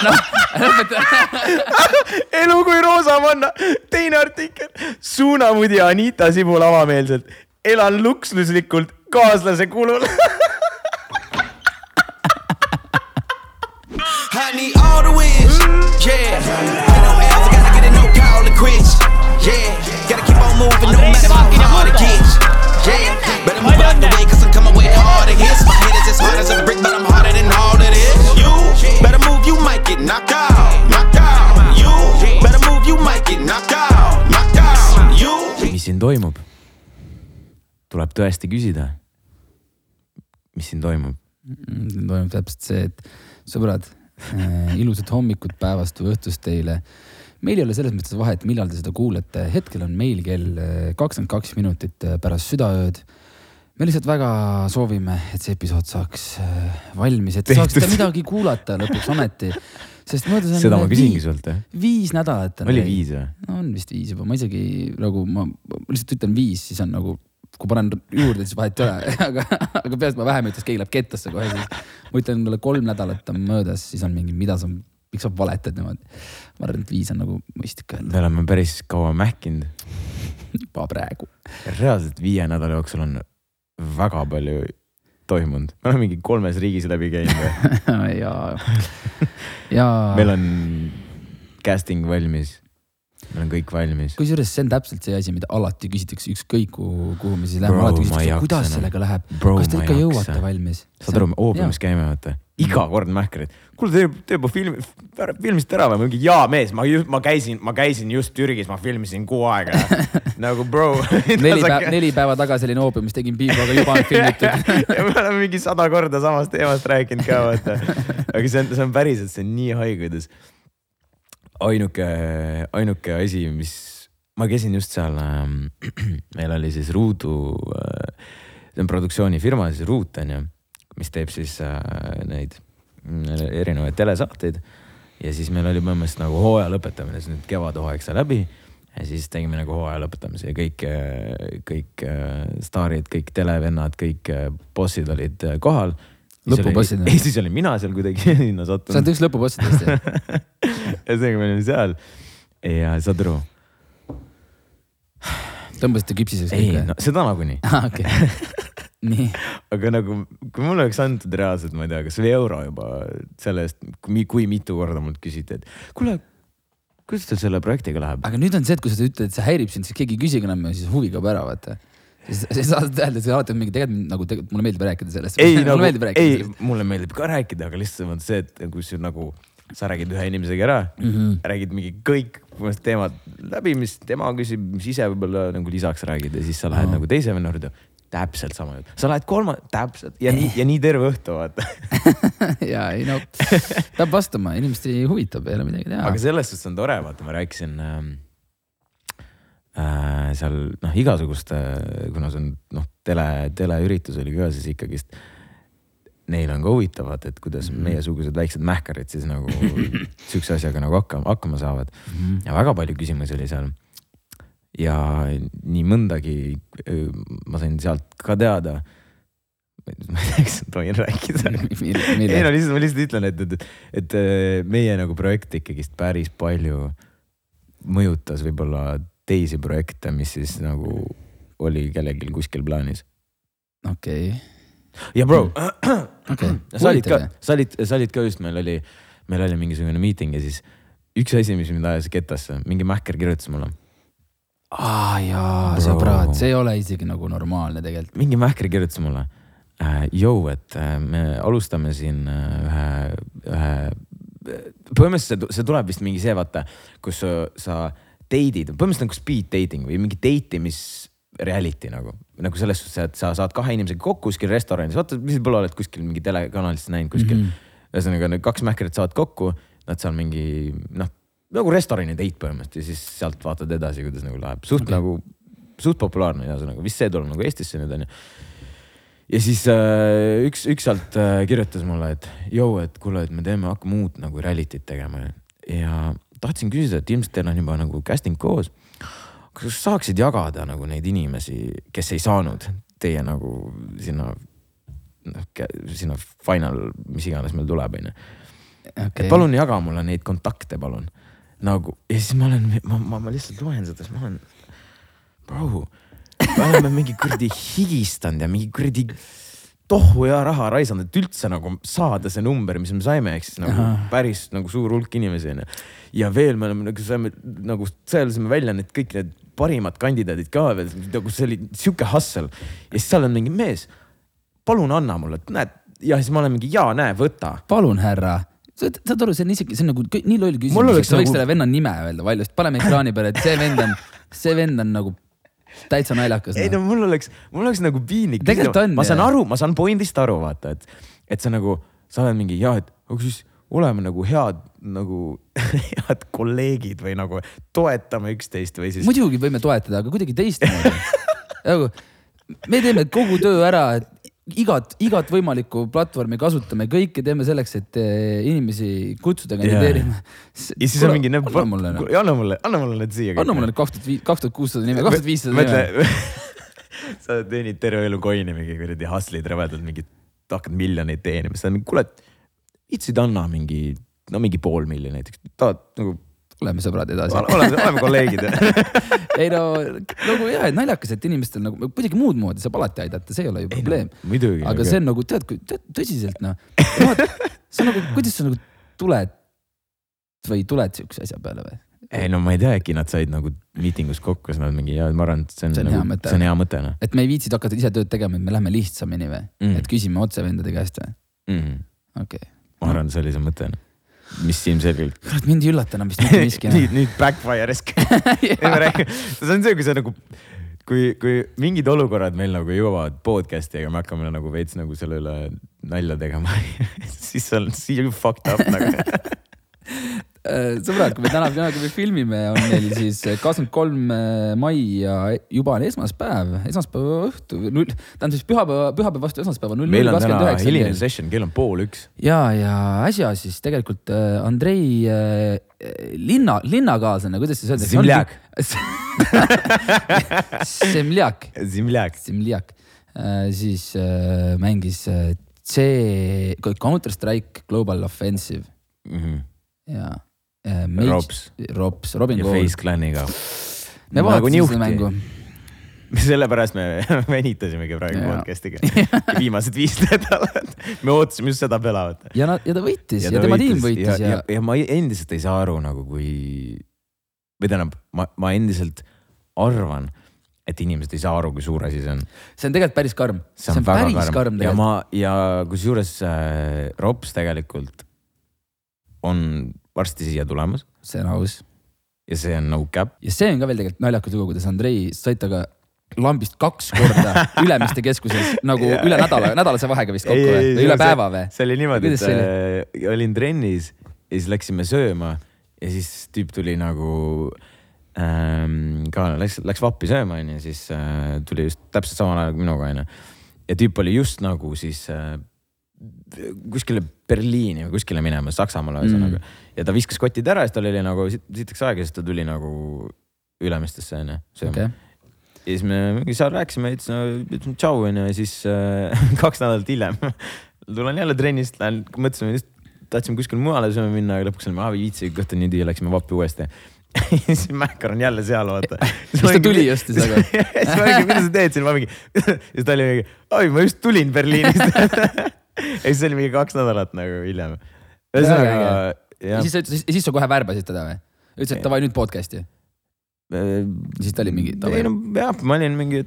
elu kui roosamanna, teine artikkel. suunamudi Anita Sibul avameelselt. elan luksuslikult kaaslase kulul. I need all the wins. Yeah. Ain't no L's, I gotta get it, no call to quits. Yeah. Gotta keep on moving, no matter how hard it gets. Yeah. Better move out the way, cause I'm coming with harder hits. My head is as hard as a brick, but I'm harder than all get knocked out. Knocked out. You better move, you might get knocked out. Knocked out. You. mis siin toimub? tuleb tõesti küsida. mis siin toimub? siin toimub täpselt see, et sõbrad äh,, ilusat hommikut, päevast või õhtust teile. meil ei ole selles mõttes vahet, millal te seda kuulete, hetkel on meil kell äh, kakskümmend kaks minutit äh, pärast südaööd. Me lihtsalt väga soovime, et see episood saaks äh, valmis, et te Tehtud. saaksite midagi kuulata lõpuks ometi. sest mõeldes on. seda ma küsingi sult, jah. viis nädalat on. oli viis või? no on vist viis juba, ma isegi nagu ma lihtsalt ütlen viis, siis on nagu, kui panen juurde, siis vahet ei ole, aga, aga peaasi, et ma vähem ütleks, keegi läheb kettasse kohe, siis ma ütlen mulle kolm nädalat on möödas, siis on mingi, mida sa, miks sa valetad niimoodi. ma arvan, et viis on nagu mõistlik öelda me oleme päris kaua mähkinud. juba praegu. reaalselt viie nädala jooksul on väga palju toimunud. me oleme mingi kolmes riigis läbi käinud. ja, ja meil on casting valmis. Meil on kõik valmis. kusjuures see on täpselt see asi, mida alati küsitakse, ükskõik kuhu, kuhu me siis läheme, alati küsitakse, kuidas enam. sellega läheb, kas te ikka jõuate valmis. saad aru, me oopiumis käime, vaata. iga kord mähkarid. kuule, te, te juba film, filmisite ära või? mingi jaa, mees, ma ma käisin, ma käisin just Türgis, ma filmisin kuu aega. nagu bro. neli päeva, neli päeva tagasi olin oopiumis, tegin piibu, aga juba on filmitud. ja me oleme mingi sada korda samast teemast rääkinud ka, vaata. aga see on, see on päriselt, see on nii haige, kuidas ainuke, ainuke asi, mis, ma käisin just seal ähm, meil oli siis Ruudu äh,, see on produktsioonifirma siis Ruut on ju, mis teeb siis äh, neid mm, erinevaid telesaateid. ja siis meil oli põhimõtteliselt nagu hooaja lõpetamine, siis nüüd kevadhooaeg sai läbi ja siis tegime nagu hooaja lõpetamise ja kõik, kõik äh, staarid, kõik televennad, kõik äh, bossid olid äh, kohal. Lõpubossid, jah? ja siis olin mina seal kuidagi sinna sa oled sattunud. üks lõpubossidest jah? ühesõnaga me olime seal ja saad aru, tõmbasite küpsiseks ei no seda nagunii, aa, okei. nii, aga nagu kui mulle oleks antud reaalselt, ma ei tea, kas oli euro juba selle eest, kui mitu korda mult küsiti, et kuule, kuidas teil selle projektiga läheb? aga nüüd on see, et kui sa ütled, et see häirib sind, siis keegi ei küsigi enam ja siis huvi kaob ära, vaata. Sa saad et see alati mingi tegelikult nagu tegelikult mulle meeldib rääkida sellest. ei nagu ei mulle meeldib ka rääkida, aga lihtsalt on see, et kui sa nagu, sa räägid ühe inimesega ära mm. -hmm. räägid mingi kõik teemad läbi, mis tema küsib, mis ise võib-olla nagu lisaks räägid ja siis sa lähed Aa. nagu teise venna juurde. täpselt sama jutt, sa lähed kolma, täpselt ja nii ja nii terve õhtu vaata. ja ei no, peab vastama, inimesi huvitab, ei ole midagi teha aga. selles suhtes on tore, vaata, ma rääkisin ähm, äh, seal noh, igasuguste, kuna see on noh, tele, teleüritus oli ka, siis ikkagist neil on ka huvitav, vaata, et kuidas Mhm. meiesugused väiksed mähkarid siis nagu sihukese asjaga nagu hakkama, hakkama saavad Mhm. ja väga palju küsimusi oli seal. ja nii mõndagi ma sain sealt ka teada. ma ei tea, kas tohin rääkida ei no lihtsalt, ma lihtsalt ütlen, et, et, et äh, meie nagu projekt ikkagist päris palju mõjutas võib-olla teisi projekte, mis siis nagu oli kellelgi kuskil plaanis. okei, ja bro, okei. sa olid ka, sa olid, sa olid ka just, meil oli, meil oli mingisugune miiting ja siis üks asi, mis mind ajas kettasse, mingi mähker kirjutas mulle. aa jaa, Bro. sõbrad, see ei ole isegi nagu normaalne tegelikult. mingi mähker kirjutas mulle äh,. Jõu, et äh, me alustame siin äh, ühe, ühe, põhimõtteliselt see, see tuleb vist mingi see vaata, kus sa, sa date'id, põhimõtteliselt nagu speed dating või mingi date imis reality nagu, nagu selles suhtes, et sa saad kahe inimesega kokku kuskil restoranis, vaata, võib-olla oled kuskil mingi telekanalis näinud kuskil mm. -hmm. ühesõnaga need kaks mähkrit saavad kokku, nad seal mingi noh, nagu restorani date põhimõtteliselt ja siis sealt vaatad edasi, kuidas nagu läheb, suht okay. nagu, suht populaarne ühesõnaga, vist see tuleb nagu Eestisse nüüd onju ja siis äh, üks, üks sealt äh, kirjutas mulle, et jõu, et kuule, et me teeme, hakkame uut nagu reality't tegema ja tahtsin küsida, et ilmselt teil on juba nagu casting koos. kas sa saaksid jagada nagu neid inimesi, kes ei saanud teie nagu sinna, noh, sinna final, mis iganes meil tuleb, onju. Et palun jaga mulle neid kontakte, palun. nagu ja siis ma olen, ma, ma, ma lihtsalt loen seda, siis ma olen, bro, me oleme mingi kuradi higistanud ja mingi kuradi tohu ja raha raisanud, et üldse nagu saada see number, mis me saime, ehk siis nagu Ahah. päris nagu suur hulk inimesi onju. ja veel me oleme nagu saime nagu sõelusime välja need kõik need parimad kandidaadid ka veel, nagu see oli sihuke hustle. ja siis seal on mingi mees, palun anna mulle, et näed ja siis ma olen mingi ja näe, võta. palun, härra. saad aru, see on isegi, see on nagu nii loll küsimus, et sa võiks nagu- selle venna nime öelda valjust, paneme ekraani peale, et see vend on, see vend on nagu täitsa naljakas. ei no mul oleks, mul oleks nagu piinlik. Ma saan aru, ma saan point'ist aru, vaata, et, et sa nagu, sa oled mingi ja, et aga siis oleme nagu head nagu head kolleegid või nagu toetame üksteist või siis. muidugi võime toetada, aga kuidagi teistmoodi. nagu me teeme kogu töö ära, et igat, igat võimalikku platvormi kasutame, kõike teeme selleks, et eh, inimesi kutsuda kandideerima. ja siis on mingi, anna mulle, anna mulle, anna mulle need siia. anna mulle need kaks tuhat kaks tuhat kuussada nime, kaks tuhat viissada nime. mõtle, sa teenid terve elu coin'i mingi kuradi hustle'id rõvedalt mingi, hakkad miljoneid teenima, siis on kuule, viitsid anna mingi, no mingi pool milli näiteks, tahad nagu, oleme sõbrad edasi. oleme, oleme kolleegid. ei no nagu jah, et naljakas, et inimestel nagu kuidagi muud moodi saab alati aidata, see ei ole ju probleem. muidugi. aga see on nagu tead, tõsiselt noh, see on nagu, kuidas sa nagu tuled või tuled siukse asja peale või? ei no ma ei tea, äkki nad said nagu miitingus kokku, siis nad mingi ja ma arvan, et see on, See on nagu, hea mõte. see on hea mõte noh et me ei viitsinud hakata ise tööd tegema, et me lähme lihtsamini või Mm. mm., et küsime otse vendade käest või? mm -hmm.. okei okay.. ma arvan, see oli see mõte noh mis ilmselgelt. kurat, mind ei üllata enam vist mitte miski nüüd, nüüd backfire'is. see on see, kui sa nagu, kui, kui mingid olukorrad meil nagu jõuavad podcast'i ja me hakkame nagu veits nagu selle üle nalja tegema siis on, siis you fucked up nagu. Äh, sõbrad, kui me täna, täna, kui me filmime, on meil siis kakskümmend kolm mai ja juba on esmaspäev, esmaspäeva õhtu, null, tähendab siis pühapäeva, pühapäeva vastu esmaspäeva null meil on täna hiline session, kell on pool üks. ja, ja äsja siis tegelikult äh, Andrei äh, linna, linnakaaslane, kuidas siis öeldakse? Zemljak. Semljak, Zimljak. Semljak äh, siis äh, mängis äh, C, Counter Strike Global Offensive ja äh, Robs. Rops, Robin ja Kool. Face Claniga. me vaatasime seda mängu. sellepärast me venitasimegi praegu podcast'iga viimased viis nädalat. me ootasime just seda pelavat. ja nad, ja ta võitis ja, ja tema tiim võitis ja, ja, ja, ja ma endiselt ei saa aru nagu kui, või tähendab, ma, ma endiselt arvan, et inimesed ei saa aru, kui suur asi see on. see on tegelikult päris karm. see on, väga päris karm, karm ja ma ja kusjuures äh, Rops tegelikult on varsti siia tulemas see on aus. ja see on no cap. ja see on ka veel tegelikult naljakas lugu, kuidas Andrei sai temaga lambist kaks korda Ülemiste keskuses nagu Jaa. üle nädala, nädalase vahega vist kokku või, või üle päeva või? see oli niimoodi, et see äh, olin trennis ja siis läksime sööma ja siis tüüp tuli nagu ähm, ka läks, läks vappi sööma onju, siis äh, tuli just täpselt samal ajal kui minuga onju. ja tüüp oli just nagu siis äh, kuskile Berliini või kuskile minemas, Saksamaale ühesõnaga mm.. ja ta viskas kotid ära ja siis tal oli nagu sit- sitaks aega, siis ta tuli nagu Ülemistesse onju sööma okay.. ja siis me mingi seal rääkisime, ütlesime, ütlesime tšau onju ja siis äh, kaks nädalat hiljem tulen jälle trennist, lähen, mõtlesime just, tahtsime kuskile mujale sööma minna, aga lõpuks olime, aa ei viitsi, kõht on nii tühi, läksime vappi uuesti. siis Mäkkar on jälle seal, vaata. Siis ta tuli just siis, aga- siis ma mingi, mida sa teed siin, ma mingi, siis ta oli mingi, oi, ma just tulin Berliinist. ja siis oli mingi kaks nädalat nagu hiljem. ühesõnaga, ja jah siis sa ütlesid, siis sa kohe värbasid teda või? ütlesid, et davai nüüd podcast'i. siis ta oli mingi, ei no, jah, ma olin mingi,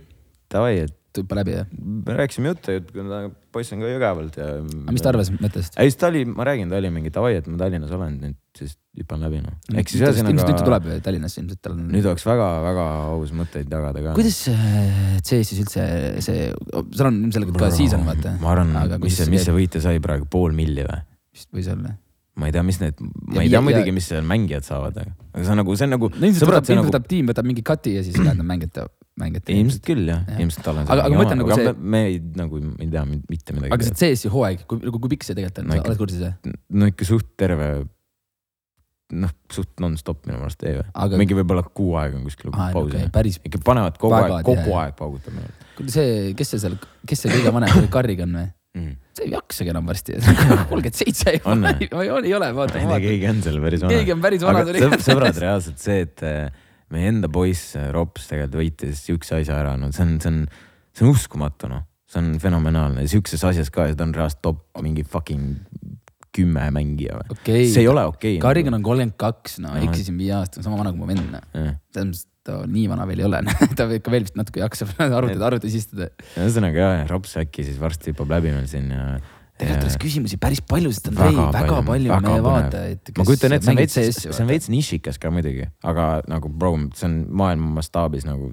davai, et hüppa läbi ja. me rääkisime juttu, et kuna poiss on ka Jõgevalt ja. aga mis ta arvas mõttest? ei, siis ta oli, ma räägin, ta oli mingi davai, et ma Tallinnas olen nüüd, siis hüppan läbi noh. ehk siis ilmselt nüüd ta ühesõnaga, tuleb Tallinnasse ilmselt tal on. nüüd oleks väga-väga aus mõtteid jagada ka. kuidas äh, CS-is üldse see, seal on ilmselgelt ka season vaata. ma arvan mis see, mis see võitja sai praegu, pool milli või? vist võis olla. ma ei tea, mis need, Ja ma ei viie- tea muidugi, ja- mis seal mängijad saavad, aga aga see on nagu, see on nagu, no ilmselt võtab, ilmselt nagu võtab tiim võtab mingi cut'i ja siis ülejäänud mängijate, mängijate. ilmselt küll jah Jah., ilmselt tal on Aga- aga ma mõtlen nagu see- me, ei nagu ei tea mitte midagi. aga see CS-i hooaeg, kui, kui pikk see tegelikult on oled kursis või? no ikka suht terve, noh suht nonstop minu meelest ei või Aga- mingi võib-olla kuu aega on kuskil pausi okei, päris. ikka panevad kogu Väga aeg, kogu tihe. aeg paugutab. see, kes see seal, kes see kõige vanem Carrigan või? mm.. sa ei jaksagi enam varsti, kolmkümmend seitse On või? ei ole, ei ole, vaata, keegi on seal päris vana. Keegi on päris vana, sõbrad, reaalselt see, et äh, meie enda poiss äh, Rops tegelikult võitis siukse asja ära, no see on, see on, see on uskumatu noh, see on fenomenaalne, siukses asjas ka ja ta on reaalselt top mingi fucking kümme mängija või okei see ei ole okei. Karrigan on kolmkümmend kaks, no eksisin viie aastane, sama vana kui mu vend. noh. selles mõttes, et ta nii vana veel ei ole, ta ikka veel vist natuke jaksab arvutit, arvutis istuda. ühesõnaga jah, Rops äkki siis varsti hüppab läbi meil siin ja. tegelikult oleks küsimusi päris palju, sest Andrei Väga väga, väga palju, palju väga meie põnev. vaatajaid. ma kujutan ette, see on veits, see on veits nišikas ka muidugi, aga nagu bro, see on maailma mastaabis nagu,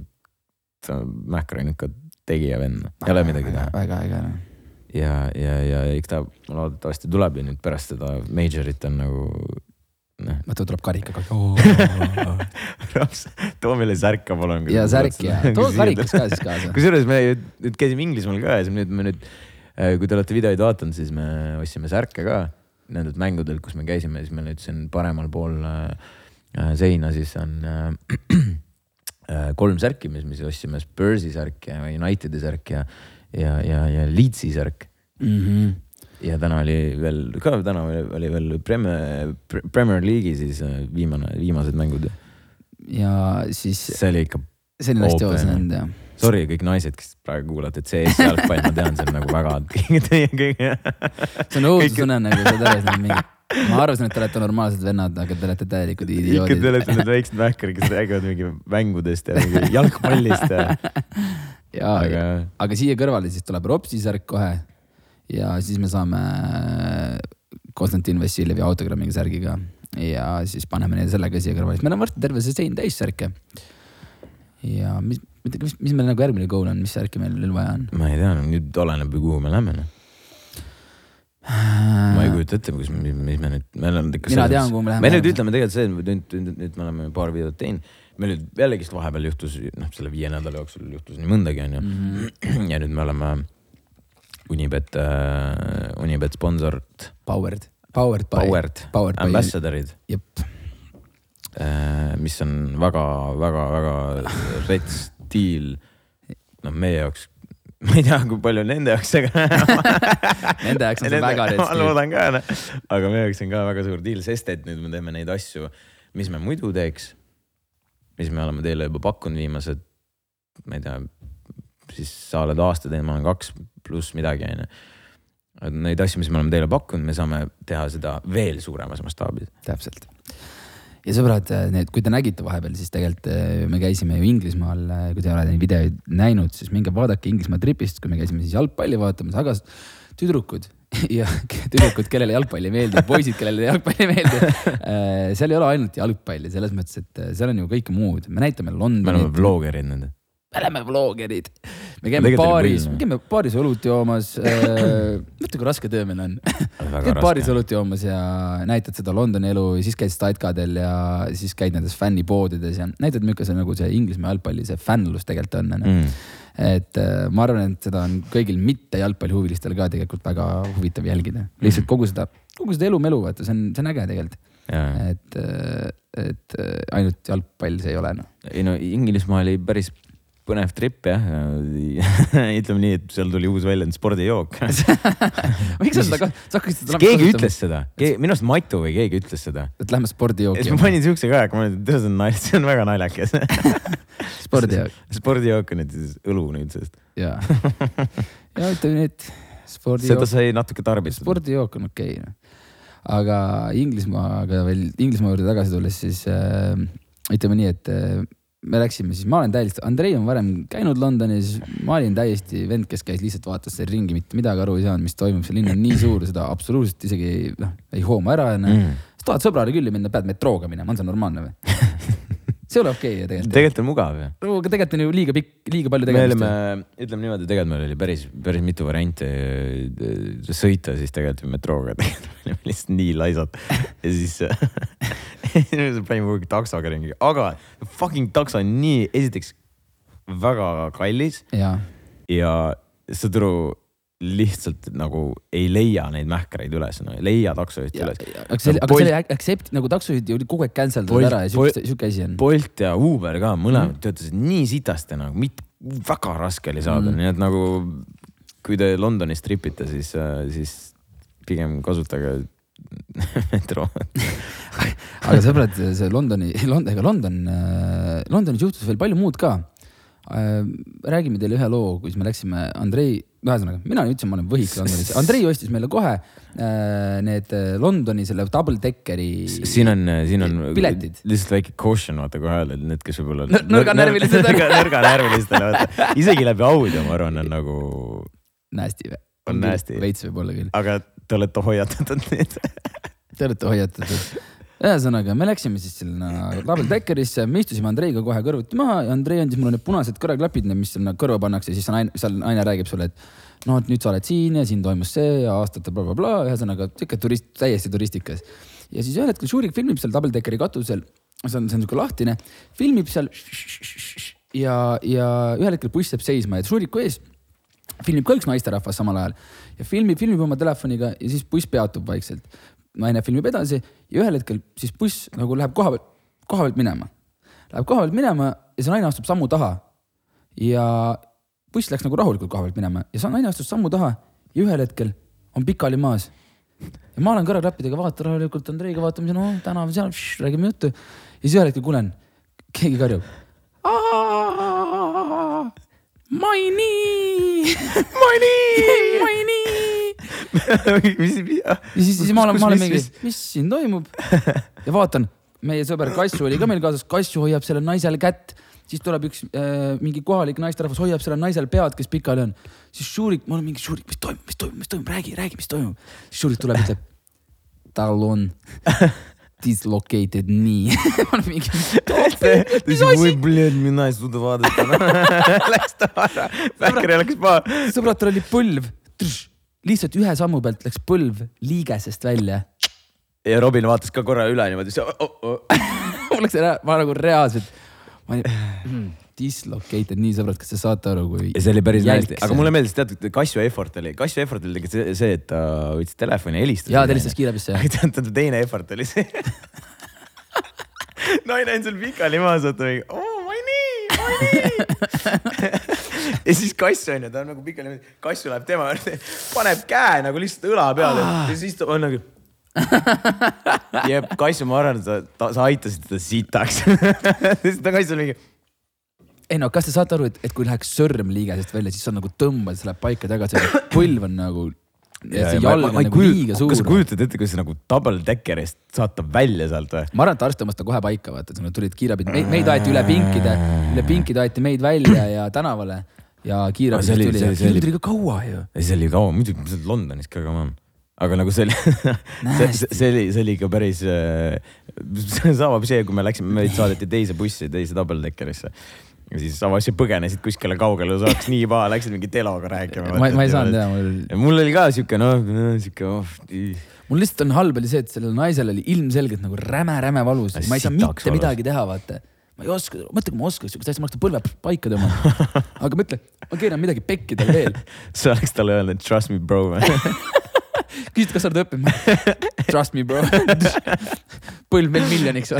see on ikka tegija vend, ei ole midagi teha. väga äge noh. ja, ja, ja eks ta loodetavasti tuleb ja nüüd pärast seda majorit on nagu noh, vaata, tuleb karikaga. Raps, too meile särk ka palun. ja särk ja, too karikas ka siis kaasa. kusjuures me nüüd käisime Inglismaal ka ja siis nüüd me nüüd, kui te olete videoid vaadanud, siis me ostsime särke ka nendelt mängudelt, kus me käisime, siis meil nüüd siin paremal pool äh, äh, seina siis on äh, äh, kolm särki, mis me siis ostsime, Spursi särk ja Unitedi särk ja, ja, ja, ja Leedsi särk Mhm. ja täna oli veel, ka täna oli, veel Premier, Premier League'i siis äh, viimane, viimased mängud. ja siis see oli ikka, see oli hästi hoos jah. sorry kõik naised, kes praegu kuulate, et see Eesti jalgpall, ma tean, see on nagu väga kõige teie kõige. see on õudusunenägu, saad aru, see on mingi. Ma arvasin, et te olete normaalsed vennad, aga te olete täielikud ikka idioodid te. olete need väiksed mähkarid, kes räägivad mingi mängudest ja mingi jalgpallist ja, ja, aga aga siia kõrvale siis tuleb Ropsi särk kohe. ja siis me saame Konstantin Vassiljevi autogrammiga särgiga ja siis paneme neile selle ka siia kõrvale, siis meil on varsti terve see sein täis särke. ja mis, mis, mis meil nagu järgmine goal on, mis särki meil veel vaja on? ma ei tea, nüüd oleneb ju, kuhu me lähme noh. Ma ei kujuta ette, kus, mis me nüüd, meil on ikka. Mina tean, kuhu me läheme. me nüüd ütleme tegelikult see, et nüüd, nüüd, nüüd me oleme paar videot teinud. meil nüüd jällegist vahepeal juhtus, noh, selle viie nädala jooksul juhtus nii mõndagi, onju. Mhm. ja nüüd me oleme Unibet äh,, Unibet sponsort, Powered, powered by. Powered, Powered by. ambassadorid jep, äh,, mis on väga-väga-väga rets deal. noh, meie jaoks, ma ei tea, kui palju nende jaoks, aga nende jaoks on see väga ma rets. loodan ka, aga meie jaoks on ka väga suur deal, sest et nüüd me teeme neid asju, mis me muidu teeks. mis me oleme teile juba pakkunud viimased, ma ei tea, siis sa oled aasta teinud, ma olen kaks pluss midagi onju. Neid asju, mis me oleme teile pakkunud, me saame teha seda veel suuremas mastaabis. täpselt. Ja sõbrad, need, kui te nägite vahepeal, siis tegelikult eh, me käisime ju Inglismaal, kui te ei ole neid videoid näinud, siis minge vaadake Inglismaa tripist, kui me käisime siis jalgpalli vaatamas, aga tüdrukud ja tüdrukud, kellele jalgpall ei meeldi, poisid, kellele jalgpall ei meeldi. seal ei ole ainult jalgpalli, selles mõttes, et seal on ju kõike muud, me näitame me oleme Londonit, vlogerid nende. Me oleme vlogerid. me käime Tegelikult baaris, me käime baaris õlut joomas. mõtle, kui raske töö meil on. käid baaris õlut joomas ja näitad seda Londoni elu ja siis käid statkadel ja siis käid nendes fännipoodides ja näitad, milline see nagu see Inglismaa jalgpalli see fännlus tegelikult on onju. mm.. et äh, ma arvan, et seda on kõigil mitte jalgpallihuvilistel ka tegelikult väga huvitav jälgida. lihtsalt kogu seda, kogu seda elu-melu, vaata, see on, see on äge tegelikult. et, et äh, ainult jalgpall see ei ole noh. ei no Inglismaa oli päris põnev trip jah. ütleme nii, et seal tuli uus väljend spordijook. miks sa seda, sa hakkasid seda keegi ütles seda, minu arust Matu või keegi ütles seda. et lähme spordijooki siis ma panin siukse ka, ma mõtlesin, et see on naljakas, see on väga naljakas. spordijook spordijook on nüüd siis õlu nüüdsest. ja, ja ütleme nii, et seda spordijook, sai natuke tarbitud. spordijook on okei okay,. aga Inglismaaga veel, Inglismaa juurde tagasi tulles, siis äh, ütleme nii, et äh, me läksime siis, ma olen täiesti, Andrei on varem käinud Londonis, ma olin täiesti vend, kes käis lihtsalt vaatas seal ringi, mitte midagi aru ei saanud, mis toimub, see linn on nii suur, seda absoluutselt isegi noh, ei hooma ära onju Mm. sa tahad sõbrale külli minna, pead metrooga minema, on see normaalne või? see ei ole okei okay, tegelikult. tegelikult on mugav ju. aga tegelikult on ju liiga pikk, liiga palju me tegemist olime, ütleme niimoodi, tegelikult meil oli päris, päris mitu varianti. Sõita siis tegelikult metrooga, tegelikult me olime lihtsalt nii laisad. Ja siis panime aeg taksoga ringi, aga fucking takso on nii, esiteks väga kallis. Ja, ja saad aru, lihtsalt nagu ei leia neid mähkreid üles no,, ei leia taksojuhti üles. aga see oli, aga see oli accept nagu taksojuhid ju kogu aeg cancel Bolt- davad ära ja siuke, siuke asi on. Bolt ja Uber ka mõlemad mm. töötasid nii sitasti nagu, mit-, väga raske oli saada mm., nii et nagu kui te Londonis tripite, siis, siis pigem kasutage metro. aga sõbrad, see Londoni, London, ega London, Londonis juhtus veel palju muud ka. räägime teile ühe loo, kus me läksime, Andrei, ühesõnaga, mina ütlesin, ma olen võhik Londonis, Andrei ostis meile kohe äh, need äh, Londoni selle double deckeri. siin on, siin on Piletid. lihtsalt väike caution, vaata kohe öelda, et need, kes võib-olla. Nõr- nõrganärvilised. nõrga, nõrganärvilistel, vaata. isegi läbi audio, ma arvan, on nagu, Nasty või? On nasty. veits võib-olla küll, aga te olete hoiatatud nüüd. te olete hoiatatud. ühesõnaga, me läksime siis sinna double deckerisse, me istusime Andreiga kohe kõrvuti maha ja Andrei andis mulle need punased kõrvaklapid, mis sinna kõrva pannakse siis naine, seal naine räägib sulle, et noh, et nüüd sa oled siin ja siin toimus see ja aastate blablabla bla,, ühesõnaga sihuke turist, täiesti turistikas. ja siis ühel hetkel Šurik filmib seal double deckeri katusel, see on, see on sihuke lahtine, filmib seal ja, ja ühel hetkel buss jääb seisma ja Šuriku ees filmib ka üks naisterahvas samal ajal ja filmib, filmib oma telefoniga ja siis buss peatub vaikselt. Naine filmib edasi ja ühel hetkel siis buss nagu läheb koha pealt, koha pealt minema. Läheb koha pealt minema ja see naine astub sammu taha. ja buss läks nagu rahulikult koha pealt minema ja see naine astus sammu taha ja ühel hetkel on pikali maas. ja ma olen kõrvaklappidega, vaatan rahulikult Andreiga, vaatame, no täname seal, räägime juttu. ja siis ühel hetkel kuulen, keegi karjub. Maini, Maini, Maini. mis, ja siis, siis ma olen, ma olen mingi, mis siin toimub? Ja vaatan, meie sõber Kassu oli ka meil kaasas, Kassu hoiab sellele naisele kätt, siis tuleb üks äh, mingi kohalik naisterahvas, hoiab sellele naisele pead, kes pikali on. siis Šurik, ma olen mingi Šurik, mis toimub, mis toimub, mis toimub, räägi, räägi, mis toimub. siis Šurik tuleb, ütleb, tal on dislocated knee. ma olen mingi, mis oi, bled, mina ei suuda vaadata. Läks ta ära, Päkker läks maha. sõbrad, tal oli põlv, lihtsalt ühe sammu pealt läks põlv liigesest välja ja Robin vaatas ka korra üle niimoodi, oh, oh. mul läks ära, ma nagu reaalselt, ma olin mm, dislocated, nii sõbrad, kas te saate aru, kui. ja see oli päris hästi, aga mulle meeldis teatud Kasju effort oli, Kasju effort oli tegelikult see, et ta võttis telefoni ja helistas. jaa, ta helistas kiirabisse. teine effort oli see. naine on seal pikali maas, vaata mingi, oo, ma ei nii, ma ei nii. ja siis kass on ju, ta on nagu pikali, kassu läheb tema juurde, paneb käe nagu lihtsalt õla peale ja siis ta on nagu. jep, kassu, ma arvan, et sa, ta, sa aitasid teda sitaks. siis ta kass on mingi, ei no kas te saate aru, et, et kui läheks sõrm liigesest välja, siis sa nagu tõmbad, see läheb paika tagasi, põlv on nagu. Ja see jalg on nagu liiga suur kas sa. kujutad ette, kuidas nagu double decker'ist saad ta välja sealt või? ma arvan, et arst tõmbas ta kohe paika, vaata, et tulid kiirabid, meid aeti üle pinkide, üle pinkide aeti meid välja ja tänavale ja kiirabi see oli- tuli see- ja see oli- kiirabi tuli ka kaua ju. ei, see oli kaua, muidugi see oli Londonis ka, come on. aga nagu see oli, see, see, oli, see oli ikka päris äh, sama see, kui me läksime, meid saadeti teise bussi, teise double decker'isse. Ja siis avasid põgenesid kuskile kaugele, saaks nii paha, läksid mingi teloga rääkima. ma, ma ei saanud teha, mul, mul oli ka siuke noh, siuke oh,. mul lihtsalt on halb oli see, et sellel naisel oli ilmselgelt nagu räme-räme valus, ma ei saa mitte valus. midagi teha, vaata. ma ei oska, mõtle, kui ma oskaks siukest asja, ma oleks ta põlve paika tõmmanud. aga mõtle, ma keeran midagi pekki tal veel. sa oleks talle öelnud, trust me bro. küsid, kas sa oled õppinud? Trust me bro. põlv meil miljoniks.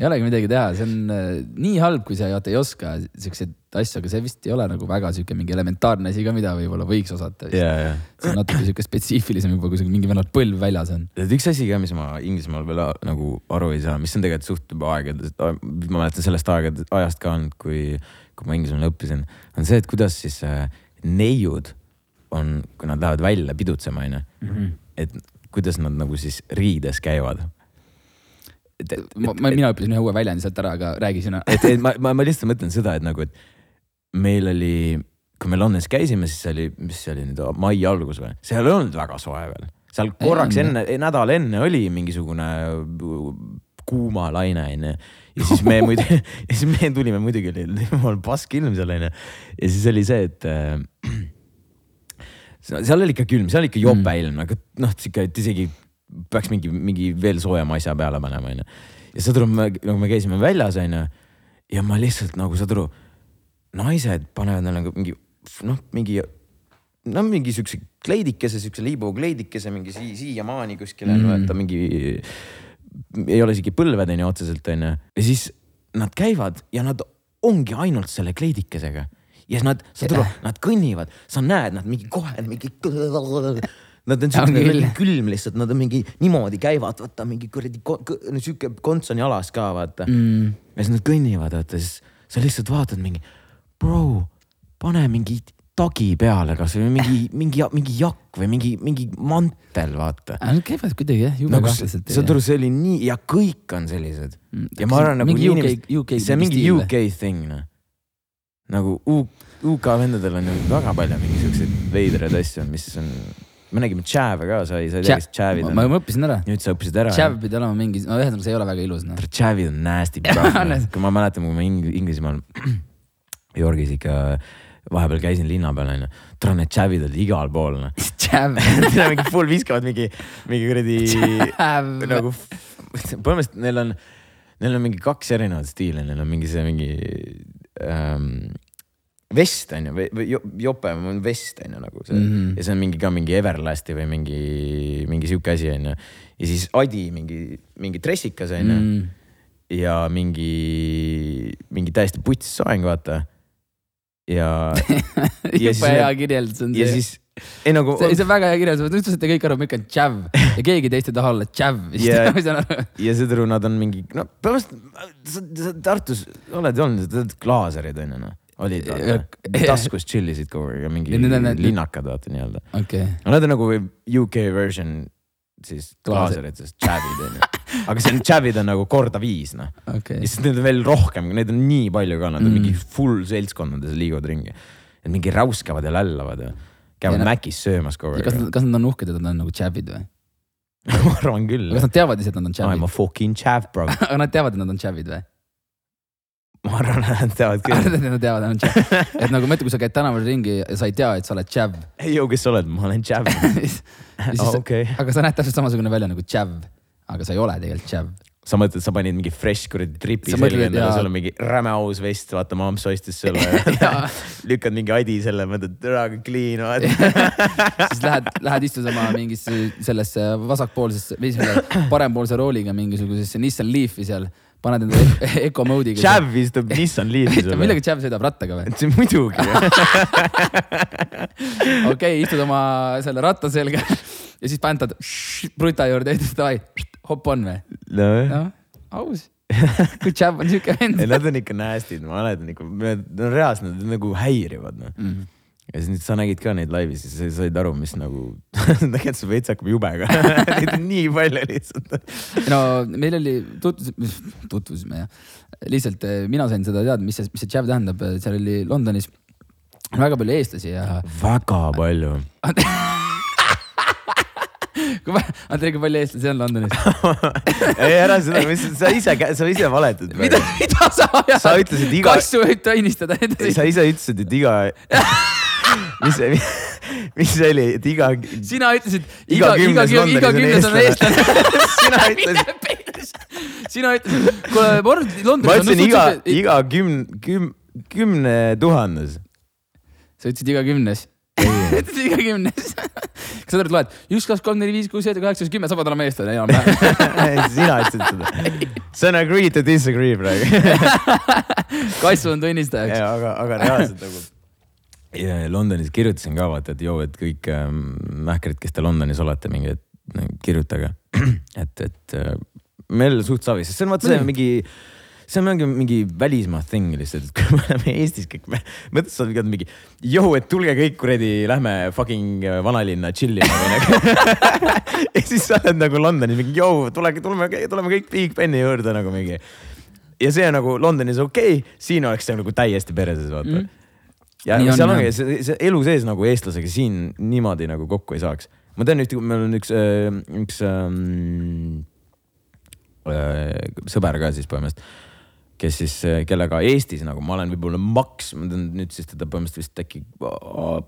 Ei olegi midagi teha, see on äh, nii halb, kui sa vaata ei oska siukseid asju, aga see vist ei ole nagu väga siuke mingi elementaarne asi ka, mida võib-olla võiks osata. ja, ja. see on natuke siuke spetsiifilisem juba, kui sul mingi vennal põlv väljas on. tead üks asi ka, mis ma Inglismaal veel a- nagu aru ei saa, mis on tegelikult suht juba aegadest, ma mäletan sellest aegade, ajast ka olnud, kui, kui ma Inglismaal õppisin, on see, et kuidas siis äh, neiud on, kui nad lähevad välja pidutsema, onju, et kuidas nad nagu siis riides käivad. et, et, ma, ma, mina õppisin ühe uue väljendi sealt ära, aga räägi sina. et, et ma, ma, ma lihtsalt mõtlen seda, et nagu, et meil oli, kui me Londonis käisime, siis oli, mis see oli nüüd, mai algus või, seal ei olnud väga soe veel. seal korraks olnud, enne, nädal enne oli mingisugune kuumalaine onju. ja siis me muidu, ja siis me tulime muidugi oli jumal pask ilm seal onju. ja siis oli see, et äh, seal oli ikka külm, seal oli ikka jope ilm, aga noh, sihuke, et isegi peaks mingi, mingi veel soojema asja peale panema onju. ja saad aru, nagu me käisime väljas onju ja ma lihtsalt nagu saad aru, naised panevad endale nagu mingi noh, mingi no mingi siukse kleidikese, siukse liibu kleidikese mingi sii- siiamaani kuskile mm., vaata mingi. ei ole isegi põlved onju otseselt onju ja siis nad käivad ja nad ongi ainult selle kleidikesega ja siis nad, saad aru, nad kõnnivad, sa näed, nad mingi kohe mingi. Nad on siuke mingi külm lihtsalt, nad on mingi niimoodi käivad, vaata mingi kuradi, siuke konts on jalas ka vaata mm.. ja siis nad kõnnivad, vaata siis sa lihtsalt vaatad mingi, bro, pane mingi tagi peale kasvõi mingi, mingi, mingi jakk või mingi, mingi mantel, vaata. Nad käivad kuidagi jah, jube nagu kahtlaselt. saad aru, see oli nii ja kõik on sellised Mm, ja ma arvan nagu inimesed- see on mingi? UK thing noh. nagu UK vendadel on ju väga palju mingi siukseid veidraid asju, mis on, me nägime Chav'e ka, sa ei, sa ei tea, kes ma, on. ma õppisin ära. nüüd sa õppisid ära. Chav pidi olema mingi, no ühesõnaga see ei ole väga ilus noh. Chav'id on nasty kui ma mäletan, kui ma Ing- Inglismaal, Yorgis ikka vahepeal käisin linna peal onju, tule need Chav'id olid igal pool noh. Chav. mingi full viskavad mingi, mingi kuradi nagu põhimõtteliselt neil on, neil on mingi kaks erinevat stiili, neil on mingi see mingi ähm, vest on ju, või või jo- jope on vest on ju nagu see mm. -hmm. ja see on mingi ka mingi Everlasti või mingi, mingi sihuke asi on ju. ja siis Adi mingi, mingi dressikas on ju Mm. ja mingi, mingi täiesti puts soeng, vaata. ja, Ja jube hea kirjeldus on ja see. siis, ei nagu. see, see on väga hea kirjeldus, te ütlesite kõik aru, ma ütlen Chav ja keegi teist ei taha olla Chav. Ja- ja seetõttu nad on mingi, no põhimõtteliselt sa, sa Tartus oled olnud, need klaaserid on ju noh, olid taskus tšillisid kogu aeg ja mingi need need- linnakad vaata nii-öelda. okei, no need on nagu UK version siis Klaaser. klaaseritest, Chavid on ju. aga see Chavid on nagu korda viis noh. okei ja. siis neid on veel rohkem, neid on nii palju ka, nad on Mm. mingi full seltskondades liiguvad ringi. et mingi räuskavad ja lällavad ja käivad Macis söömas kogu kas aeg nad, kas nad on uhked, et nad on nagu Chavid või? ma arvan küll. kas nad teavad ise, et nad on I m a? fucking chav bro. aga nad teavad, et nad on Chavid või? Ma arvan, et nad teavad küll. Nad teavad, et nad on Chav. et nagu ma ütlen, kui sa käid tänaval ringi ja sa ei tea, et sa oled Chav. ei kes sa oled, ma olen chav. okei, aga sa näed täpselt samasugune välja nagu Chav, aga sa ei ole tegelikult Chav. sa mõtled, sa panid mingi fresh kuradi tripi selga et endale, sul on mingi räme aus vest, vaata mamps ostis sulle Jaa.. lükkad mingi adi selle, mõtled, türa clean vaata. siis lähed, lähed istud oma mingisse sellesse vasakpoolsesse või selle parempoolse rooliga mingisugusesse Nissan Leafi seal, paned enda Eco mode'iga. Chav istub Nissan Leaf'i sulle. millega Chav sõidab rattaga või? muidugi. okei istud oma selle ratta selga ja siis pantad bruta juurde ja ütled davai, hopp on või? noh, aus. kui Chav on siuke vend nad on ikka nasty'd, ma mäletan ikka, on reaalselt, nad nagu häirivad noh. Mm. Ja siis nüüd sa nägid ka neid laivis, siis sa said aru, mis nagu, tegelikult see veits hakkab jube ka. Neid on nii palju lihtsalt. no meil oli tutvus, tutvusime jah, lihtsalt eh, mina sain seda teada, mis see, mis see Chav tähendab, seal oli Londonis väga palju eestlasi ja väga palju. kui ma, Andrei, kui palju eestlasi on Londonis? ei ära seda, sa ise, sa ise valetad. mida, mida sa ajad? Sa ütlesid iga- kassu võib tunnistada edasi. sa ise ütlesid, et iga, mis see, mis see oli, et iga, sina ütlesid Iga iga, iga, kümnes iga, kümnes on eestlane. sina ütlesid, sina ütlesid, kuule, Mord, Londonis ma ütlesin iga, iga küm-, küm-, kümne tuhandes. sa ütlesid iga kümnes. ütlesid iga kümnes. kas sa loed üks, kaks, kolm, neli, viis, kuus, seitse, kaheksa, kümme, sa pead olema eestlane enam-vähem. sina ütlesid seda. see on agree to disagree praegu. kasvu on tunnistajaks. aga, aga reaalselt nagu. Ja Londonis kirjutasin ka vaata, et joo, et kõik ähm, mähkrid, kes te Londonis olete, mingi, et nagu kirjutage. et, et äh, meil suht savi, sest see on vaata see mingi, see on mingi, mingi välismaa thing lihtsalt, et kui me oleme Eestis kõik, me mõttes sa oled mingi, joo, et tulge kõik kuradi, lähme fucking äh, vanalinna chill ima või nagu. ja siis sa oled nagu Londonis mingi, joo, tulege, tuleme, tuleme kõik Big Beni juurde nagu mingi ja see on nagu Londonis okei okay,, siin oleks see nagu täiesti perses, vaata mm. Ja Nii seal ongi see, see elu sees nagu eestlasega siin niimoodi nagu kokku ei saaks. ma tean ühte, meil on üks, üks ähm, äh, sõber ka siis põhimõtteliselt, kes siis, kellega Eestis nagu ma olen võib-olla maks, ma tean nüüd siis teda põhimõtteliselt vist äkki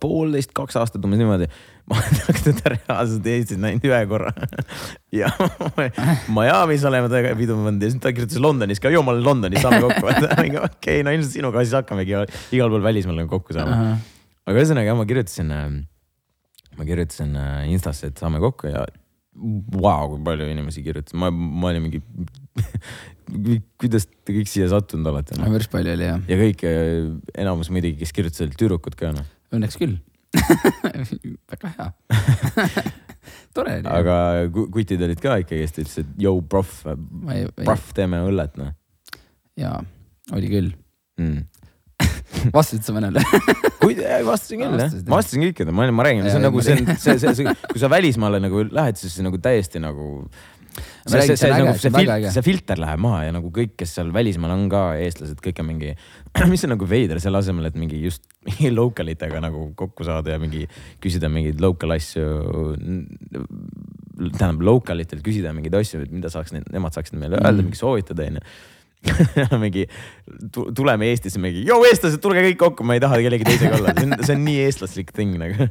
poolteist, kaks aastat umbes niimoodi. ma olen teda reaalselt Eestis näinud ühe korra ja Miami's oleme temaga pidu pannud ja siis ta kirjutas Londonis ka, olen Londonis, saame kokku. okei okay,, no ilmselt sinuga siis hakkamegi igal pool välismaal nagu kokku saama. aga ühesõnaga ma kirjutasin, ma kirjutasin äh, Instasse, et saame kokku ja vau, kui palju inimesi kirjutas, ma, ma olin mingi kuidas te kõik siia sattunud olete no?? päris palju oli jah, ja kõik, enamus muidugi, kes kirjutasid, tüdrukud ka noh. õnneks küll. väga hea. tore oli. aga ku- kutid olid ka ikkagi, kes ütlesid, et jõu, proff, ma proff, teeme õllet noh jaa, oli küll. mm. vastasid sa mõnele? kui vastasin küll jah jah. vastasin kõikidele, ma ma räägin, see on nagu ma see on, see, see, see, kui sa välismaale nagu lähed, siis nagu täiesti nagu. See äge, see on väga äge. see filter läheb maha ja nagu kõik, kes seal välismaal on ka eestlased, kõik on mingi, mis on nagu veider selle asemel, et mingi just mingi local itega nagu kokku saada ja mingi küsida mingeid local asju. tähendab local itelt küsida mingeid asju, et mida saaks, nemad saaksid meile öelda Mm. mingi soovitada onju mingi tu- tuleme Eestisse mingi, joo eestlased, tulge kõik kokku, ma ei taha kellegi teisega olla, see on, see nii eestlaslik thing nagu.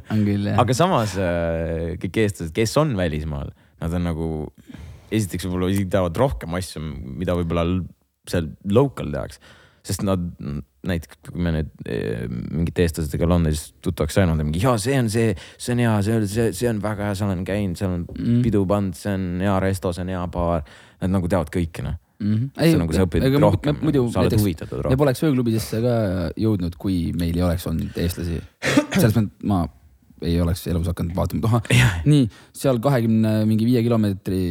aga samas äh, kõik eestlased, kes on välismaal, nad on nagu, esiteks võib-olla isegi teavad rohkem asju, mida võib-olla seal local tehakse. sest nad näiteks, kui me nüüd eh, mingite eestlastega Londonis tuttavaks saanud, mingi jaa, see on see, see on hea, see on, see, see on väga hea, seal olen käinud, seal on Mm. pidu pandud, see on hea resto, see on hea baar. Nad nagu teavad kõike noh, Mhm. see on nagu sa õpid rohkem, muidu sa oled huvitatud me rohkem. poleks ööklubidesse ka jõudnud, kui meil ei oleks olnud eestlasi. selles mõttes ma ei oleks elus hakanud vaatama, et ahah, nii seal kahekümne mingi viie kilomeetri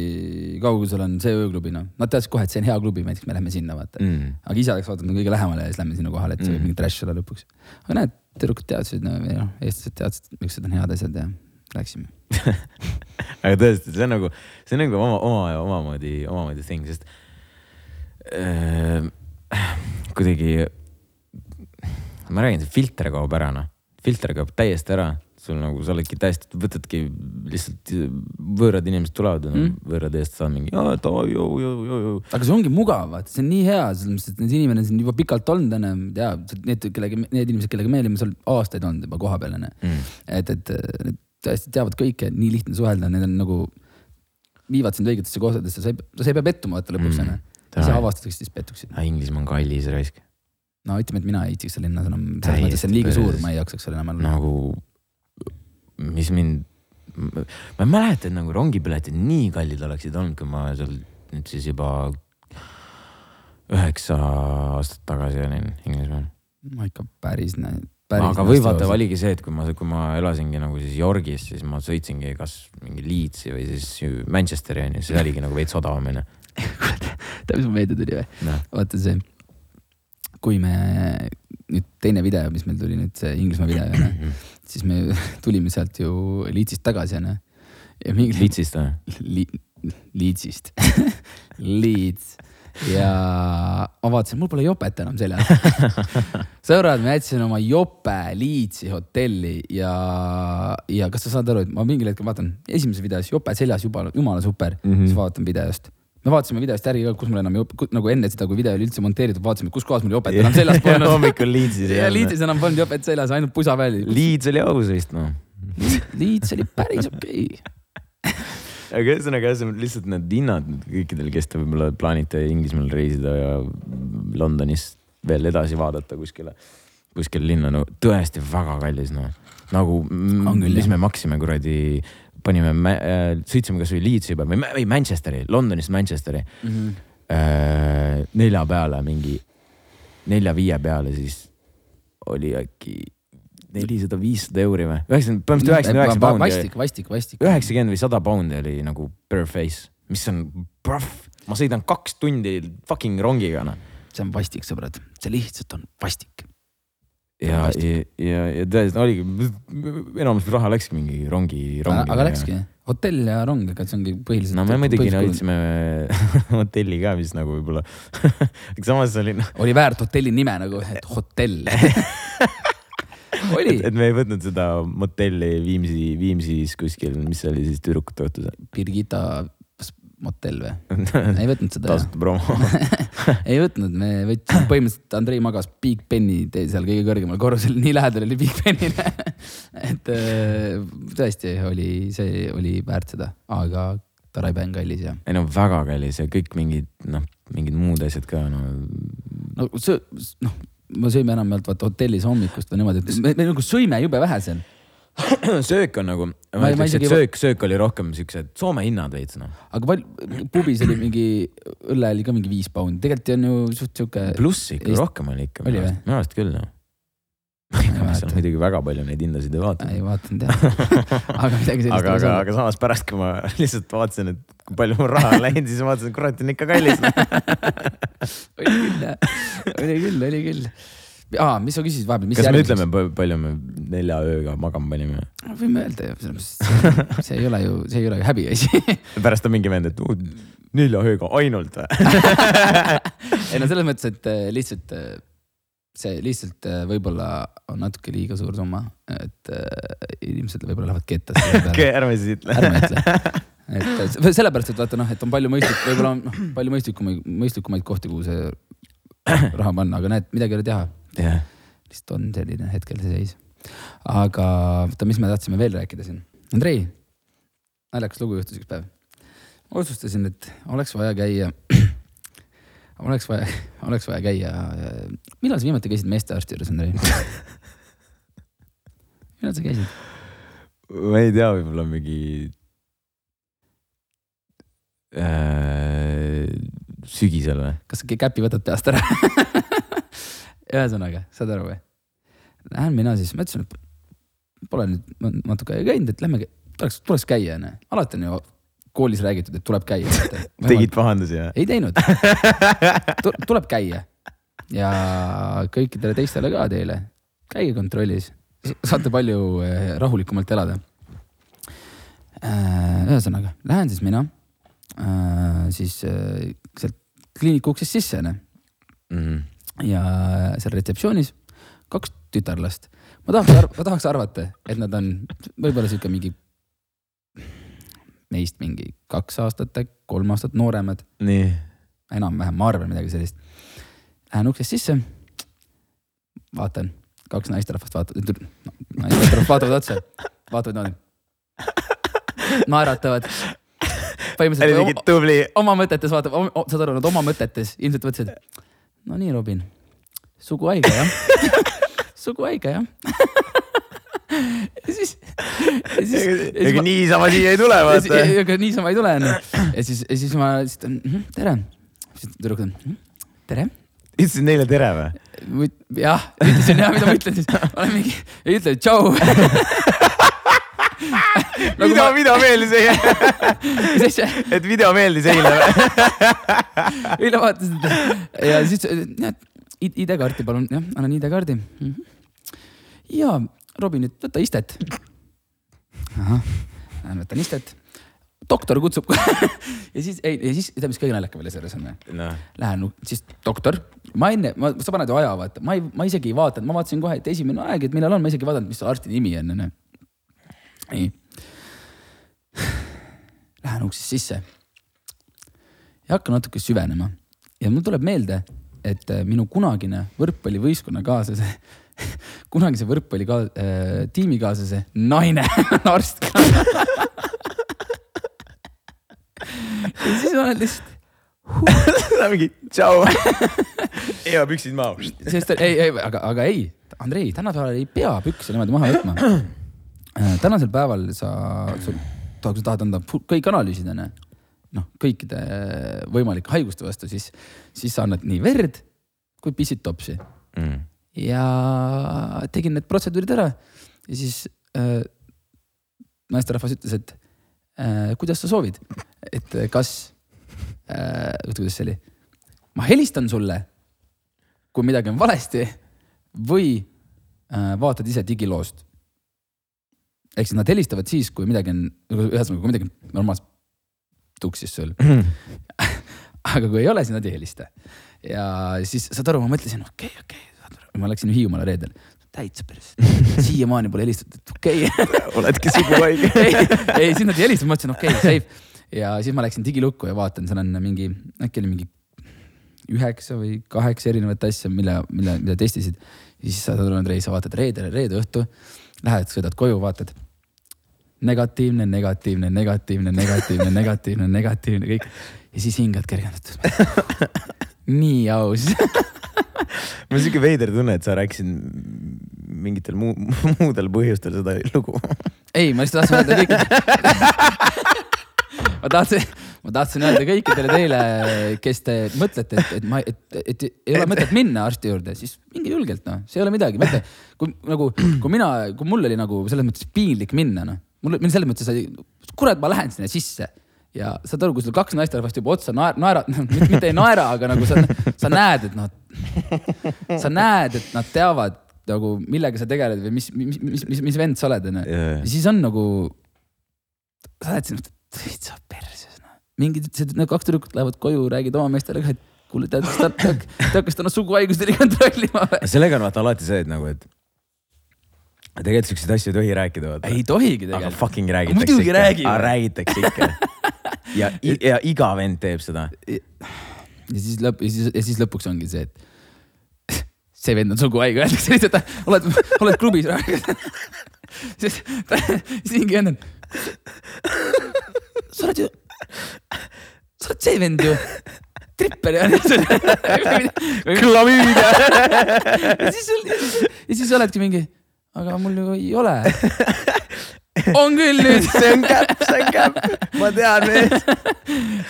kaugusel on see ööklubi, noh. Nad teadsid kohe, et see on hea klubi, näiteks me lähme sinna, vaata mm.. Mm. aga ise oleks vaadanud kõige lähemale ja siis lähme sinna kohale, et see võib Mm. mingi trash olla lõpuks. aga näed, tüdrukud teadsid, no noh, eestlased teadsid, miks need on head asjad ja läksime. aga tõesti, see on nagu, see on nagu oma, oma, omamoodi, omamoodi thing, sest äh, kuidagi, ma räägin, see filter kaob ära, noh, filter kaob täiesti ära, sul nagu, sa oledki täiesti, võtadki lihtsalt võõrad inimesed tulevad ja Mm. mm. võõrad eestlased on mingi, aa, joo, joo, joo, joo, joo. aga see ongi mugav, vaata, see on nii hea, selles mõttes, et need inimene on siin juba pikalt olnud, onju, ja need, kellega, need inimesed, kellega me olime seal aastaid olnud juba kohapeal, onju. Mm. et, et need tõesti teavad kõike, nii lihtne suhelda, need on nagu, viivad sind õigetesse kohtadesse, sa ei, sa ei pea pettuma vaata lõpuks Mm. onju. ise avastatakse, siis pettuksid. Inglismaa on kallis raisk, no ütleme, et mina ei viitsiks seal linnas enam, selles mõttes see on liiga suur, ma ei jaksaks seal enam olla. nagu, mis mind, ma ei mäleta, et nagu rongipiletid nii kallid oleksid olnud, kui ma seal nüüd siis juba üheksa aastat tagasi olin Inglismaal. ma ikka päris, päris. aga või vaata, valige see, et kui ma, kui ma elasingi nagu siis Yorgis, siis ma sõitsingi kas mingi Leedsi või siis Manchesteri onju, see oligi nagu veits odavam onju. tead, mis mul meelde tuli või? noh, vaata see, kui me nüüd teine video, mis meil tuli nüüd see Inglismaa video onju, siis me tulime sealt ju Leedsist tagasi onju. ja mingi Leedsist või? Li, Leedsist Leeds ja ma vaatasin, mul pole jopet enam seljas. sõbrad, ma jätsin oma jope Leedsi hotelli ja, ja kas sa saad aru, et ma mingil hetkel vaatan esimeses videos jope seljas juba jumala super mm, Mhm. -hmm. siis vaatan videost me vaatasime videost järgi ka, kus mul enam jop-, nagu enne seda, kui video oli üldse monteeritud, vaatasime, kus kohas mul jopet enam seljas polnud. hommikul Leedsis ei ja olnud. Leedsis enam polnud jopet seljas, ainult pusa peal. Leeds oli aus vist noh. Leeds oli päris okei okay. aga ühesõnaga on lihtsalt need hinnad kõikidel, kes te võib-olla plaanite Inglismaal reisida ja Londonis veel edasi vaadata kuskile, kuskile linna, no tõesti väga kallis noh. nagu, mis me maksime kuradi, panime, sõitsime kasvõi Leedsi juba või, või Manchesteri, Londonist Manchesteri Mm -hmm. äh, nelja peale mingi, nelja-viie peale siis oli äkki nelisada, viissada euri või, üheksakümmend, põhimõtteliselt üheksakümmend üheksa poundi. vastik, vastik, vastik. üheksakümmend või sada poundi oli nagu per face, mis on proff, ma sõidan kaks tundi fucking rongiga noh. see on vastik, sõbrad, see lihtsalt on vastik. ja, ja, ja, ja tõesti oligi, enamus raha läkski mingi rongi, rongi. aga läkski, hotell ja rong, ega see ongi põhiliselt. no me muidugi nõudsime hotelli ka, mis nagu võib-olla, samas oli noh, oli väärt hotelli nime nagu, et hotell. oli et, me ei võtnud seda motelli Viimsi, Viimsis kuskil, mis oli siis tüdrukute õhtus. Birgitta motell või? ei võtnud seda tasuta promo. ei võtnud, me võtsime, põhimõtteliselt Andrei magas Big Beni tee seal kõige kõrgemal korrusel, nii lähedal oli Big Benile. et äh, tõesti oli, see oli väärt seda, aga Tarabe on kallis ja ei no väga kallis ja kõik mingid noh, mingid muud asjad ka no. no see, noh, me sõime enamjaolt vaata hotellis hommikust või niimoodi, et me, me nagu sõime jube vähe seal. söök on nagu, Ma ütleks, et söök, söök oli rohkem siuksed Soome hinnad veits noh. aga palju, pubis oli mingi, õlle oli ka mingi viis paundi, tegelikult on ju suht sihuke. pluss ikka Eest- rohkem oli ikka minu arust, küll noh. ma seal muidugi väga palju neid hindasid ei ei vaadanud. vaadanud jah, aga midagi sellist aga, aga, aga samas pärast, kui ma lihtsalt vaatasin, et kui palju mul raha on läinud, siis vaatasin, et kurat on ikka kallis. oli küll jah, oli küll, oli küll. aa, mis sa küsisid vahepeal, mis kas me järgmiseks? ütleme, palju me nelja ööga magama panime? võime öelda ju, selles mõttes, see ei ole ju, see ei ole ju häbiasi. pärast on mingi vend, et "Oo, nelja ööga ainult või? ei no selles mõttes, et äh, lihtsalt äh, see lihtsalt äh, võib-olla on natuke liiga suur summa, et inimesed võib-olla lähevad ketta okei, ärme siis ütle. ärme ütle. et sellepärast, et vaata noh, et on palju mõistlik, võib-olla noh, palju mõistlikumaid, mõistlikumaid kohti, kuhu see raha panna, aga näed, midagi ei ole teha. jah, lihtsalt on selline hetkel see seis. aga oota, mis me tahtsime veel rääkida siin? Andrei, naljakas lugu juhtus üks päev. otsustasin, et oleks vaja käia, oleks vaja, oleks vaja käia. millal sa viimati käisid meestearsti juures, Andrei? millal sa käisid? ma ei tea, võib-olla mingi äh, sügisel või? kas sa käpi võtad peast ära? ühesõnaga, saad aru või? Lähen mina siis, ma ütlesin, et pole nüüd natuke käinud, et lähme, tuleks, tuleks käia onju. alati on ju koolis räägitud, et tuleb käia. tegid pahandusi või? ei teinud. tuleb käia ja kõikidele teistele ka teile, käige kontrollis, saate palju eh, rahulikumalt elada. ühesõnaga, lähen siis mina äh, siis äh, sealt kliiniku uksest sisse onju Mhm. Ja seal retseptsioonis kaks tütarlast. ma tahaks ma tahaks arvata, et nad on võib-olla sihuke mingi meist mingi kaks aastat, kolm aastat nooremad, nii, enam-vähem, ma arvan midagi sellist. Lähen uksest sisse, vaatan, kaks naisterahvast vaatavad, naisterahvast vaatavad otsa, vaatavad niimoodi, naeratavad. oli mingi põhimõtteliselt tubli. oma mõtetes vaatab, saad aru, nad oma mõtetes ilmselt mõtlesid, no nii, Robin, sugu haige jah, sugu haige jah. ja siis, ja siis, ega siis niisama siia ei tule, ma, vaata. ega niisama ei tule onju. ja siis, ja siis ma lihtsalt mm,, tere. siis tüdruk on mm,, tere. ütlesid neile tere või? jah, ütlesin jah, mida ma ütlen siis, ma olen mingi, ei ütle tšau. nagu video, ma, video meeldis eile, mis asja, et video meeldis eile eile vaatasin ja siis näed, ID-kaarti palun, jah, annan ID-kaardi mm. -hmm. ja Robin, nüüd võta istet. ahah, võtan istet. doktor kutsub ja siis, ei, ja siis tead, mis kõige naljakam veel selles on või? noh, Lähen siis doktor, ma enne, ma, sa paned ju aja vaata, ma ei, ma isegi ei vaadanud, ma vaatasin kohe, et esimene aeg, et millal on, ma isegi ei vaadanud, mis arsti nimi on, onju. nii. Lähen uksest sisse ja hakkan natuke süvenema ja mul tuleb meelde, et äh, minu kunagine võrkpallivõistkonnakaaslase, kunagise võrkpalli ka, äh, tiimikaaslase naine on arst ka. ja siis ma olen lihtsalt mingi tšau. Eva püksid maha. sest ei, ei, aga, aga ei, Andrei, tänapäeval ei pea pükse niimoodi maha võtma. tänasel päeval sa, sul, sa tahad anda kõik analüüsid onju, noh, kõikide võimalike haiguste vastu, siis, siis sa annad nii verd kui pissit topsi Mm. ja tegin need protseduurid ära ja siis äh, naisterahvas ütles, et äh, kuidas sa soovid, et äh, kas äh,, kuidas see oli, ma helistan sulle, kui midagi on valesti või äh, vaatad ise digiloost. Ehk siis nad helistavad siis, kui midagi on, ühesõnaga, kui midagi on normaalselt tuksis sul. aga kui ei ole, siis nad ei helista. ja siis saad aru, ma mõtlesin, okei okay,, okei okay., ma läksin Hiiumaale reedel, täitsa päris, siiamaani pole helistatud, okei okay. oledki suguhaige. ei, ei siis nad ei helistanud, ma mõtlesin, okei okay,, safe. ja siis ma läksin digilukku ja vaatan, seal on mingi, äkki oli mingi üheksa või kaheksa erinevat asja, mille, mille, mida testisid. ja siis saad aru, Andrei, sa vaatad reede, reede õhtu, lähed, sõidad koju, vaatad. negatiivne, negatiivne, negatiivne, negatiivne, negatiivne, negatiivne, kõik. ja siis hingad kergendatud. nii aus. mul on siuke veider tunne, et sa rääkisid mingitel muu, muudel põhjustel seda lugu. ei, ma lihtsalt tahtsin öelda kõikidele. ma tahtsin, ma tahtsin öelda kõikidele teile, kes te mõtlete, et, et ma, et, et ei ole mõtet minna arsti juurde, siis minge julgelt noh, see ei ole midagi, mõtle. kui nagu, kui mina, kui mul oli nagu selles mõttes piinlik minna noh, mul mul selles mõttes oli, kurat, ma lähen sinna sisse ja saad aru, kui sul kaks naisterahvast juba otsa naer-, naera-, mitte ei naera, aga nagu sa, sa näed, et nad, sa näed, et nad teavad nagu millega sa tegeled või mis, mis, mis, mis, mis vend sa oled onju. Ja siis on nagu, sa lähed sinna, täitsa perses noh. mingid ütlesid, need kaks tüdrukut lähevad koju, räägid oma meestele ka, et kuule, tead, ta, tead, kas ta on suguhaigust oli kontrollima sellega on vaata alati see, et nagu, et tegelikult siukseid asju ei tohi rääkida, ei tohigi aga tegelikult. fucking räägitakse ikka. räägitakse ikka. ja, ja iga vend teeb seda. ja siis lõpp, ja siis, ja siis lõpuks ongi see, et see vend on suguhaige, öeldakse lihtsalt, oled, oled klubis. siis, siis mingi vend on. Sa oled ju, sa oled see vend ju. tripper ja. klamüüdia. ja siis, ja siis, oledki mingi, aga mul ju ei ole. on küll nüüd. see on käpp, see on käpp. ma tean neid.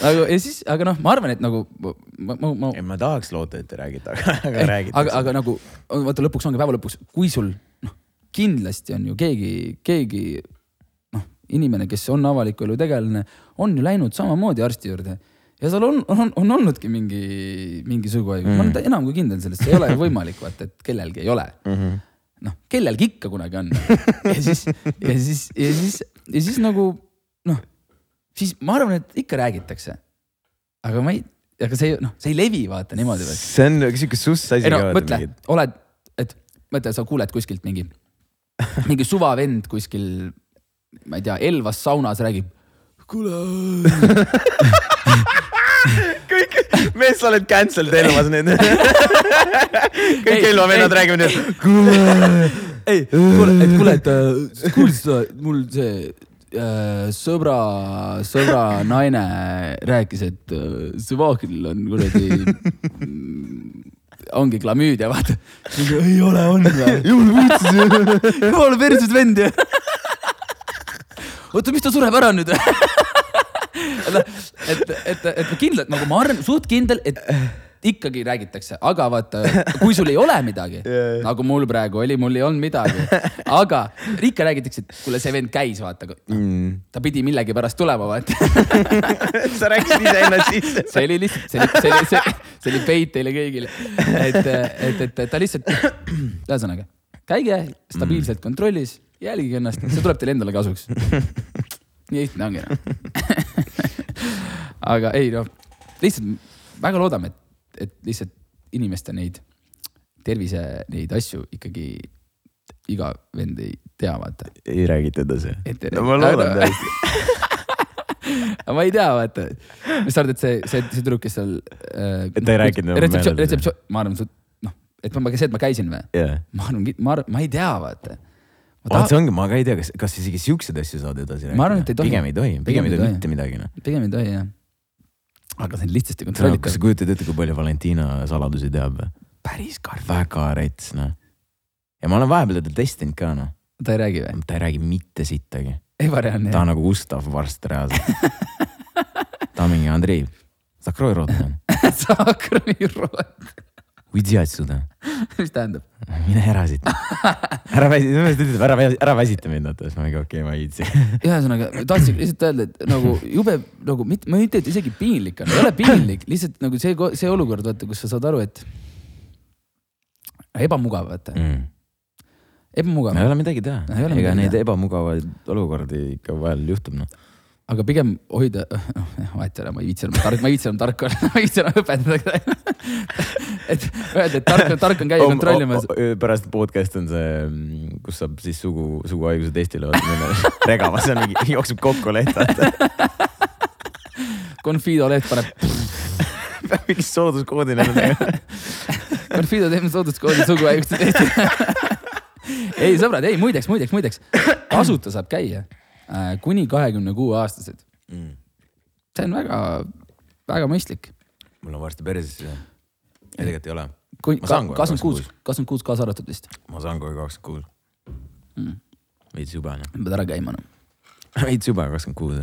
aga, ja siis, aga noh, ma arvan, et nagu ma, ma, ma, ma tahaks loota, et te räägite, aga, aga räägite. aga, aga nagu vaata lõpuks ongi päeva lõpuks, kui sul noh, kindlasti on ju keegi, keegi inimene, kes on avaliku elu tegelane, on ju läinud samamoodi arsti juurde ja tal on, on, on olnudki mingi, mingi suguhaigus mm., ma olen enam kui kindel selles, see ei ole võimalik, vaata, et kellelgi ei ole mm. -hmm. noh, kellelgi ikka kunagi on. ja siis, ja siis, ja siis, ja siis nagu noh, siis ma arvan, et ikka räägitakse. aga ma ei, aga see, noh, see ei levi vaata niimoodi see on siuke suss asi ei no mõtle, oled, et mõtle, sa kuuled kuskilt mingi, mingi suvavend kuskil, ma ei tea, Elvas saunas räägib. kuule, kõik, mees, sa oled cancelled Elvas nüüd. kõik Ei, Elva vennad ei. räägivad nüüd. ei, kuule, et kuule, et äh, kuulsid seda, mul see äh, sõbra, sõbra naine rääkis, et äh, Süvahil on kuradi, ongi klamüüdia, vaata. ei ole, on või? jumala putsis, jumala perses vend ju. oota, mis ta sureb ära nüüd? et, et, et, kindlalt nagu ma arvan, suht kindel, et ikkagi räägitakse, aga vaata, kui sul ei ole midagi Jaa. nagu mul praegu oli, mul ei olnud midagi, aga ikka räägitakse, et kuule, see vend käis, vaata, Mm. ta pidi millegipärast tulema, vaata. sa rääkisid iseennast sisse. see oli lihtsalt, see oli, see oli, see, see oli peit teile kõigile. et, et, et ta lihtsalt, ühesõnaga, käige stabiilselt kontrollis, jälgige ennast, see tuleb teile endale kasuks. nii lihtne ongi noh. aga ei noh, lihtsalt väga loodame, et, et lihtsalt inimeste neid tervise neid asju ikkagi iga vend ei tea, vaata. ei räägita edasi no ma loodan tõesti. aga ma ei tea, vaata, mis sa arvad, et see, see, see tüdruk, kes seal äh,. Et ta ei rääkinud enam retseptsioon, ma arvan, noh, et ma, see, et ma käisin või? jah. ma arvan, ma ma ei tea, vaata vaat see ongi, ma ka ei tea, kas, kas isegi siukseid asju saad edasi rääkida. pigem ei tohi, pigem ei tohi mitte midagi noh. pigem ei tohi jah. aga see on lihtsasti noh, kontrollitav. kas sa kujutad ette, kui palju Valentina saladusi teab või? päris karm. väga rets noh. ja ma olen vahepeal teda testinud ka noh. ta ei räägi või? ta ei räägi mitte sittagi. ebareaalne. ta on nagu Gustav Varst reaalselt ta on mingi Andrei, Sakroi Rotman Sakroi Rotman uidi отсюда , mis tähendab ? mine ära siit . ära väsi , ta ütleb ära , ära väsita mind , vaata , siis ma mingi okei okay, , ma ei viitsi . ühesõnaga , tahtsin lihtsalt öelda , et nagu jube nagu mitte , ma ei ütle , et isegi piinlik on , ei ole piinlik , lihtsalt nagu see , see olukord , vaata , kus sa saad aru , et ebamugav , vaata , Mm. ebamugav ei , ole midagi teha Ei ole , ega midagi neid teha. ebamugavaid olukordi ikka vahel juhtub noh . aga pigem hoida, noh, vahet ei ole, ma ei viitsi enam tark, ma ei viitsi enam tark olla, ma ei viitsi enam õpetada et öelda, et tark on, tark on käia kontrollimas. pärast podcast on see, kus saab siis sugu, suguhaiguse testile minna regama, see on mingi, jookseb kokku leht, vaata. Confido leht paneb, peab mingi sooduskoodi neile tegema. Confido teeb sooduskoodi suguhaiguste testi. ei sõbrad, ei muideks, muideks, muideks, tasuta saab käia kuni kahekümne kuue aastased. see on väga, väga mõistlik. mul on varsti perses ei, tegelikult ei ole. Kakskümmend kuus, kakskümmend kuus kaasa arvatud vist. ma saan kohe kakskümmend kuus. Mm. veits jube noh, pead ära käima noh. veits jube kakskümmend kuus.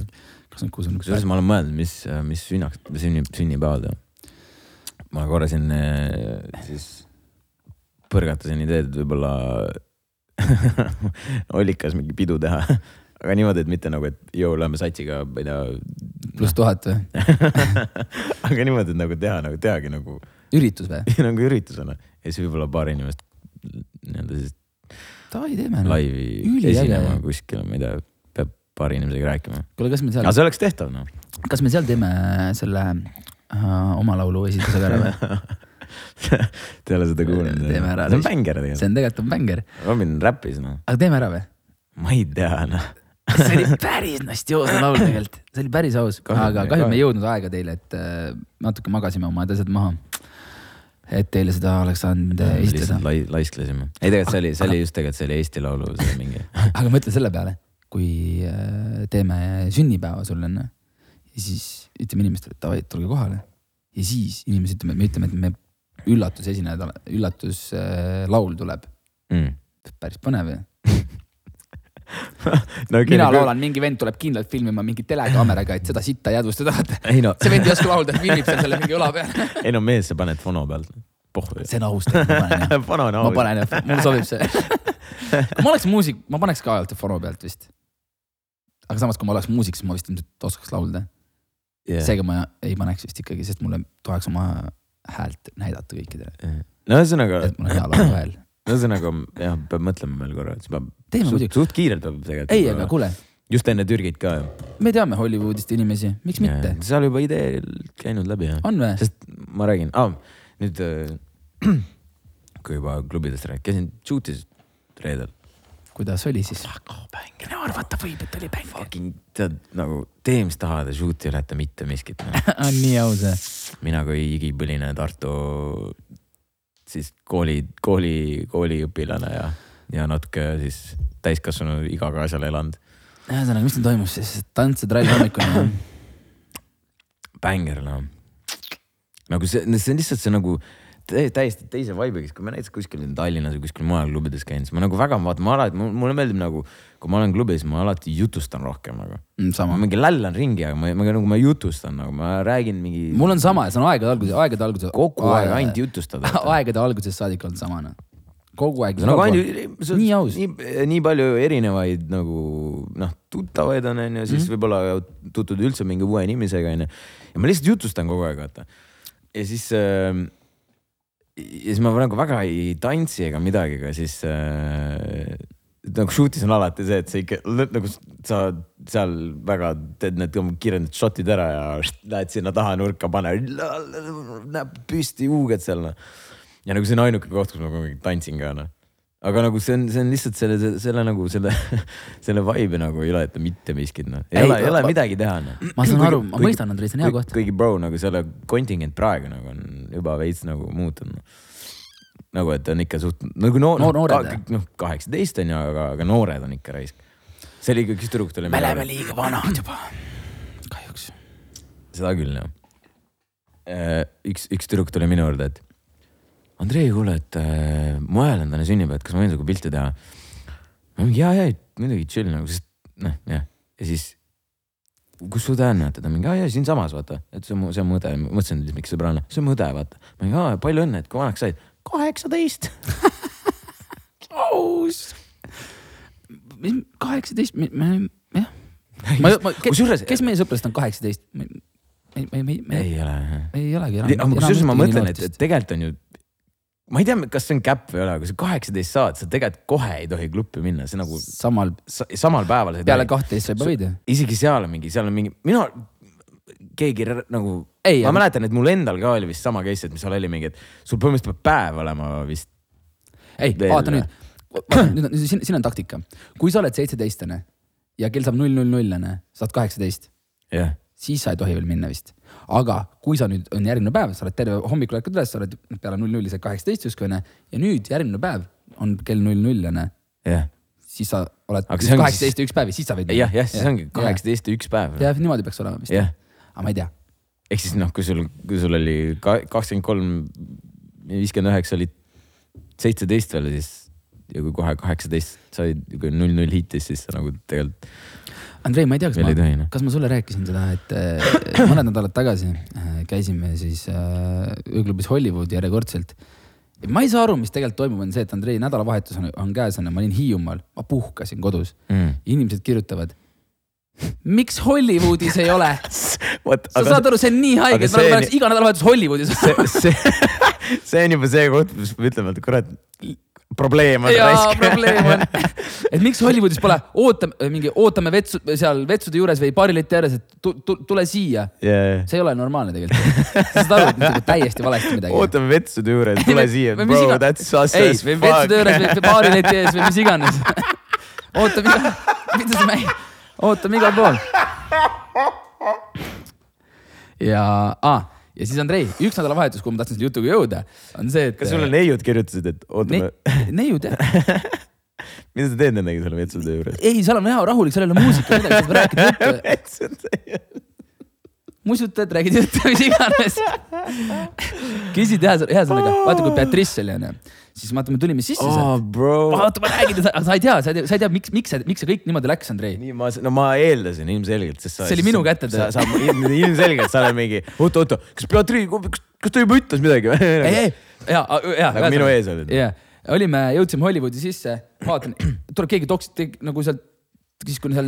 kakskümmend kuus on üks kusjuures ma olen mõelnud, mis, mis sünnaks, sünni, sünnipäeval teha. ma korra siin eh, siis põrgatasin ideed, et võib-olla Ollikas mingi pidu teha. Aga niimoodi, et mitte nagu, et jõu, lähme satsiga, ma ei tea. pluss tuhat või? aga niimoodi, et nagu teha, nagu tehagi nagu, üritus või? nagu üritusena ja siis võib-olla paar inimest nii-öelda siis davai, teeme noh. laivi esinema kuskil, ma ei tea, peab paari inimesega rääkima. kuule, kas me seal aga, see oleks tehtav noh. kas me seal teeme selle äh, oma laulu esituse ka ära või? Te ei ole seda kuulnud? Teeme ära, see on siis. bängar tegelikult. see on tegelikult on bängar, Robin räppis noh, aga teeme ära või? ma ei tea noh. see oli päris nastioosne laul tegelikult, see oli päris aus, aga kahju, me ei jõudnud aega teile, et äh, natuke magasime oma asjad maha. et teile seda oleks saanud äh, lihtsalt. lai-, laisklesime. ei tegelikult see oli, see oli just tegelikult, see oli Eesti Laulu, see mingi. aga mõtle selle peale, kui äh, teeme sünnipäeva sulle onju ja siis ütleme inimestele, et davai, tulge kohale. ja siis inimesed ütlevad, me ütleme, et me üllatusesinejad, üllatuslaul tuleb. Mm. päris põnev ju. no, mina laulan, mingi vend tuleb kindlalt filmima mingi telekaameraga, et seda sitta jäädvustada, no, see vend ei oska laulda, filmib seal selle mingi õla peal. ei no mees, sa paned fono pealt. see on aus, ma panen jah. fono on ma aus. panen jah, mulle sobib see. kui ma oleks muusik, ma paneks ka aeg-ajalt fono pealt vist. aga samas, kui ma oleks muusik, siis ma vist ilmselt oskaks laulda. seega ma ei paneks vist ikkagi, sest mulle tahaks oma häält näidata kõikidele, no ühesõnaga, et mul on hea laulu hääl. Ühesõnaga jah, peab mõtlema veel korra, et see peab teeme muidugi. suht kiirelt peab tegelikult. ei, aga kuule, just enne Türgit ka ju. me teame Hollywoodist inimesi, miks mitte? seal juba idee käinud läbi jah. on või? sest ma räägin ah,, nüüd äh, kui juba klubidest rääkida, käisin Shootis reedel. kuidas oli siis? no arvata võib, et oli bäng. Fucking tead nagu tee, mis tahad ja shoot ei ületa mitte miskit no. on nii aus või? mina kui igipõline Tartu siis kooli, kooli, kooliõpilane ja, ja natuke siis täiskasvanu igaga asjal elanud. ühesõnaga, mis nüüd toimus siis? tants ja trall hommikuni. bänger noh. nagu see, see on lihtsalt see nagu täiesti teise vibe'iga, kui ma näiteks kuskil Tallinnas või kuskil mujal klubides käin, siis ma nagu väga vaatan, ma alati, mulle meeldib nagu, kui ma olen klubis, ma alati jutustan rohkem nagu. sama. mingi lällan ringi, aga ma, ma nagu ma jutustan nagu ma räägin mingi. mul on sama, see on aegade alguses, aegade alguses. kogu aeg ainult jutustada. aegade algusest saadik olnud sama noh. kogu aeg. nagu ainult, Nii aus. nii, nii palju erinevaid nagu noh, tuttavaid on, onju, siis mm. võib-olla tutvud üldse mingi uue inimesega, onju. ja ma lihtsalt jutustan kogu aeg, vaata. ja siis äh,, ja siis ma nagu väga ei tantsi ega midagi, aga siis äh, nagu shoot'is on alati see, et sa ikka nagu sa seal väga teed need kiired shot'id ära ja lähed sinna taha nurka, pane, näeb püsti, huugad seal noh. ja nagu see on ainuke koht, kus ma kogu aeg tantsin ka noh. Aga nagu see on, see on lihtsalt selle, selle nagu selle, selle vibe'i nagu ei ületa mitte miskit noh. ei ole, ei ole midagi teha noh. ma saan aru, ma mõistan, Andrei, see on hea koht. kuigi bro nagu selle kontingent praegu nagu on juba veits nagu muutunud no.. nagu, et on ikka suht nagu noor, Noor- noored, noh, kaheksateist on ju, aga, aga noored on ikka raisk. see oli ikka, üks tüdruk tuli. me oleme liiga vanad juba. kahjuks. seda küll jah. üks, üks tüdruk tuli minu juurde, et Andrei, kuule, et äh, mu hääl on täna sünnipäev, et kas ma võin sinuga pilti teha? ma mingi ja, ja muidugi chill nagu, sest noh, jah, ja siis. kus su õde on, vaata, ta mingi, aa jaa, siinsamas vaata, et see on mu, see on mu õde, mõtlesin, et miks sõbranna, see on mu õde, vaata. ma mingi, aa palju õnne, et kui vanaks said? kaheksateist. aus. kaheksateist, me, me, jah. kusjuures, kes meie sõpradest on kaheksateist? me, me, me, me, ei ole ei olegi aga kusjuures ma mõtlen, et tegelikult on ju, ma ei tea, kas see on käpp või ei ole, aga sa kaheksateist saad, sa tegelikult kohe ei tohi kluppi minna, see nagu samal, sa, samal päeval. peale kahtteist sa juba võid ju. isegi seal on mingi, seal on mingi, mina, keegi nagu, Ei, ma aga- mäletan, et mul endal ka oli vist sama case, et mis seal oli mingi, et sul põhimõtteliselt peab päev olema vist. ei, vaata nüüd, nüüd on, siin, siin on taktika. kui sa oled seitseteistaastane ja kell saab null, null, null onju, sa oled kaheksateist, jah, siis sa ei tohi veel minna vist. Aga kui sa nüüd on järgmine päev, sa oled terve hommikul ärkad üles, sa oled peale null nulli saad kaheksateist justkui onju ja nüüd järgmine päev on kell null null onju, jah, siis sa oled see kaheksateist ja üks päev ja siis sa võid. jah, jah, siis ongi kaheksateist ja üks päev. jah, niimoodi peaks olema vist. aga ma ei tea. ehk siis noh, kui sul, kui sul oli ka- kakskümmend kolm viiskümmend üheksa olid seitseteist veel siis ja kui kohe kaheksateist said kui null null hitis, siis sa nagu tegelikult Andrei, ma ei tea, kas tohi, ma kas ma sulle rääkisin seda, et äh, mõned nädalad tagasi äh, käisime siis äh, ööklubis Hollywood järjekordselt. ma ei saa aru, mis tegelikult toimub, on see, et Andrei nädalavahetus on, on käes, onju, ma olin Hiiumaal, ma puhkasin kodus mm.. inimesed kirjutavad. miks Hollywoodis ei ole? sa saad aru, see on nii haige, et see- oleks iga nädalavahetus Hollywoodis see, see, see on juba see koht, kus me ütleme, et kurat, probleem on jaa, probleem on, et miks Hollywoodis pole, ootame mingi, ootame vetsu seal vetsude juures või baarileti ääres, et tu, tu, tule siia. yeah.. see ei ole normaalne tegelikult. sa saad aru, et nüüd nagu täiesti valesti midagi. ootame vetsude juures, tule siia, bro iga-, that's sus ei as, või vetsude juures fuck. või baarileti ees või mis iganes. ootame iga, mida sa mängid, ootame igal pool. ja ah,, ja siis Andrei, üks nädalavahetus, kuhu ma tahtsin selle jutuga jõuda, on see, et. kas sulle neiud kirjutasid, et ootame ne,, neiud jah mida sa teed nendega seal vetsude juures? ei, seal on hea rahulik, seal ei ole muusikat, midagi, saad rääkida juttu, musutad, räägid juttu, mis iganes. küsid ühesõnaga, vaata kui Beatrice oli onju, siis vaata, me tulime sisse oh, sealt. bro. vaata, ma räägin, sa sa ei tea, sa ei tea, sa ei tea, miks, miks see, miks see kõik niimoodi läks, Andrei. nii ma, no ma eeldasin ilmselgelt, sest sa. See oli minu kätte sa, töö. ilmselgelt sa oled mingi, oota, oota, kas Beatrice, kas, ta juba ütles midagi või? ei, ei, ja, ja. Nagu minu ees olid. olime, jõudsime Hollywoodi sisse, vaatan, tuleb keegi toks, nagu sealt, siis kui seal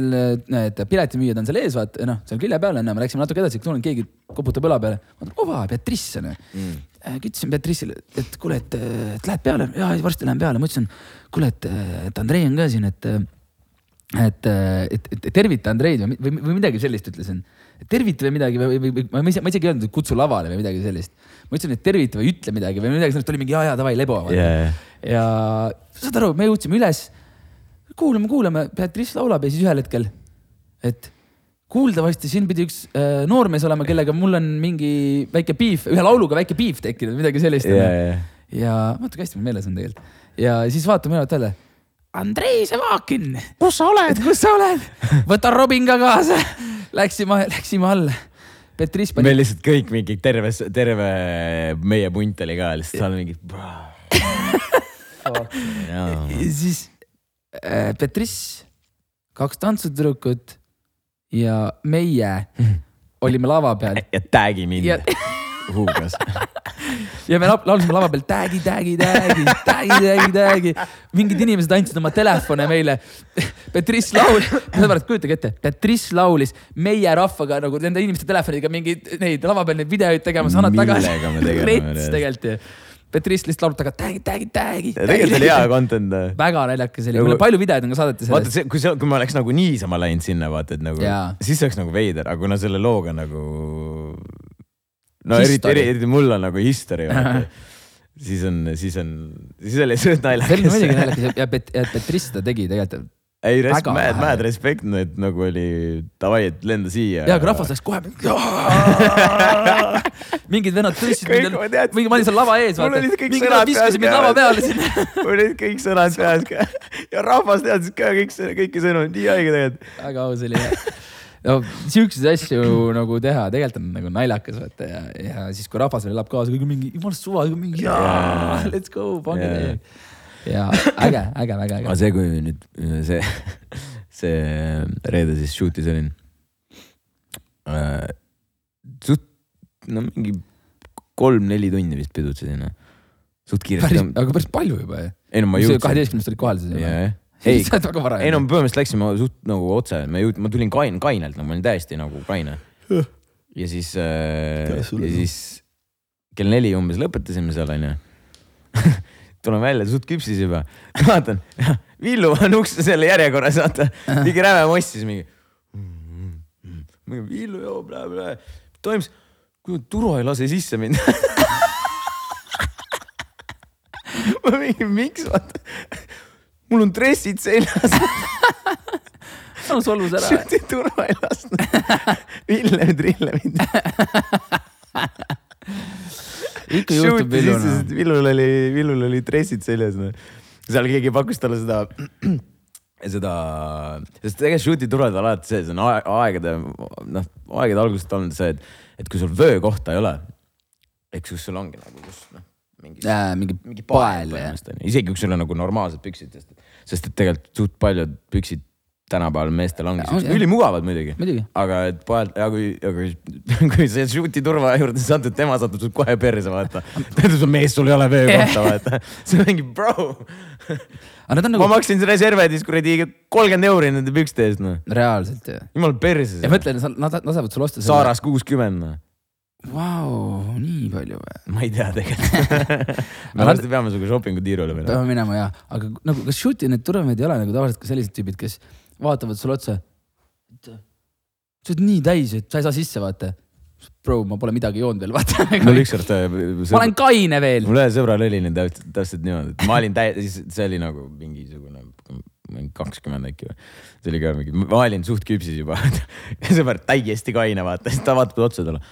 need piletimüüjad on seal ees, vaata, noh, seal külje peal onju, me läksime natuke edasi, tulen keegi koputab õla peale, vaatan, ova, Beatrice onju mm.. ütlesin Beatrice'ile, et kuule, et, et lähed peale, ja varsti lähen peale, ma ütlesin, kuule, et, et Andrei on ka siin, et et, et, et tervita Andreid või, või, või midagi sellist ütlesin. tervita või midagi või, või, või ma isegi, ma isegi ei öelnud, et kutsu lavale või midagi sellist. ma ütlesin, et tervita või ütle midagi või midagi sellist, oli mingi ja, ja davai, lebo yeah.. ja saad aru, me jõudsime üles, kuulame, kuulame, Beatrice laulab ja siis ühel hetkel, et kuuldavasti siin pidi üks äh, noormees olema, kellega mul on mingi väike piif, ühe lauluga väike piif tekkinud, midagi sellist yeah,. Yeah. ja vaata, kui hästi mul meeles on tegelikult. ja siis vaatame üle talle. Andrei Sevakin. kus sa oled? kus sa oled? võta Robin ka kaasa. Läksime, läksime alla. Beatrice pani. meil lihtsalt kõik mingi terve, terve meie punt oli ka lihtsalt seal mingi. ja siis äh, Beatrice, kaks tantsutüdrukut ja meie olime lava peal. ja tag'i mind ja... huugas ja me laulsime lava peal tag'i, tag'i, tag'i, tag'i, tag'i, tag'i. mingid inimesed andsid oma telefone meile. Beatrice laulis, sellepärast kujutage ette, Beatrice laulis meie rahvaga nagu nende inimeste telefoniga mingeid neid lava peal neid videoid tegemas, annad tagasi. millega me tegeleme. rets tegelikult ju. Beatrice lihtsalt laulab taga tag'i, tag'i, tag'i. tegelikult oli hea content. väga naljakas oli, meil on palju videoid on ka saadetes. vaata see, kui see, kui ma oleks nagu niisama läinud sinna, vaata, et nagu, siis oleks nagu veider, aga kuna selle looga nagu no eriti, eriti, eriti mul on nagu history siis on, siis on, siis oli see naljakas. see oli muidugi naljakas ja, ja, ja Petrice seda tegi tegelikult. Ei, mad, mad respect, et nagu oli davai, et lenda siia. ja, aga rahvas läks kohe. mingid vennad tõstsid mind, mingi, ma olin seal lava ees, vennad viskasid mind lava peale sinna. mul olid kõik sõnad peas ka ja rahvas teadis ka kõik, kõiki sõnu, nii haige tegelikult. väga aus oli no siukseid asju nagu teha, tegelikult on nagu naljakas vaata ja, ja siis, kui rahvas veel elab kaasa, kõik mingi jumala suva, mingi jaa, let's go, pange täiega. Ja äge, äge, väga äge. aga see, kui nüüd see, see reede siis shoot'is olin äh,. suht, no mingi kolm-neli tundi vist pidutsesin. suht kiiresti. aga päris palju juba ju. ei no ma jõudsin. kaheteistkümnest olid kohal siis yeah.? ei, sa oled väga vara. ei no põhimõtteliselt läksime suht nagu otse, me jõud-, ma tulin kain-, kainelt, no ma olin täiesti nagu kaine. ja siis äh,, ja siis kell neli umbes lõpetasime seal onju tulen välja, suht küpsis juba. vaatan, Villu on ukse selle järjekorras, vaata, mingi räme mossis mingi. mingi Villu joo, blä-blä. toimus, kuule Turo ei lase sisse mind ma mingi, miks vaata mul on dressid seljas no solvus ära. turva ei lasknud. Villem Trillem. ikka juhtub Villuna. Villul oli, Villul oli dressid seljas no.. seal keegi pakkus talle seda, seda, sest tegelikult shoot'i turvad on alati see, see on aegade, noh, aegade algusest olnud see, et, et kui sul vöökohta ei ole, eks kus sul ongi nagu, kus noh mingi Äh, mingi mingi pael, põhimõtteliselt onju, isegi kui sul on nagu normaalsed püksid, sest, sest et tegelikult suht paljud püksid tänapäeval meestel ongi On, siuksed jah. ülimugavad muidugi. muidugi. aga et pael, ja kui, kui, kui sa shoot'i turva juurde satud, tema satub sul kohe perse, vaata. ta ütleb, mees, sul ei ole vöökohta, vaata. see on mingi bro. on ma nagu maksin reservedis kuradi kolmkümmend euri nende pükste eest, noh. reaalselt ju. jumal perse ja. mõtle, nad lasevad sul osta Saaras kuuskümmend, noh. Vau, nii palju või? ma ei tea tegelikult. me varsti peame sinuga shopping'u tiirule minema. peame minema ja, aga nagu kas shoot'i need turvamehed ei ole nagu tavaliselt ka sellised tüübid, kes vaatavad sulle otsa. sa oled nii täis, et sa ei saa sisse vaata. Bro, ma pole midagi joonud veel, vaata. mul ükskord, ma olen kaine veel. mul ühel sõbral oli nüüd täpselt, täpselt niimoodi, et ma olin täi-, siis see oli nagu mingisugune, mingi kakskümmend äkki või. see oli ka mingi, ma olin suht küpsis juba. sõber täiesti kaine, vaata, siis ta vaatab otsa talle.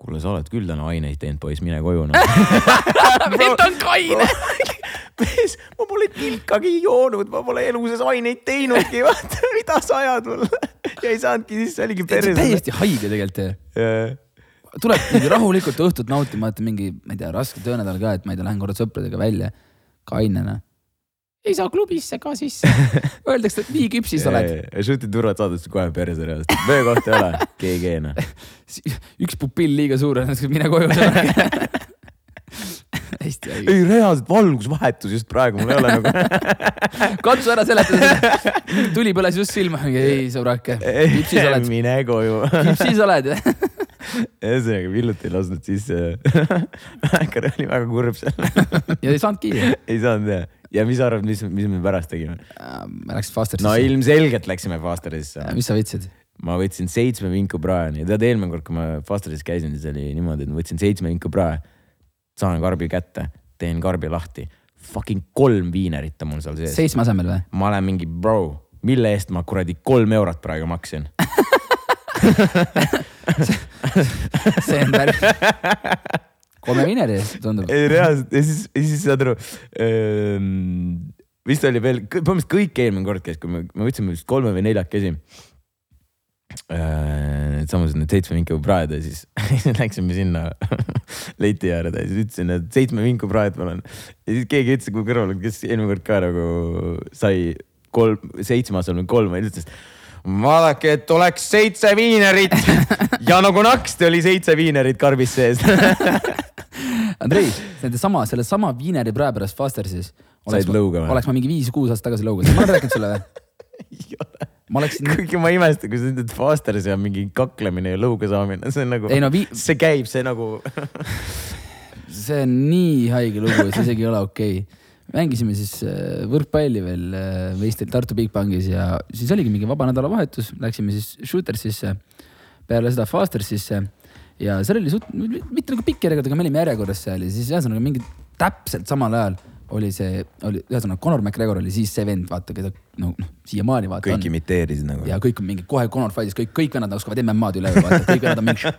kuule, sa oled küll täna aineid teinud, poiss, mine koju noh. vend on kaine. mees, ma pole tilkagi joonud, ma pole elu sees aineid teinudki, vaata, mida sa ajad mulle. ja ei saanudki sisse, oligi perse. täiesti haige tegelikult ju. tuleb mingi rahulikult õhtut nautima, vaata mingi, ma ei tea, raske töönädal ka, et ma ei tea, lähen korra sõpradega välja, kainena. ei saa klubisse ka sisse. Öeldakse, et nii küpsis oled. Shoot'i turvad saadad kohe perse reaalselt, vöökohta ei ole, GG noh. üks pupill liiga suur on, mine koju. hästi haige. ei reaalselt valgusvahetus just praegu, mul ei ole nagu. katsu ära seletada. tuli põles just silma, ei sõbrake, küpsis oled, mine koju. küpsis oled. ühesõnaga Villut ei lasknud sisse. Mäkkar oli väga kurb seal, ja ei saanudki. ei saanud teha. ja mis sa arvad, mis, mis me pärast tegime? ma läks Fasterisse no. ilmselgelt läksime Fasterisse. mis sa võtsid? ma võtsin seitsme vinku praeni ja tead, eelmine kord, kui ma Fasteris käisin, siis oli niimoodi, et ma võtsin seitsme vinku prae. Saan karbi kätte, teen karbi lahti. Fucking kolm viinerit on mul seal sees. seitsme asemel või? ma olen mingi bro, mille eest ma kuradi kolm eurot praegu maksin. see on päris. kolme vineri eest tundub. ei reaalselt ja siis, ja siis saad aru ähm,. vist oli veel, põhimõtteliselt kõik eelmine kord käis, kui me, me võtsime vist kolme või neljakesi äh,. Needsamased need seitsme vinku praed ja siis läksime sinna leti äärde ja siis ütlesin, et seitsme vinku praed palun. ja siis keegi ütles mu kõrval, kes eelmine kord ka nagu sai kolm, seitsme asemel kolm ütles vaadake, et oleks seitse viinerit ja nagu naksti oli seitse viinerit karbis sees Andrei, nende sama, selle sama viineri prae pärast Fastersis. Said lõuga või? oleks ma mingi viis-kuus aastat tagasi lõuga, ma olen rääkinud sulle või? Ma oleksin, kuigi ma ei imesta, kui sa ütled Fasteris ja mingi kaklemine ja lõuga saamine, see on nagu, no vii-, see käib, see nagu see on nii haige lugu, et see isegi ei ole okei okay.. mängisime siis äh, võrkpalli veel äh, Veistel Tartu Bigbankis ja siis oligi mingi vaba nädalavahetus, läksime siis Shootersisse, peale seda Fastersisse ja seal oli suht, mitte nagu pikk järjekord, aga me olime järjekorras seal ja siis ühesõnaga mingi täpselt samal ajal oli see, oli ühesõnaga Conor McGregor oli siis see vend, vaata, keda no, noh, siiamaani vaata kõik on. imiteerisid nagu. ja kõik on mingi kohe Conor Fight'is, kõik, kõik vennad oskavad MM-ad üle, vaata, kõik vennad on mingi.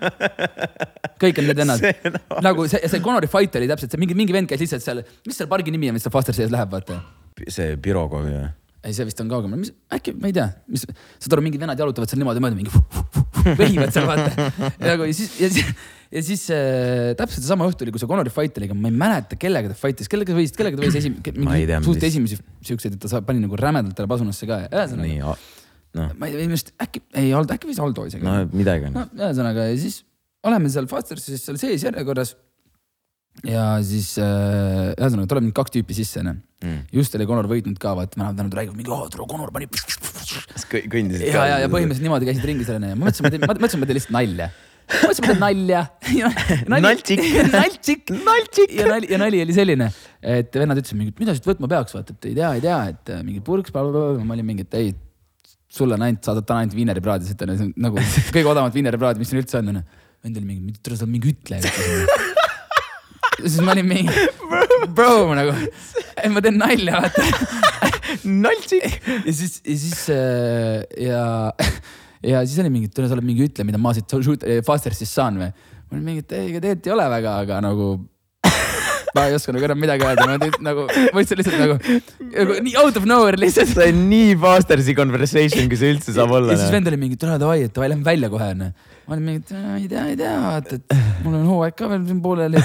kõik on need vennad on nagu see, see Conori fight oli täpselt see mingi, mingi vend käis lihtsalt seal, mis seal pargi nimi on, mis seal Faster sees läheb, vaata. see Pirogovi või? ei, see vist on kaugemal, mis äkki, ma ei tea, mis, saad aru, mingid vennad jalutavad seal niimoodi mööda, mingi vehivad seal vaata. ja nagu ja siis, ja siis, ja siis äh, täpselt sama õhtu oli, kui see Conori fight oli, aga ma ei mäleta, kellega ta fight'is, kellega ta võis, kellega ta võis esim-, Ma ei tea, suht esimesi siukseid, et ta sa- pani nagu rämedalt talle pasunasse ka ja ühesõnaga. nii, noh, ma ei minu arust äkki, ei olnud, äkki võis Aldo isegi no midagi on no ühesõnaga ja siis oleme seal Fastersis seal sees järjekorras. ja siis äh, ühesõnaga tuleb nüüd kaks tüüpi sisse onju mm.. just oli Conor võitnud ka vaata, vennad vennad räägivad mingi, oo tule Conor pani. kõndisid. ja, ja, ja põhimõtteliselt niimoodi käisid ringi selline ja ma mõtlesin, ma teen, ma mõtlesin, ma teen lihtsalt nalja. Ma mõtlesin, ma teen nalja. Naltšik. naltšik. naltšik. ja nali, ja nali oli selline, et vennad ütlesid mingi, mida siit võtma peaks, vaata, et ei tea, ei tea, et äh, mingi purks, ma olin mingi, et ei sulle on ainult, saadad täna ainult viineripraadi, see on nagu kõige odavamat viineripraadi, mis siin üldse on, onju. vend oli mingi, tere, sa mingi ütleja. siis ma olin mingi, bro nagu, ma teen nalja, vaata. naltšik. ja siis, ja siis äh, ja, ja siis oli mingi, et sa oled mingi ütleja, mida ma siit Fastersist saan või? ma olin mingi, et ei, ega tegelikult ei ole väga, aga nagu ma ei oska nagu enam midagi öelda, ma nüüd nagu mõtlesin lihtsalt nagu, nagu nii out of nowhere lihtsalt. see on nii Fostersi conversation, kui see üldse saab olla. noh. ja siis vend oli mingi, tule davai, et davai, lähme välja kohe onju. ma olin mingi, ei tea, ei tea, vaata, et mul on hooaeg ka veel siin pooleli.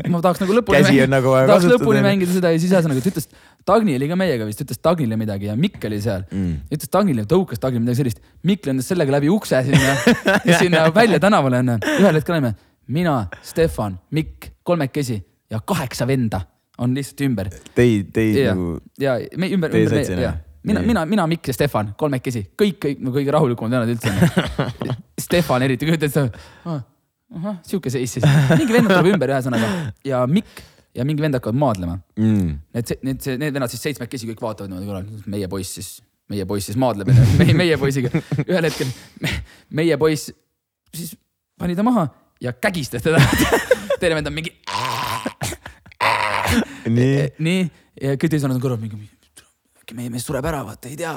et ma tahaks nagu lõpuni Käsi on nagu vaja tahaks kasutada. lõpuni mängida seda ja siis ühesõnaga ta ütles, Dagny oli ka meiega vist, ütles Dagnile midagi ja Mikk oli seal Mm. ütles Dagnile, tõukas Dagnile midagi sellist. Mikk lendas sellega läbi ukse sinna, sinna välja tänavale onju. ühel hetkel olime mina, Stefan, Mikk, kolmekesi ja kaheksa venda on lihtsalt ümber. Teid, teid ja nagu, ja me ümber, ümber meie, jah? mina, mina, mina, Mikk ja Stefan, kolmekesi, kõik, kõik no kõige rahulikumad vennad üldse. Stefan eriti, kujutad ette, ahah, sihuke seis siis, mingi vend tuleb ümber ühesõnaga ja Mikk ja mingi vend hakkavad maadlema. mm. Need, need, need vennad siis seitsmekesi kõik vaatavad niimoodi korral, meie poiss siis, meie poiss siis maadleb, meie, meie poisiga. ühel hetkel me, meie poiss siis pani ta maha ja kägistas teda. teine vend on mingi nii, nii ja kõik teised on kõrval mingi, äkki meie mees sureb ära, vaata ei tea,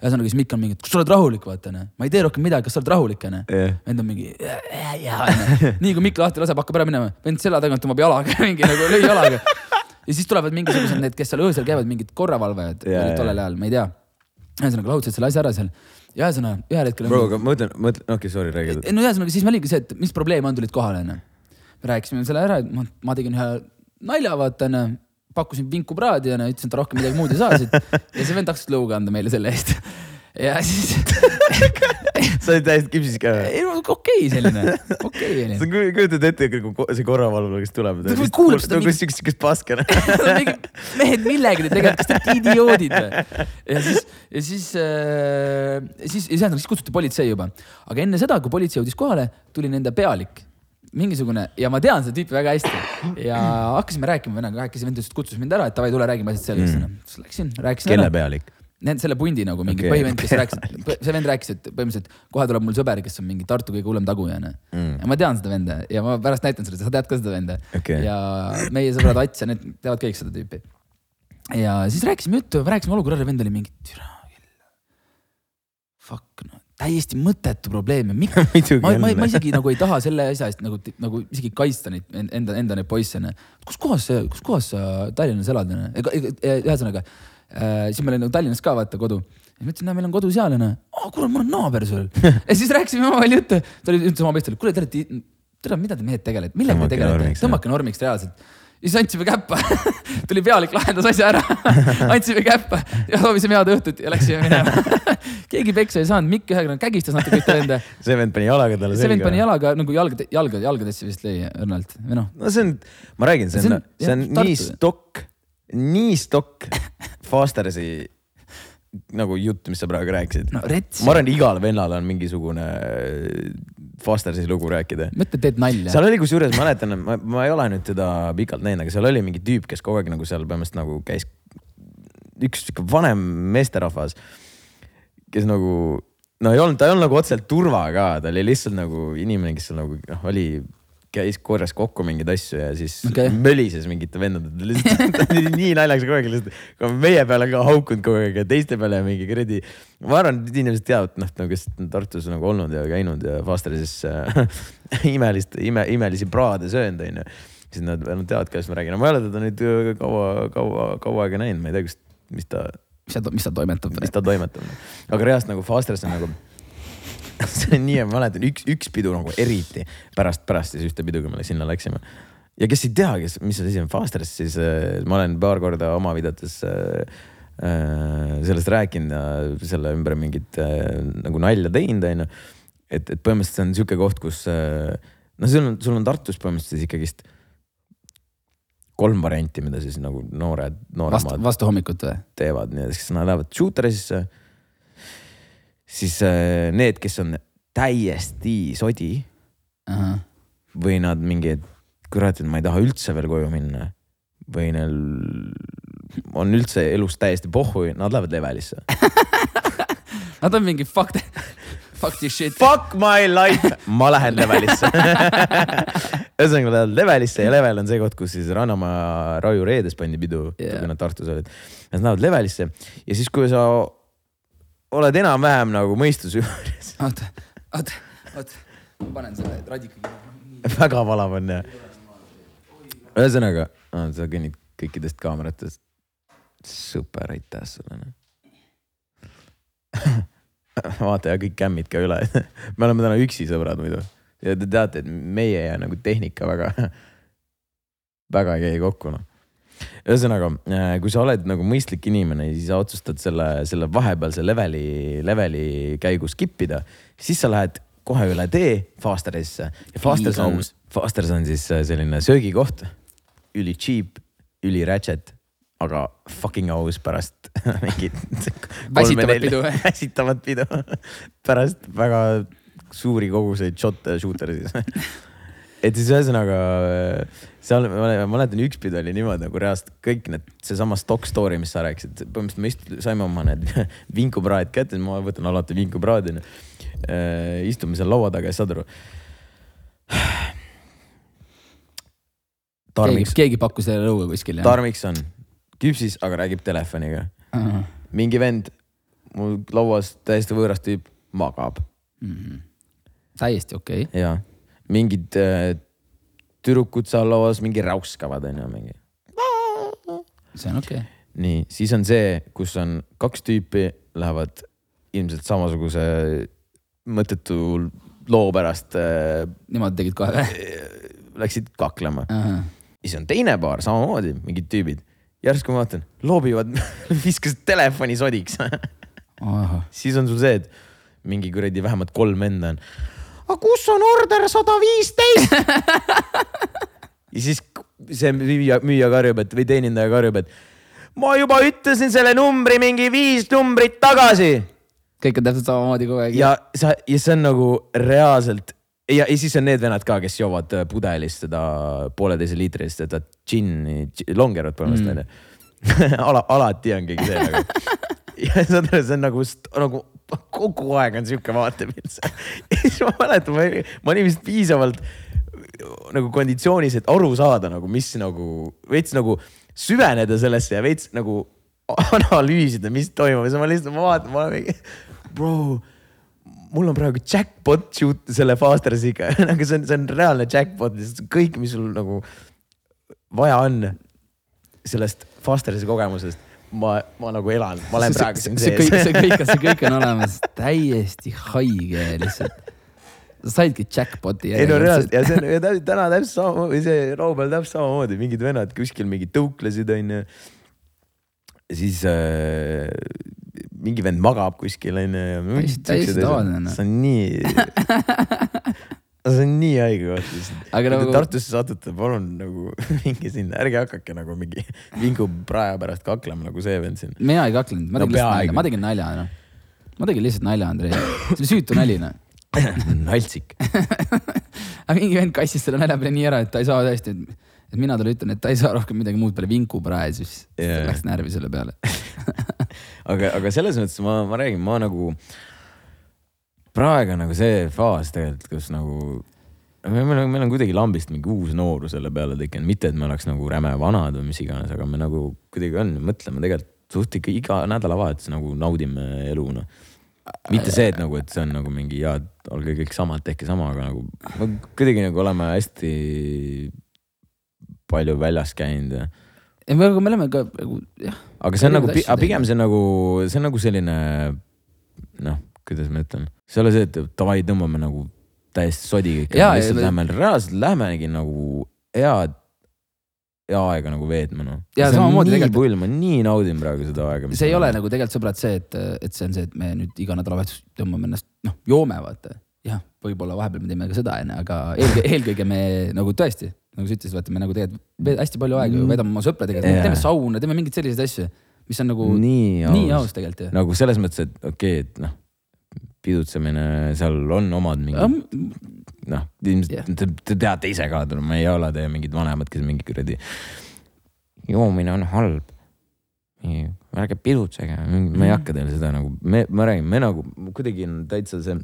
ühesõnaga siis Mikk on mingi, kas sa oled rahulik, vaata onju, ma ei tee rohkem midagi, kas sa oled rahulik onju. jah, vend on mingi, nii kui Mikk lahti laseb, hakkab ära minema, vend selja tagant tõmbab jalaga mingi nagu lõi jalaga. ja siis tulevad mingisugused need, kes seal öösel käivad, mingid korravalvajad Jaa, olid tollel ajal, ma ei tea. ühesõnaga lahutasid selle asja ära seal ja ühesõnaga ühel hetkel. bro, aga ma mõtlen, mõtlen, okei okay,, sorry, räägi. no ühesõnaga siis oligi see, et mis probleem on, tulid kohale onju. me rääkisime selle ära, ma, ma tegin ühe nalja, vaata onju. Pakkusin vinku praadi onju, ütlesin, et rohkem midagi muud ei saa siit. ja see vend tahtis lõuga anda meile selle eest. ja siis, sa olid täiesti kipsis ka või? ei no okei selline, okei sa onju. ku- kujutad ette, kui see korravalve, kes tuleb. Ta võib kuulda seda nagu siukest, siukest paska. mehed, millega te tegelikult, kas te olete idioodid või? ja siis, ja siis äh,, siis, ja siis kutsuti politsei juba. aga enne seda, kui politsei jõudis kohale, tuli nende pealik. Mingisugune ja ma tean seda tüüpi väga hästi ja hakkasime rääkima vennaga, kahekesi vend et kutsus mind ära, et davai, tule räägime asjad selgeks mm.. siis läksin, rääkisin kelle pealik? Need selle pundi nagu mingi okay, põhivend, kes rääkis, see vend rääkis, et põhimõtteliselt kohe tuleb mul sõber, kes on mingi Tartu kõige hullem taguja onju Mm. ja ma tean seda venda ja ma pärast näitan sulle, sa tead ka seda venda Okei. ja meie sõbrad Ats ja need teavad kõik seda tüüpi. ja siis rääkisime juttu, rääkisime olukorra, vend oli mingi, türa. Fuck no, täiesti mõttetu probleem. Ja miks ma, ma, ma isegi nagu ei taha selle asja eest nagu, nagu isegi kaitsta neid en- enda, enda neid poisse onju. kus kohas kus kohas sa Tallinnas elad onju, ühesõnaga äh, siis meil oli nagu Tallinnas ka vaata kodu. ja ma ütlesin, näe, meil on kodu seal onju. aa, kuule, mul on naaber sul. ja siis rääkisime omavahel juttu, ta oli, ütles oma poistele, kuule, te olete, tere, mida te mehed tegelete, millega te tegelete? tõmmake normiks reaalselt siis andsime käppa. Tuli pealik, lahendas asja ära. Andsime käppa. Ja soovisime head õhtut ja läksime minema. Keegi peksa ei saanud, Mikk ühekordne kägistas natuke ühte venda. See vend pani jalaga talle see vend pani selga. jalaga nagu jalga, jalga, jalgadesse vist lõi õrnalt või noh. no see on, ma räägin, see on see on nii stokk, nii stokk Fostersi nagu jutt, mis sa praegu rääkisid. No ma arvan, igal vennal on mingisugune Fostersi lugu rääkida. mõtle, teed nalja. seal oli kusjuures, ma mäletan, ma, ma ei ole nüüd teda pikalt näinud, aga seal oli mingi tüüp, kes kogu aeg nagu seal põhimõtteliselt nagu käis, üks sihuke vanem meesterahvas, kes nagu, no ei olnud, ta ei olnud nagu otseselt turva ka, ta oli lihtsalt nagu inimene, kes seal nagu noh, oli, käis, korjas kokku mingeid asju ja siis okay. mölises mingite vendadele, lihtsalt ta oli nii naljakas kogu aeg, lihtsalt meie peale ka haukunud kogu aeg ja teiste peale mingi kuradi. ma arvan, et inimesed teavad, noh nagu kes on Tartus nagu olnud ja käinud ja Fasteris äh, imelist, ime, imelisi praade söönud onju. siis nad, nad teavad, kellest ma räägin, ma ei ole teda nüüd äh, kaua, kaua, kaua aega näinud, ma ei tea, kas, mis ta, mis ta, mis ta toimetab mis? ta toimetab. aga reaalselt nagu Fasteris on nagu, see on nii, ma mäletan üks, üks pidu nagu eriti pärast, pärast siis ühte pidu, kui me sinna läksime. ja kes ei tea, kes, mis on Fasteris, siis äh, ma olen paar korda oma videotes äh, sellest rääkinud ja selle ümber mingit nagu nalja teinud, onju. et, et põhimõtteliselt see on sihuke koht, kus no sul on, sul on Tartus põhimõtteliselt ikkagist kolm varianti, mida siis nagu noored, vastu, nooremad vastu hommikut või? teevad, nii et siis nad lähevad shooter'isse. Siis äh, need, kes on täiesti sodi või nad mingi, et kurat, et ma ei taha üldse veel koju minna või neil on üldse elus täiesti pohhu, nad lähevad levelisse. Nad on mingi fuck, fuck this shit. Fuck my life, ma lähen levelisse. ühesõnaga, lähevad levelisse ja level on see koht, kus siis Rannamaa Raju reedes pandi pidu yeah., kui nad Tartus olid. Nad lähevad levelisse ja siis, kui sa oled enam-vähem nagu mõistuse juures, oota, oota, oota, ma panen selle radika kirja. väga valav on ja. ühesõnaga ah,, sa kõnnid kõikidest kaameratest. super, aitäh sulle. noh. vaata ja kõik kämmid ka üle. me oleme täna üksi sõbrad muidu ja te teate, et meie ja nagu tehnika väga, väga ei käi kokku noh ühesõnaga, kui sa oled nagu mõistlik inimene ja siis sa otsustad selle, selle vahepealse leveli, leveli käigu skip ida, siis sa lähed kohe üle tee Fasterisse ja Fasters on Fasters on siis äh, selline söögikoht. üli cheap, üli ratchet, aga fucking aus pärast mingit. Väsitavat pidu või? väsitavat pidu pärast väga suuri koguseid shot'e, shooter siis et siis ühesõnaga seal ma mäletan, üks pidu oli niimoodi nagu reaalselt kõik need, seesama stock story, mis sa rääkisid, põhimõtteliselt me ist- saime oma need vinkupraed kätte, ma võtan alati vinkupraadi onju. istume seal laua taga ja saad aru. keegi, Tarmiks, keegi pakkus teile lõuga kuskil? Tarmiks on küpsis, aga räägib telefoniga. mingi vend mul lauas täiesti võõras tüüp magab täiesti okei okay.. ja mingid äh, tüdrukud seal lauas mingi räuskavad onju mingi. see on okei okay.. nii, siis on see, kus on kaks tüüpi lähevad ilmselt samasuguse mõttetu loo pärast äh, Nemad tegid kohe või? läksid kaklema. siis on teine paar samamoodi, mingid tüübid. järsku ma vaatan, loobivad, viskasid telefoni sodiks. siis on sul see, et mingi kuradi vähemalt kolm venda on. Aga kus on order sada viisteist? ja siis see müüja, müüja karjub, et või teenindaja karjub, et ma juba ütlesin selle numbri mingi viis numbrit tagasi kõik on täpselt samamoodi kogu aeg. ja sa, ja see on nagu reaalselt ja, ja siis on need vennad ka, kes joovad äh, pudelist seda pooleteise liitrist seda džinni, longerot põhimõtteliselt onju mm.. ala, alati on keegi see nagu. ja saad aru, see on nagu, nagu kogu aeg on sihuke vaatepilt seal. ja siis ma mäletan, ma, ma olin vist piisavalt nagu konditsioonis, et aru saada nagu, mis nagu veits nagu süveneda sellesse ja veits nagu analüüsida, mis toimub ja siis ma lihtsalt, ma vaatan, ma olen mingi, bro mul on praegu jackpot shoot selle Fastersiga, nagu see on, see on reaalne jackpot, kõik, mis sul nagu vaja on sellest Fastersi kogemusest, ma, ma nagu elan, ma olen praegu siin see kõik, see sees. kõik, see kõik on olemas, täiesti haige lihtsalt. sa saidki jackpot'i. ei no reaalselt ja see on ja tä- täna täpselt samamoodi, see laupäeval täpselt samamoodi, mingid vennad kuskil mingi tõuklesid onju. siis äh, mingi vend magab kuskil onju. Täiesti- täiesti tavaline, noh. see on nii, see on nii haige koht lihtsalt. Aga kui te nagu- Tartusse satute, palun nagu minge sinna, ärge hakake nagu mingi vinguprae pärast kaklema nagu see vend siin. mina ei kaklenud, ma No tegin lihtsalt peaaegu. nalja, ma tegin nalja noh. ma tegin lihtsalt nalja, Andrei, see oli süütu nali noh. naltsik. aga mingi vend kassis selle nalja peale nii ära, et ta ei saa tõesti, et mina talle ütlen, et ta ei saa rohkem midagi muud peale vinkuprae, siis Jaa. yeah. läks närvi selle peale. aga, aga selles mõttes ma, ma räägin, ma nagu, praegu on nagu see faas tegelikult, kus nagu me- meil on, meil on kuidagi lambist mingi uus noorus selle peale tekkinud, mitte et me oleks nagu räme vanad või mis iganes, aga me nagu kuidagi on, mõtleme tegelikult suht ikka iga nädalavahetus nagu naudime elu noh. mitte see, et nagu, et see on nagu mingi jaa, olge kõik samad, tehke sama, aga nagu kuidagi nagu oleme hästi palju väljas käinud ja ei, me me oleme ka nagu jah, aga see on nagu, pigem see on nagu, see on nagu selline noh, kuidas ma ütlen, see ei ole see, et davai, tõmbame nagu täiesti sodi kõik, lihtsalt ja- lähme reaalselt lähmegi nagu head, hea aega nagu veetma noh. Jaa, samamoodi nii tegelikult- pull, ma nii naudin praegu seda aega. see ei ole nagu tegelikult sõbrad see, et, et see on see, et me nüüd iga nädalavahetus tõmbame ennast, noh, joome vaata. jah, võib-olla vahepeal me teeme ka seda onju, aga eelkõige, eelkõige me nagu tõesti, nagu sa ütlesid, vaata me nagu tegelikult hästi palju aega ju veedame oma sõpradega Jaa. teeme sauna, teeme mingeid selliseid asju, mis on nagu nii nii aus aus tegelikult ju. nagu selles mõttes, et okei okay,, et noh, pidutsemine, seal on omad mingid noh, ilmselt te, te teate ise ka, me ei ole teie mingid vanemad, kes mingi kuradi, joomine on halb. ärge pidutsege, ma ei hakka teile seda nagu, me, ma räägin, me nagu kuidagi on täitsa see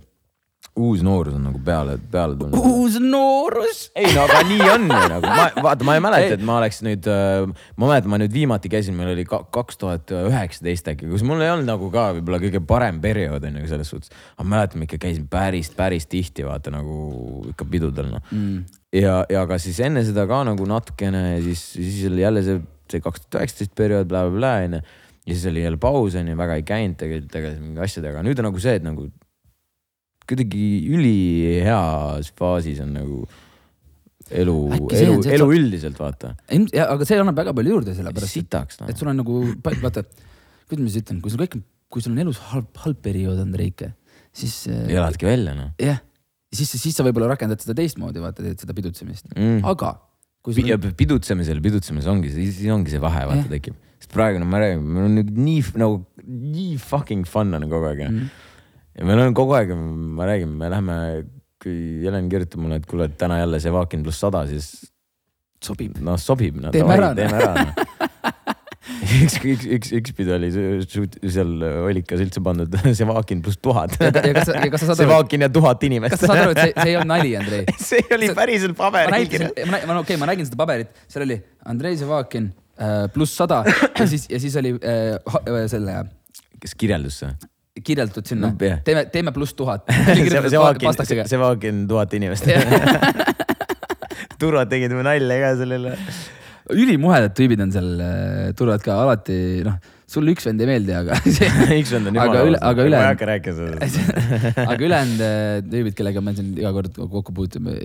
uus noorus on nagu peale, peale tulnud. uus noorus. ei no aga nii on ju nagu, ma vaata, ma ei mäleta, et ma oleks nüüd, ma mäletan, ma nüüd viimati käisin, meil oli ka- kaks tuhat üheksateist äkki, kus mul ei olnud nagu ka võib-olla kõige parem periood on ju selles suhtes. aga mäletan, ma ikka käisin päris, päris tihti vaata nagu ikka pidudel noh Mm. ja, ja ka siis enne seda ka nagu natukene ja siis, siis oli jälle see, see kaks tuhat üheksateist periood bla,, blablabla onju. ja siis oli jälle paus onju, väga ei käinud tegelikult, tegelesin mingi asjadega, nüüd on nagu see, et nagu kuidagi üliheas faasis on nagu elu, elu elu sa- üldiselt vaata. aga see annab väga palju juurde, sellepärast sitaks noh et. sul on nagu, vaata, kuidas ma siis ütlen, kui sul kõik, kui sul on elus halb, halb periood, Andreike, siis äh, eladki välja noh jah, siis, siis sa võib-olla rakendad seda teistmoodi, vaata, teed seda pidutsemist, mm.. aga sul ja pidutsemisel, pidutsemisel ongi siin ongi see vahe vaata Jah. tekib. sest praegu no ma räägin, meil on nii nagu nii fucking fun on kogu aeg mm, ja meil on kogu aeg, ma räägin, me läheme, kui Helen kirjutab mulle, et kuule, et täna jälle see Vakin pluss sada, siis sobib. noh, sobib no,. Teeme ära, noh. teeme ära no.. üks, üks, üks, üks pidu oli see- seal Ollikas üldse pandud see Vakin pluss tuhat. see aru, Vakin ja tuhat inimest. kas sa saad aru, et see, see ei olnud nali, Andrei? see oli päriselt paberil näitasin, ma, ma, okei okay,, ma nägin seda paberit, seal oli Andrei Zavakin äh, pluss sada ja siis, ja siis oli äh, äh, selle kes kirjeldus see? Kirjeldatud sinna No, teeme, teeme pluss tuhat. see, Vakin tuhat inimest. turvad tegid mu nalja ka sellele. ülimuhedad tüübid on seal äh, turvad ka alati noh, sulle üks vend ei meeldi, aga üks vend on Aga jumala üle- ma ei hakka rääkima sellest. aga ülejäänud äh, tüübid, kellega me siin iga kord kokku puutume,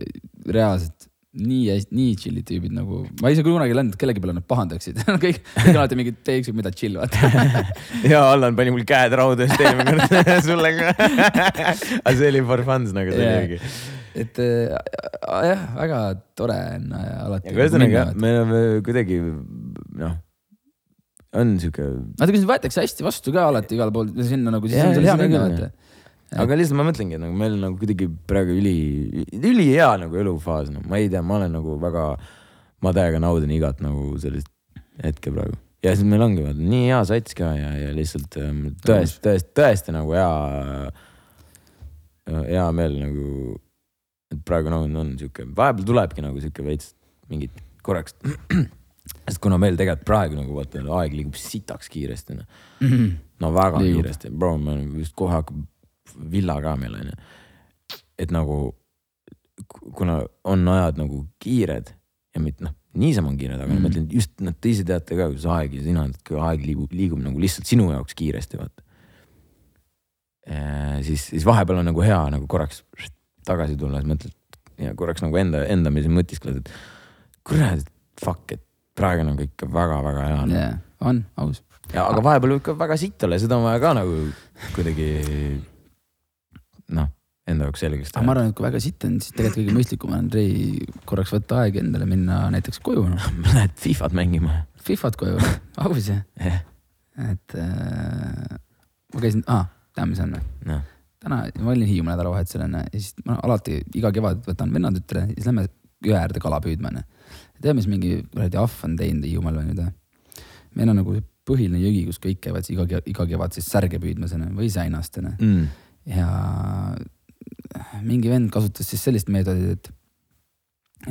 reaalselt nii, nii chill'id tüübid nagu, ma ise küll kunagi ei läinud kellegi peale, nad pahandaksid kõik, kõik alati mingi, tee ükskõik mida chill vaata. ja Allan pani mul käed rauda just eelmine kord sulle ka. aga see oli for fun nagu see Jaa. oligi. et äh, jah, väga tore on äh, alati. aga ühesõnaga me oleme kuidagi noh, on sihuke, vaata, kui sind võetakse hästi vastu ka alati igal pool, sinna nagu, siis Jaa, on seal hea minna vaata. Aga lihtsalt ma mõtlengi, et nagu meil nagu kuidagi praegu üli, ülihea nagu elufaas, noh, ma ei tea, ma olen nagu väga, ma täiega naudin igat nagu sellist hetke praegu. ja siis meil ongi vaata nii hea sats ka ja, ja lihtsalt ähm, tõesti, tõesti, tõesti nagu hea, hea meel nagu, et praegu nagu on sihuke, vahepeal tulebki nagu sihuke veits mingit korraks. sest kuna meil tegelikult praegu nagu vaata aeg liigub sitaks kiiresti noh, no väga Liigub. liigub. kiiresti, bro, me just kohe hakkab villa ka meil onju. et nagu ku- kuna on ajad nagu kiired ja mitte noh, niisama on kiired, aga mm. Mm. ma mõtlen just nad te ise teate ka, kuidas aeg ja sina, kui aeg liigub, liigub nagu lihtsalt sinu jaoks kiiresti vaata. siis, siis vahepeal on nagu hea nagu korraks tagasi tulla, siis mõtled ja korraks nagu enda, enda mõtiskled, et kurat, fuck, et praegu on nagu ikka väga-väga hea no.. jah, on aus. ja aga vahepeal võib ka väga sitt olla ja seda on vaja ka nagu kuidagi noh, enda jaoks selgeks aga ma arvan, et kui väga sitt on, siis tegelikult kõige mõistlikum on Andrei korraks võtta aeg endale minna näiteks koju noh. Lähed Fifat mängima. Fifat koju, aus jah, et äh, ma käisin ah,, tead, mis on või? noh, täna ma olin Hiiumaa nädalavahetusel onju ja siis ma alati iga kevad võtan vennatütre ja siis lähme jõe äärde kala püüdma onju. tead, mis mingi kuradi ahv on teinud Hiiumaal või nüüd või? meil on nagu põhiline jõgi, kus kõik käivad iga, iga kevad siis särge püüdmas onju või säinast onju. mm. Ja mingi vend kasutas siis sellist meetodit, et,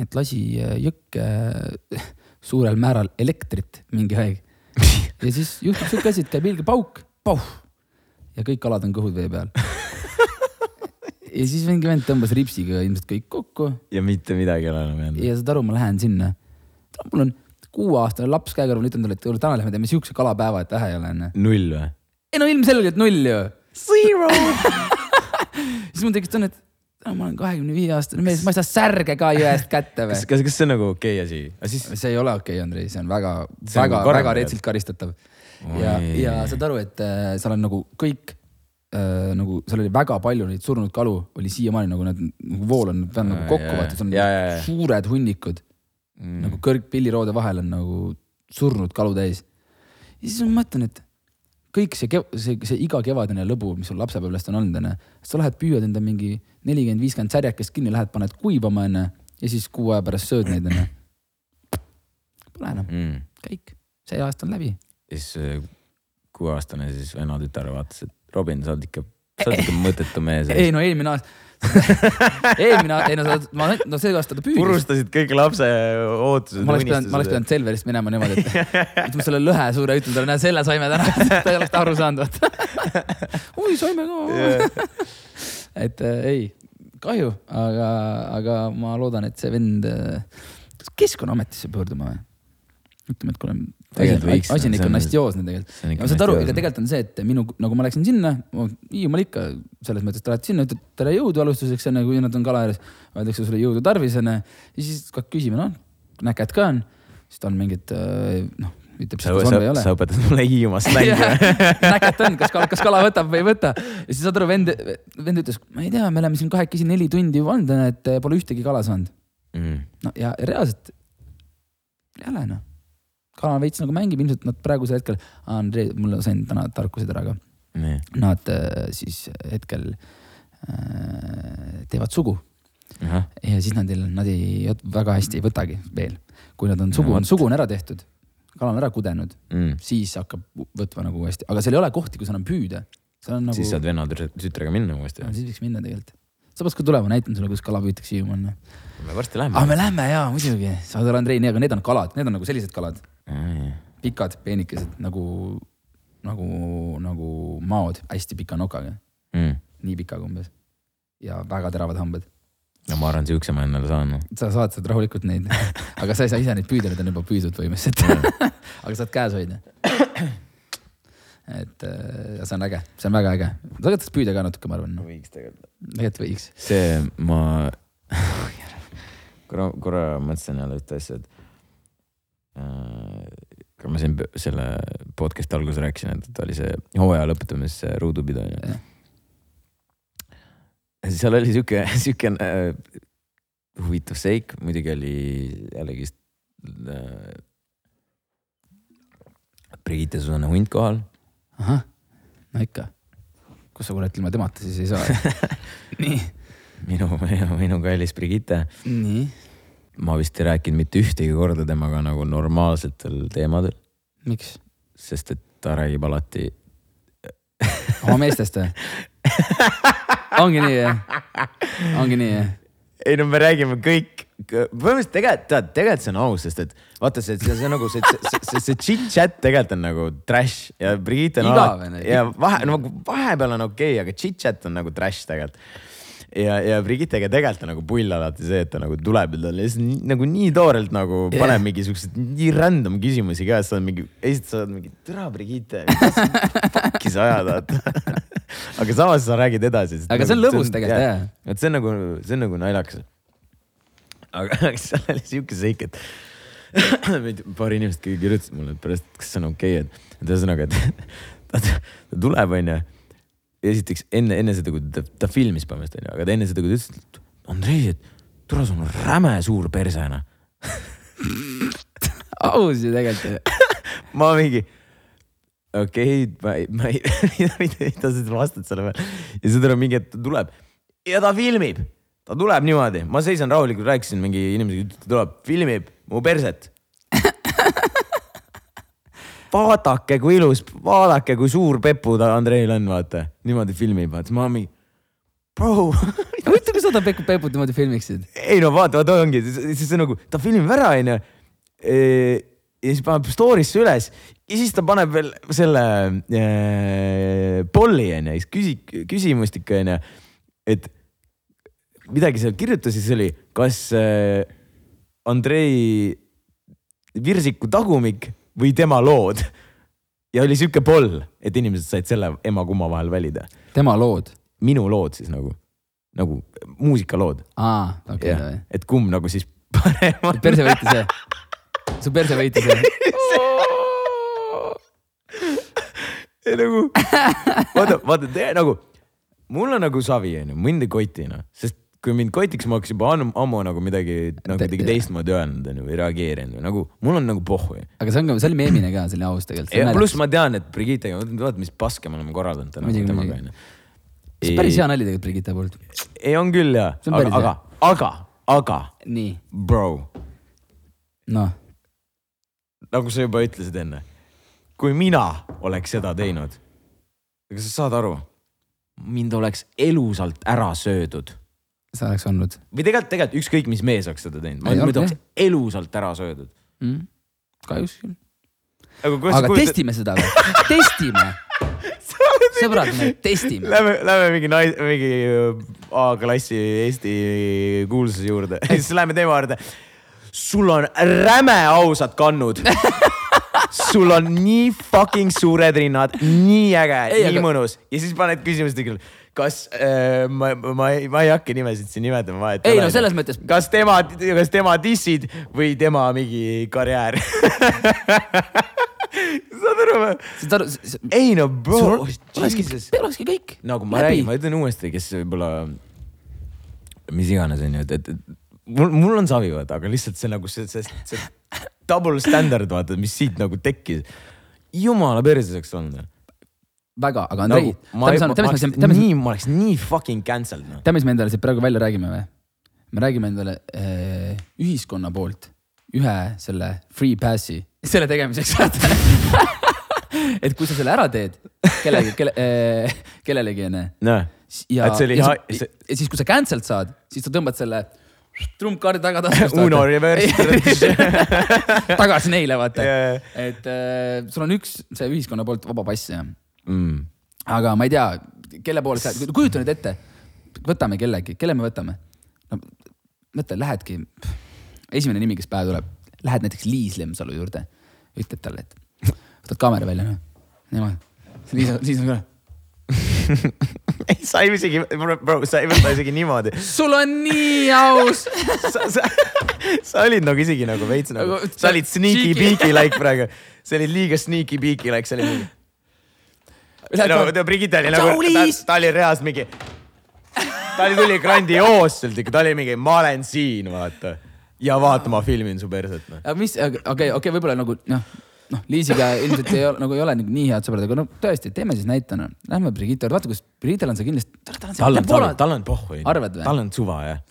et lasi äh, jõkke äh, suurel määral elektrit mingi aeg. ja siis juhtub siuke asi, et käib ilge pauk, pauh ja kõik kalad on kõhud vee peal. ja siis mingi vend tõmbas ripsiga ilmselt kõik kokku ja mitte midagi ei ole enam jäänud. ja saad aru, ma lähen sinna. mul on kuueaastane laps käe kõrval, ütlen talle, et täna lähme teeme siukse kalapäeva, et vähe ei ole onju. null või? ei no ilmselgelt null ju Zero. siis mul tekkis tunne, et no, ma olen kahekümne viie aastane mees, ma ei saa särge ka jõest kätte või kas, kas, kas see on nagu okei okay asi? aga siis see ei ole okei okay,, Andrei, see on väga, See on väga, karm väga veel. retsilt karistatav. ja, ja saad aru, et äh, seal on nagu kõik äh, nagu seal oli väga palju neid surnud kalu, oli siiamaani nagu need nagu vool on peal nagu Aa, kokku vaata, seal on jaa, jaa, jaa. suured hunnikud mm. nagu kõrgpilliroode vahel on nagu surnud kalu täis. ja siis ma mõtlen, et kõik see see, see igakevadine lõbu, mis sul lapsepõlvest on olnud, onju. sa lähed püüad enda mingi nelikümmend, viiskümmend särjakest kinni, lähed, paned kuivama, onju. ja siis kuu aja pärast sööd neid, onju. Pole enam, Mm. kõik, see aasta on läbi. siis äh, kuueaastane siis vennatütar vaatas, et Robin, sa oled ikka sa oled ikka mõttetu mees. ei no eelmine aasta, eelmine ei no sa, ma, no see aasta ta püüdis. purustasid kõik lapse ootused. ma oleks pidanud, ma oleks pidanud Selverist minema niimoodi, et ütleme selle lõhe suure ütelda, näe selle saime täna, ta ei oleks aru saanud, vaata. oi, saime ka. et äh, ei, kahju, aga, aga ma loodan, et see vend, kas Keskkonnaametisse pöörduma või? ütleme, et kuule, Tegelikult võiks, asi on on- nastioosne tegelikult. ja saad aru, ega tegelikult on see, et minu, nagu ma läksin sinna, Hiiumaal ikka selles mõttes, et lähed sinna, ütled tere jõudu alustuseks, onju, kui nad on kala ääres, öeldakse sulle jõudu tarvis, onju. ja siis hakkad küsima, noh, näked ka on, siis ta on mingid, noh, ütleb siis, kas on või ei ole sa. õpetad mulle Hiiumaa slängi. näked on, kas kala, kas kala võtab või ei võta. ja siis saad aru, vend, vend ütles, ma ei tea, me oleme siin kahekesi neli tundi juba olnud, et pole ühtegi kala saanud. Mm. no ja reaalselt, jälle noh, kala veits nagu mängib, ilmselt nad praegusel hetkel, Andrei, mul sain täna tarkused ära ka, nad äh, siis hetkel äh, teevad sugu ja siis nad ei, nad ei, väga hästi ei võtagi veel. kui nad on sugu No no,, sugu on ära tehtud, kala on ära kudenud, mm. siis hakkab võtma nagu uuesti, aga seal ei ole kohti, kus enam püüda. nagu, siis saad venna tütre- tütrega minna uuesti. siis võiks minna tegelikult. sa peaks ka tulema, näitan sulle, kus kala püütakse Hiiumaal. me varsti lähme. me lähme jaa, muidugi, saad aru, Andrei, aga need on kalad, need on nagu sellised kalad, pikad, peenikesed nagu, nagu, nagu maod, hästi pika nokaga, Mm. nii pikaga umbes. ja väga teravad hambad. no ma arvan, siukse ma endale saan. sa saad sealt rahulikult neid, aga sa ei saa ise neid püüda, need on juba püüdud põhimõtteliselt. aga saad käes hoida. et äh, see on äge, see on väga äge. sa tahaks püüda ka natuke, ma arvan no.. võiks tegelikult. tegelikult võiks. see, ma korra, korra mõtlesin jälle ühte asja, et ma siin selle podcast'i alguses rääkisin, et oli see hooaja lõpetamise ruudupidaja seal oli sihuke, sihuke äh, huvitav seik, muidugi oli jällegi äh, Brigitte Susanne Hunt kohal. ahah, no ikka. kus sa kurat ilma temata siis ei saa. nii, minu, minu, minu kallis Brigitte. nii, ma vist ei rääkinud mitte ühtegi korda temaga nagu normaalsetel teemadel, miks? sest et ta räägib alati. oma meestest või? ongi nii jah? ongi nii jah? ei no me räägime kõik, põhimõtteliselt tegelikult tead, tegelikult see on aus, sest et vaata see, see, see nagu see, see, see, see chit-chat tegelikult on nagu trash ja Brigitte on alati ja vahe, no vahepeal on okei okay,, aga chit-chat on nagu trash tegelikult. ja, ja Brigittega tegelikult on nagu pull alati see, et ta nagu tuleb ja ta lihtsalt nagu nii toorelt nagu paneb mingi siukseid nii random küsimusi ka, sa oled mingi, esitad sa oled mingi, tere Brigitte, fuck'i sa ajad, vaata. aga samas sa räägid edasi. aga see on lõbus tegelikult jah. vot see on nagu, see on nagu naljakas. aga seal oli siuke seik, et paar inimest kirjutasid mulle, et pärast, kas see on okei okay,, et, et ühesõnaga, et ta tuleb, onju. Esiteks enne, enne seda, kui ta, ta filmis põhimõtteliselt onju, aga ta enne seda, kui ta ütles, et Andrei, et tule, sul on räme suur perse noh. aus ju tegelikult. ma mingi, okei okay,, ma ei, ma ei, mida, sa vastad selle peale. ja siis tuleb mingi, et ta tuleb ja ta filmib, ta tuleb niimoodi, ma seisan rahulikult, rääkisin mingi inimesega, ta tuleb, filmib mu perset. vaadake, kui ilus, vaadake, kui suur pepu ta Andreil on, vaata, niimoodi filmib, vaata, ma mingi, bro. Huvitav, kas sa ta Pekku Peput niimoodi filmiksid? ei no vaata, vaata ongi, siis see nagu, ta filmib ära, onju. ja siis paneb story'sse üles. Ja siis ta paneb veel selle äh, polli onju, siis küsi-, küsimustik onju, et midagi seal kirjutas ja siis oli, kas äh, Andrei Virsiku tagumik või tema lood. ja oli sihuke poll, et inimesed said selle ema-kumma vahel valida. tema lood. minu lood siis nagu, nagu muusikalood aa, okei okay,, et kumb nagu siis parem on. perse võitis jah? su perse võitis jah? Ja nagu, vaata, vaata te nagu, mul on nagu savi onju, mind ei koti noh, sest kui mind kotiks, ma oleks juba ammu, ammu nagu midagi nagu kuidagi teistmoodi öelnud onju või reageerinud või nagu mul on nagu pohhu aga see on ka, see oli meemine ka, selline aus tegelikult. ja pluss ma tean, et Brigittega, vaata mis paske me oleme korraldanud täna temaga onju. see on päris hea nali tegelikult Brigitte poolt. ei, on küll on aga, aga, aga, aga nii, bro, noh, nagu sa juba ütlesid enne, kui mina oleks seda teinud, kas sa saad aru? mind oleks elusalt ära söödud see oleks olnud või tegelikult, tegelikult ükskõik mis mees oleks seda teinud, Ei, mind oleks elusalt ära söödud. mm.. kahjuks küll. aga kuidas aga testime seda või? testime. sõbrad, me testime. Lähme, lähme mingi nais-, mingi A-klassi Eesti kuulsuse juurde, siis lähme tema juurde. sul on räme ausad kannud. sul on nii fucking suured rinnad, nii äge, nii aga- mõnus ja siis paned küsimuse küll, kas äh, ma, ma ei, ma ei hakka nimesid siin nimetama, vahet ei no selles mõttes, kas tema, kas tema dissid või tema mingi karjäär saad aru või? saad aru, ei no bro olekski, kõik. nagu ma räägin, ma ütlen uuesti, kes võib-olla, mis iganes on ju, et, et et mul, mul on savi vaata, aga lihtsalt see nagu see, see, see double standard vaata, mis siit nagu tekkis. jumala perses oleks olnud. väga, aga Andrei nagu,, ma, ma, ma, oleks tead, mis, nii, ma oleks nii fucking cancelled noh. tead, mis me endale siit praegu välja räägime või? me räägime endale eh, ühiskonna poolt ühe selle free pass'i selle tegemiseks, et kui sa selle ära teed kellegi, kelle eh,, kellelegi onju. noh, ja, ja, siis- see- ja siis, kui sa cancel'd saad, siis sa tõmbad selle trumpkaardi taga taskust. Uno reverse. tagasi neile, vaata Jaa. et äh, sul on üks see ühiskonna poolt vaba pass ja, mm.. aga ma ei tea, kelle poole sa, kujuta nüüd ette, võtame kellegi, kelle me võtame? no mõtle, lähedki, esimene nimi, kes pähe tuleb, lähed näiteks Liis Lemsalu juurde, ütled talle, et võtad kaamera välja, noh, niimoodi, Liis, Liis on ka. ei, sa ei isegi, bro, sa ei võta isegi niimoodi. sul on nii aus. sa, sa, sa olid nagu isegi nagu veits nagu Nagu-, sa olid sneaky peaky like praegu. sa olid liiga sneaky peaky like, sa olid mingi. No ta Brigitte oli nagu ta, oli reaalselt mingi. ta oli, tuli grandioosselt ikka, ta oli mingi, ma olen siin, vaata. ja vaata, ma filmin su perset, noh. aga mis, okei okay,, okei okay,, võib-olla nagu noh, noh, Liisiga ilmselt ei ole nagu ei ole nagu nii head sõbrad, aga no tõesti, teeme siis näitena. Lähme Brigitte juurde, vaata kus Brigittel on see kindlasti. tal on, tal on, tal on pohhu. Arvad või? tal on suva, jah.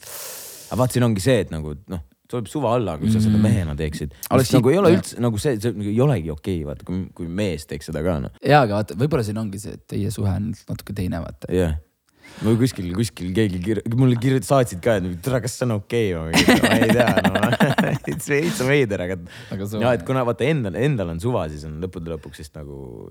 aga vaat siin ongi see, et nagu noh, tuleb suva alla, kui sa seda mehena teeksid. Mm. Oleks oleks nagu siit- ei ole jah. üldse nagu see, see nagu ei olegi okei okay,, vaata, kui, kui mees teeks seda ka, noh. jaa, aga vaata, võib-olla siin ongi see, et teie suhe on natuke teine, vaata. jah yeah.. või kuskil, kuskil keegi kir-, mulle kirjut-, saatsid ka, et tere, kas see on okei okay, või ma ei tea no. it's veits veider, aga, Aga ja et jah. kuna vaata endal, endal on suva, siis on lõppude lõpuks vist nagu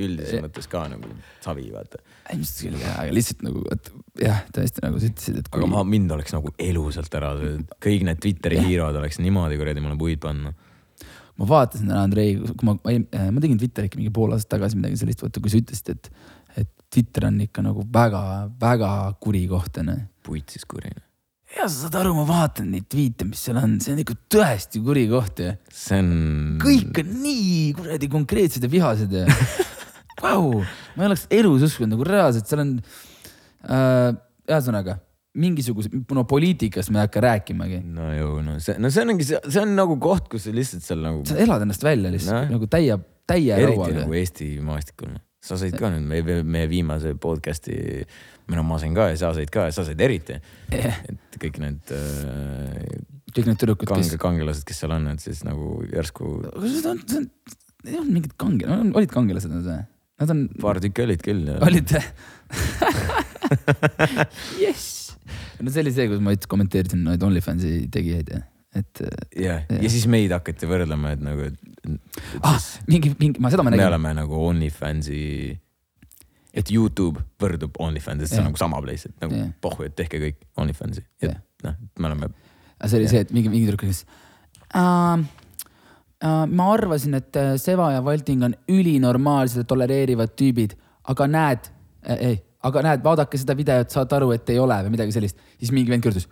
üldises mõttes ka nagu savi, vaata. ilmselt küll jah, aga lihtsalt nagu, et jah, tõesti nagu sa ütlesid, et aga ma, mind oleks nagu elusalt ära söönud, kõik need Twitteri hiirod oleks niimoodi kuradi mulle puid panna. ma vaatasin täna Andrei, kui ma, ma, ma tegin Twitteri ikka mingi pool aastat tagasi midagi sellist, vaata kui sa ütlesid, et, et Twitter on ikka nagu väga-väga kuri koht onju. puit siis kuri. ja sa saad aru, ma vaatan neid tweet'e, mis seal on, see on ikka tõesti kuri koht ju. see on. kõik on nii kuradi konkreetsed ja vihased ja vau, ma ei oleks elus uskunud nagu reaalselt, seal on äh,, ühesõnaga mingisuguse, no poliitikast ma ei hakka rääkimagi. no ju, no see, no see ongi, see on nagu koht, kus sa lihtsalt seal nagu. sa elad ennast välja lihtsalt no. nagu täie, täie eriti rauaga nagu. Eesti maastikul. sa said ka nüüd meie, meie viimase podcast'i, no ma sain ka ja sa said ka ja sa said eriti. et kõik need äh, kõik need tüdrukud, kange kes, kangelased, kes seal on, et siis nagu järsku aga see on, see on, ei olnud mingid kange-, olid kangelased nad või? Nad on, paar tükki olid küll. olid jess. no see oli see, kus ma kommenteerisin neid OnlyFansi tegijaid ja, et jah, ja siis meid hakati võrdlema, et nagu, et ah, mingi, mingi, ma seda ma me nägin. oleme nagu OnlyFansi, et Youtube võrdub OnlyFansi, see on nagu sama place, et nagu Jah. pohhu, et tehke kõik OnlyFansi, et Jah. noh, me oleme aga see oli Jah. see, et mingi, mingi tüdruk ütles uh,. Uh, ma arvasin, et äh, Seva ja Valting on ülinormaalsed ja tolereerivad tüübid, aga näed äh,, ei, aga näed, vaadake seda videot, saad aru, et ei ole või midagi sellist. siis mingi vend kirjutas.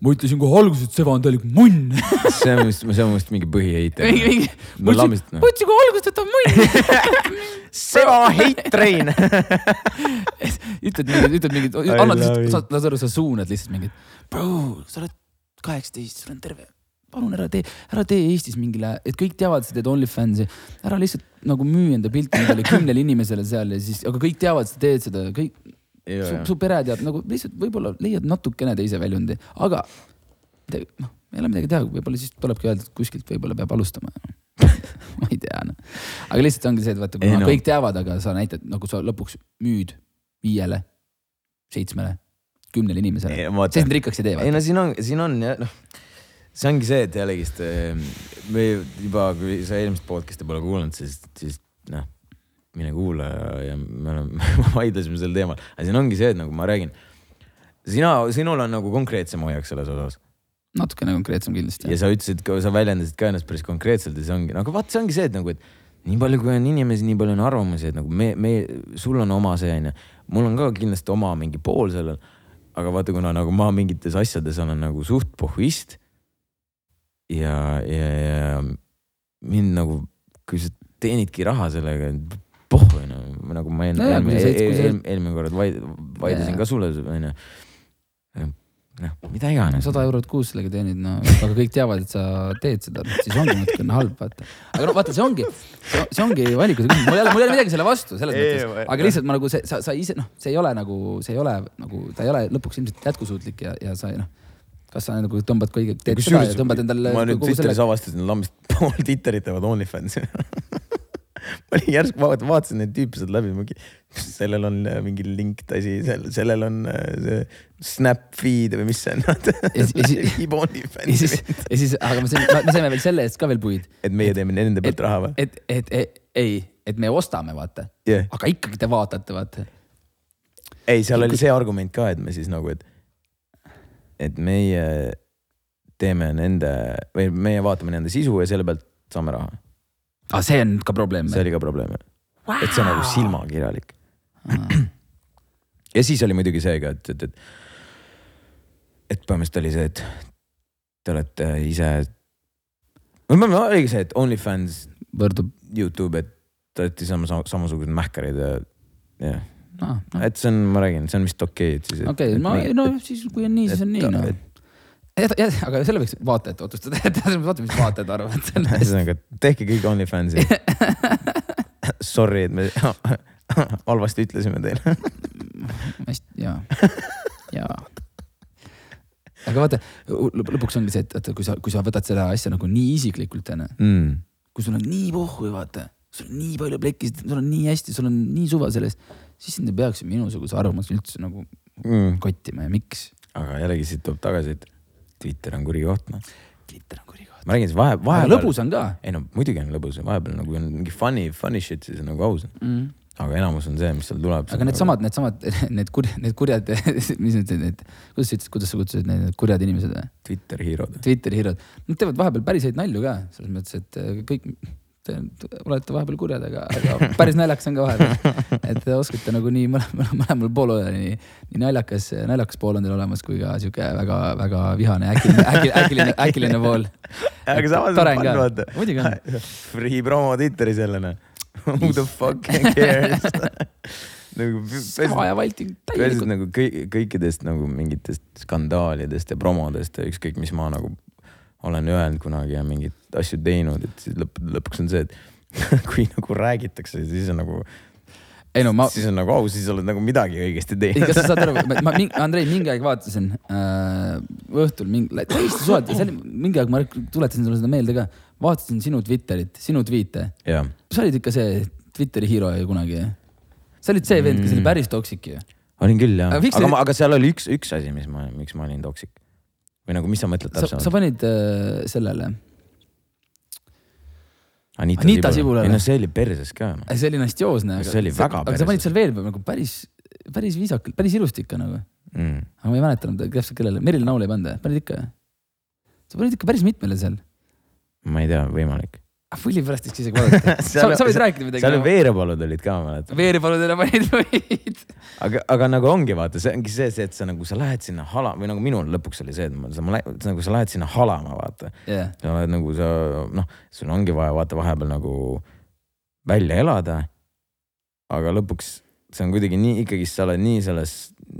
ma ütlesin kohe alguses, et Seva on täielik munn. see on vist, see on vist mingi põhiheite. ma ütlesin, ma ütlesin kohe alguses, et ta on munn. Seva hate train. ütled mingid, ütled mingid, I annad saad aru, sa suunad lihtsalt mingit. Bro, sa oled kaheksateist, sul on terve, palun ära tee, ära tee Eestis mingile, et kõik teavad, sa teed OnlyFansi. ära lihtsalt nagu müü enda pilti mingile kümnele inimesele seal ja siis, aga kõik teavad, sa teed seda, kõik, su, su pere teab nagu lihtsalt võib-olla leiad natukene teise väljundi, aga noh, ei ole midagi teha, võib-olla siis tulebki öelda, et kuskilt võib-olla peab alustama. ma ei tea noh, aga lihtsalt ongi see, et vaata, kuna no. no. kõik teavad, aga sa näitad nagu sa lõpuks müüd viiele, seitsmele, kümnele inimesele. Siis nad rikkaks ei tee. ei no siin on, siin on jah noh, see ongi see, et jällegist me juba, kui sa eelmist podcast'i pole kuulanud, siis, siis noh, mine kuula ja, ja me oleme, vaidlesime sel teemal, aga siin ongi see, et nagu ma räägin, sina, sinul on nagu konkreetsem hoiak selles osas natukene konkreetsem kindlasti ja. sa ütlesid, sa väljendasid ka ennast päris konkreetselt ja see ongi, aga vaat see ongi see, et nagu, et nii palju, kui on inimesi, nii palju on arvamusi, et nagu me, me, sul on oma see onju, mul on ka kindlasti oma mingi pool sellel. aga vaata, kuna nagu ma mingites asjades olen nagu suht pohhuist. ja, ja, ja mind nagu, kui sa teenidki raha sellega, pohhu onju, nagu ma enne kui eelmine kui sa- eel, eelmine kord vaid- vaidlesin ka sulle onju. noh, mida iganes. sada eurot kuus sellega teenid, no aga kõik teavad, et sa teed seda, siis ongi natukene halb, vaata. aga no vaata, see ongi, see ongi valikute küsimus, mul ei ole, mul ei ole midagi selle vastu selles Ei, mõttes aga lihtsalt ma nagu see, sa, sa ise noh, see ei ole nagu, see ei ole nagu, ta ei ole lõpuks ilmselt jätkusuutlik ja, ja sa noh, kas sa nagu tõmbad kõige, teed seda ja tõmbad endale ma nüüd Twitteris selle, avastasin, lambist pool Twitterit teevad OnlyFansi ma olin järsku vaat- vaatasin neid tüüpe sealt läbi, mingi, sellel on äh, mingi link tasi, sellel on äh, see Snap feed või mis see on. ja siis- ja siis, ja siis, aga me saime, me saime veel selle eest ka veel puid, et meie teeme nende pealt raha või? et, et, et ei, et me ostame, vaata, jah, aga ikkagi te vaatate, vaata. ei, seal oli see argument ka, et me siis nagu, et, et meie teeme nende või meie vaatame nende sisu ja selle pealt saame raha. aga see on ka probleem. see oli ka probleem, et see on nagu silmakirjalik. ja siis oli muidugi see ka, et, et, et, et põhimõtteliselt oli see, et te olete ise, või ma- ma- oligi see, et OnlyFans, võrdub, Youtube, et te olete sama, samasugused mähkarid ja, jah, noh, et see on, ma räägin, see on vist okei, et siis. okei, ma, no siis kui on nii, siis on nii, noh. aga selle võiks vaatajad otsustada, et vaata, mis vaatajad arvavad sellest. ühesõnaga, tehke kõik OnlyFansi. Sorry, et me halvasti ütlesime teile. hästi, jaa, jaa. aga vaata, lõpuks ongi see, et, et kui sa, kui sa võtad seda asja nagu nii isiklikult, onju, Mm. kui sul on nii pohhu, vaata, sul on nii palju plekkisid, sul on nii hästi, sul on nii suva sellest, siis sind ei peaks minusuguse arvamuse üldse nagu Mm. kottima ja miks. aga jällegi siit tuleb tagasi, et Twitter on kuri koht, noh. Twitter on kurikoht. ma räägin, siis vahe, vahepeal. lõbus on ka ei no muidugi on lõbus vahepeal nagu on mingi funny, funny shit, siis on nagu aus. mm.. aga enamus on see, mis seal tuleb. aga needsamad, needsamad, need kurjad, need kurjad, mis need, need, kuidas sa ütlesid, kuidas sa kutsusid neid, kurjad inimesed või? Twitter hero'd. Twitteri hirud, nad teevad vahepeal päris häid nalju ka, selles mõttes, et äh, kõik, te olete vahepeal kurjad, aga, aga päris naljakas on ka vahepeal. et te oskate nagu nii mõlemal, mõlemal pool olla, nii, nii naljakas, naljakas pool on teil olemas, kui ka sihuke väga-väga vihane, äkiline, äkiline, äkiline, äkiline pool. aga samas on fun vaata., muidugi on. Free promo Twitteris jälle noh. Who the fuck cares nagu sama ja Valting peaasi, et täielikult. nagu kõik, kõikidest nagu mingitest skandaalidest ja promodest ja ükskõik, mis ma nagu olen öelnud kunagi ja mingeid asju teinud, et lõpp, lõpuks on see, et kui nagu räägitakse, siis on nagu, ei no ma, siis on nagu aus, siis oled nagu midagi õigesti ei, kas teinud. sa saad aru, ma, ma, Andrei mingi aeg vaatasin äh, õhtul mingi, täiesti suvalt, see oli mingi aeg, ma tuletasin sulle seda meelde ka, vaatasin sinu Twitterit, sinu tweet'e. sa olid ikka see Twitteri hero ju kunagi. sa olid see vend, kes oli Mm. päris toksik ju. olin küll jah, Aga ma, aga seal oli üks, üks asi, mis ma, miks ma olin toksik. Või nagu, mis sa mõtled sa, sa täpsemalt? panid äh, sellele, Anita, Anita Sibulale. Ei no see oli perses ka noh. see oli nastioosne. See oli väga aga sa perses. panid seal veel nagu päris, päris viisakalt, päris ilusti ikka nagu. Mm. aga ma ei mäleta enam täpselt kellele, Merilin Naul ei pannud, panid ikka? sa panid ikka päris mitmele seal. ma ei tea, võimalik. Fulli pärast võiks isegi vaadata. sa, sa võid rääkida midagi. seal veerepalud olid ka, ma mäletan. veeripaludele panid võid. aga, aga nagu ongi, vaata, see ongi see, see, et sa nagu, sa lähed sinna hala- või nagu minul lõpuks oli see, et ma, sa, ma lähen, nagu sa lähed sinna halama, vaata. jah, sa oled nagu sa, noh, sul ongi vaja vaata vahepeal nagu välja elada. aga lõpuks see on kuidagi nii, ikkagi sa oled nii selles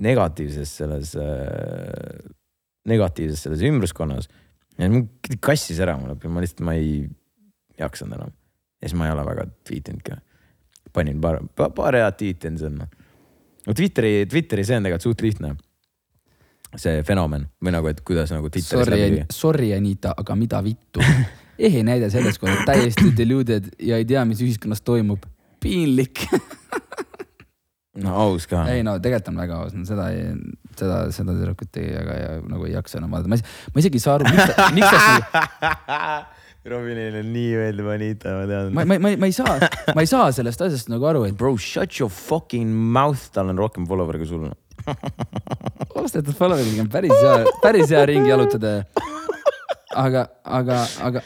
negatiivses, selles äh,, negatiivses selles ümbruskonnas. ja mul kassis ära mul ma lihtsalt, ma ei jaksanud enam. ja siis ma ei ole väga tweetinud ka. panin paar, paar head tweet'i seal noh. no Twitteri, Twitteri see on tegelikult suht lihtne. see fenomen või nagu, et kuidas nagu sorry sorry Anita, aga mida vittu. ehe näide sellest, kui oled täiesti deluded ja ei tea, mis ühiskonnas toimub. piinlik. no aus ka. ei no tegelikult on väga aus, seda, seda, seda tüdrukut ei, aga ja, nagu ei jaksa enam vaadata, ma ma isegi ei saa aru, miks ta, miks ta nagu, Robinile nii meeldib Anita, ma tean ma, ma, ma, ma ei saa, ma ei saa sellest asjast nagu aru, et Bro, shut your fucking mouth, tal on rohkem follower'e kui sul. ostetud followeriga on päris hea, päris hea ringi jalutada. aga, aga, aga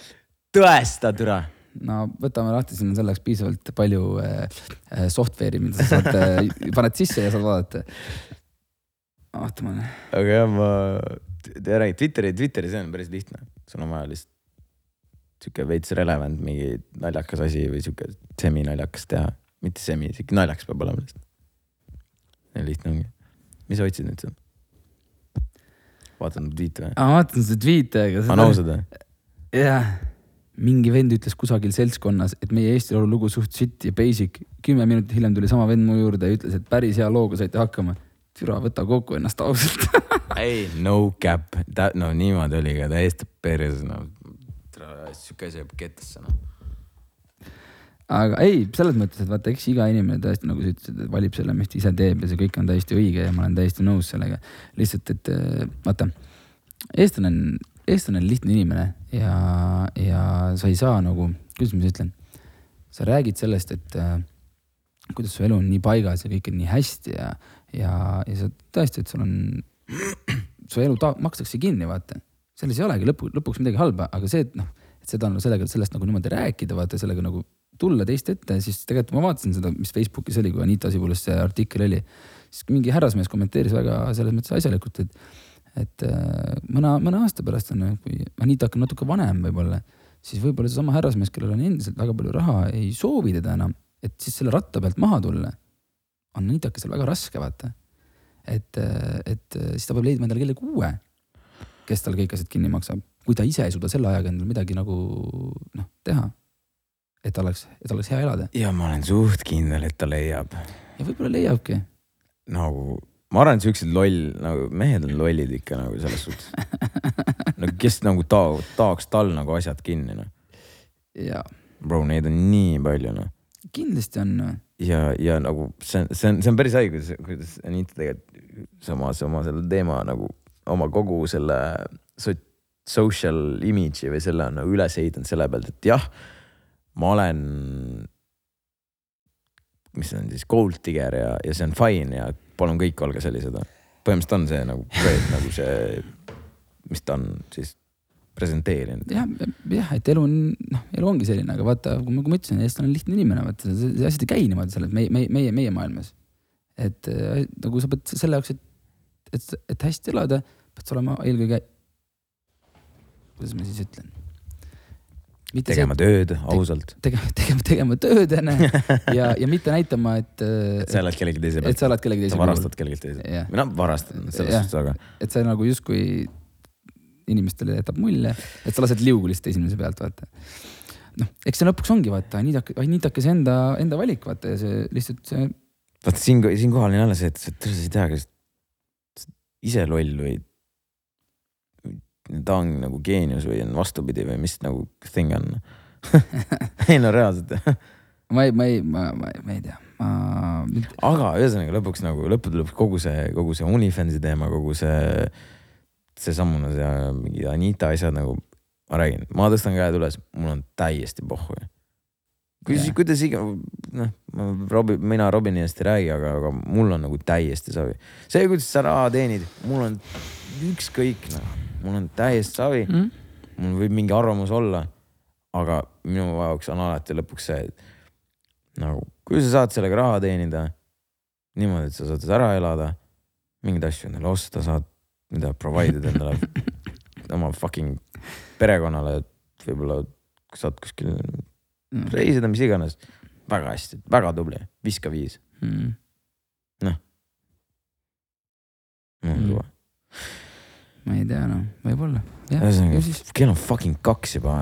tõesta, türa. no võtame lahti, siin on selleks piisavalt palju äh, äh, software'i, mida sa saad äh,, paned sisse ja saad vaadata. oota, ma, aga jah, ma, te räägite Twitteri, Twitteri, see on päris lihtne, sul on vaja lihtsalt sihuke veits relevant mingi naljakas asi või sihuke seminaljakas teha, mitte semi, sihuke naljakas peab olema lihtsalt. lihtne ongi. mis sa otsid nüüd seal? vaatan tweet'e või? ma vaatan seda tweet'i, aga on ausad või? jah, mingi vend ütles kusagil seltskonnas, et meie Eesti Laulu lugu suht sitt ja basic. kümme minutit hiljem tuli sama vend mu juurde ja ütles, et päris hea looga saite hakkama. türa, võta kokku ennast ausalt. ei, no cap, no niimoodi oli ka täiesti perses, no. Sihuke asi jääb kettasse, noh. aga ei, selles mõttes, et vaata, eks iga inimene tõesti nagu sa ütlesid, valib selle, mis ta ise teeb ja see kõik on täiesti õige ja ma olen täiesti nõus sellega. lihtsalt, et äh, vaata, eestlane on, eestlane on lihtne inimene ja, ja sa ei saa nagu, kuidas ma siis ütlen, sa räägid sellest, et äh, kuidas su elu on nii paigas ja kõik on nii hästi ja, ja, ja sa tõesti, et sul on, su elu ta-, makstakse kinni, vaata. selles ei olegi lõpu, lõpuks midagi halba, aga see, et noh, seda on sellega, sellest nagu niimoodi rääkida, vaata sellega nagu tulla teiste ette, siis tegelikult ma vaatasin seda, mis Facebookis oli, kui Anita Sibulast see artikkel oli, siis mingi härrasmees kommenteeris väga selles mõttes asjalikult, et et äh, mõne, mõne aasta pärast on, kui Anita hakkab natuke vanem võib-olla, siis võib-olla seesama härrasmees, kellel on endiselt väga palju raha, ei soovi teda enam, et siis selle ratta pealt maha tulla. on Anitakesel väga raske, vaata. et, et siis ta peab leidma endale kellegi uue, kes tal kõik asjad kinni maksab, kui ta ise ei suuda selle ajaga endale midagi nagu noh, teha. et oleks, et oleks hea elada ja ma olen suht kindel, et ta leiab ja võib-olla leiabki. nagu, ma arvan, et siuksed loll, nagu mehed on lollid ikka nagu selles suhtes. no kes nagu ta-, tahaks tal nagu asjad kinni, noh. ja Bro, neid on nii palju, noh. kindlasti on, ja, ja nagu see on, see on, see on päris haige, kuidas Anita tegelikult samas oma selle teema nagu oma kogu selle so social image'i või selle on nagu üles ehitanud selle pealt, et jah, ma olen, mis see on siis, gold digger ja, ja see on fine ja palun kõik olge sellised. põhimõtteliselt on see nagu, nagu see, mis ta on siis presenteerinud. jah, jah, et elu on, noh, elu ongi selline, aga vaata, kui ma, kui ma ütlesin, eestlane on lihtne inimene, vaata see, see asjad ei käi niimoodi selles meie, meie, meie, meie maailmas. et äh, nagu sa pead selle jaoks, et, et, et hästi elada, pead sa olema eelkõige, kuidas ma siis ütlen. tegema tööd ausalt, tegema, tegema, tegema tööd onju ja, ja mitte näitama, et, et sa elad kellegi teise et pealt, sa oled kellegi teise sa varastad kellegi teise. jah, või noh, varastad selles Jah. suhtes, aga et see nagu justkui inimestele jätab mulje, et sa lased liugu lihtsalt esimese pealt, vaata. noh, eks see lõpuks ongi vaata, Anitake, Anitakese enda, enda valik, vaata ja see lihtsalt see, vaata siin, siinkohal on jälle see, et sa tõesti ei tea, kas sa ise loll või ta on nagu geenius või on vastupidi või mis nagu thing on. ei no reaalselt, ma ei, ma ei, ma, ma, ma ei tea, ma, aga ühesõnaga lõpuks nagu lõppude lõpuks kogu see, kogu see OnlyFansi teema, kogu see, seesamune see mingi Anita asjad nagu, ma räägin, ma tõstan käed üles, mul on täiesti pohhu. kuidas Jah., kuidas iga, noh, ma Robbie, mina Robini eest ei räägi, aga, aga mul on nagu täiesti savi. see, kuidas sa raha teenid, mul on ükskõik, noh, mul on täiesti savi, mm? mul võib mingi arvamus olla, aga minu jaoks on alati lõpuks see, et nagu, kui sa saad sellega raha teenida niimoodi, et sa saad ära elada, mingeid asju endale osta saad, mida provide ida endale oma fucking perekonnale, võib-olla saad kuskil Mm. reisida, mis iganes. väga hästi, väga tubli, viska viis. Mm. mul on Mm. suva. Ma ei tea, noh, võib-olla. ühesõnaga, kell on fucking kaks juba.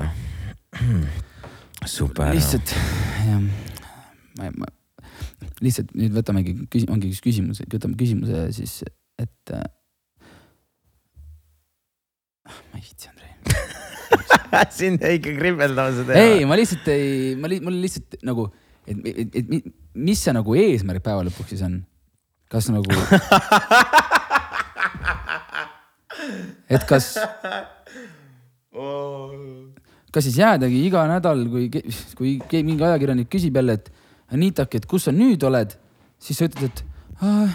super. lihtsalt, jah, ma, ma, lihtsalt nüüd võtamegi, ongi üks küsimus, võtame küsimuse siis, et äh,. ma ei viitsi, Andrei. sind jäi ikka kripeldama seda. ei, ma lihtsalt ei, ma li,, mul lihtsalt nagu, et, et, et mi- mis see nagu eesmärk päeva lõpuks siis on, kas nagu et kas kas siis jäädagi iga nädal, kui, kui mingi ajakirjanik küsib jälle, et Anitaki, et kus sa nüüd oled, siis sa ütled, et "Aa,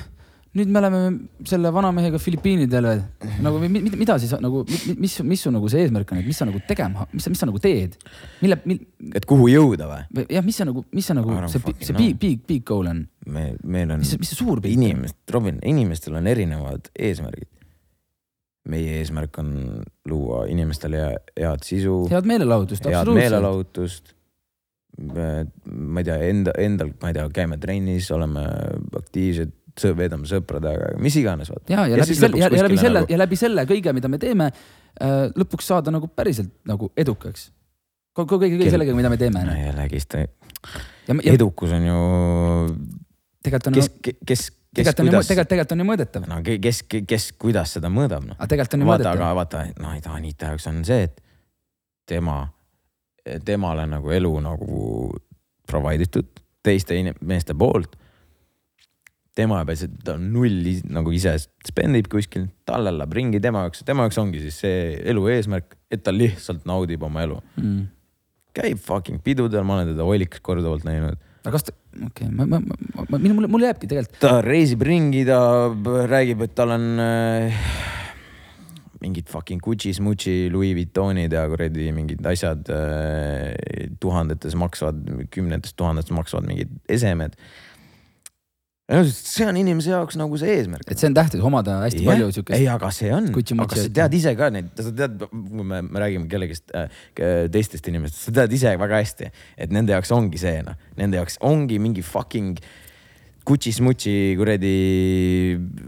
nüüd me oleme selle vanamehega Filipiinidel või nagu mi, mi, mida siis nagu, mis, mis su nagu see eesmärk on, et mis sa nagu tegema, mis sa, mis sa nagu teed, mille, mil, et kuhu jõuda või? jah, mis sa nagu, mis sa nagu see, see big, big, big goal on, me, meil on mis, mis see suur pilt on? inimest, Robin, inimestel on erinevad eesmärgid. Meie eesmärk on luua inimestele hea- head sisu, head meelelahutust, head absoluutselt. meelelahutust. ma ei tea, enda, endal, ma ei tea, käime trennis, oleme aktiivsed, veedame sõpradega, mis iganes. ja, ja läbi selle, ja, ja läbi selle nagu..., ja läbi selle kõige, mida me teeme äh,, lõpuks saada nagu päriselt nagu edukaks. kogu, kõige, kõige Kel- sellega, mida me teeme. no jällegist, ja, ja edukus on ju, tegelikult on, kes, kes, tegelikult on ju, kuidas, tegelikult, tegelikult on ju mõõdetav. no ke- kes, kes, kuidas seda mõõdab, noh. aga tegelikult on ju vaata, aga mõõdetav. vaata, noh, Anita jaoks on see, et tema, temale nagu elu nagu provide itud teiste meeste poolt. tema ei pea, ta on null is- nagu ise spend ib kuskil, tal elab ringi tema jaoks, tema jaoks ongi siis see elu eesmärk, et ta lihtsalt naudib oma elu. Mm. käib fucking pidudel, ma olen teda Olikas korduvalt näinud. aga kas ta, okei okay,, ma, ma, ma, ma, mul, mul jääbki tegelikult, ta reisib ringi, ta räägib, et tal on äh, mingid fucking Gucci, Smutši, Louis Vuittonid ja kuradi mingid asjad äh, tuhandetes maksvad, kümnetes tuhandetes maksvad mingid esemed. See on inimese jaoks nagu see eesmärk. et see on tähtis, omada hästi yeah. palju ei, siukest, aga see on, aga Mucci sa tead ise ka neid, sa tead, kui me, me räägime kellegist äh,, teistest inimestest, sa tead ise väga hästi, et nende jaoks ongi see noh, nende jaoks ongi mingi fucking Gucci, Smutši kuradi,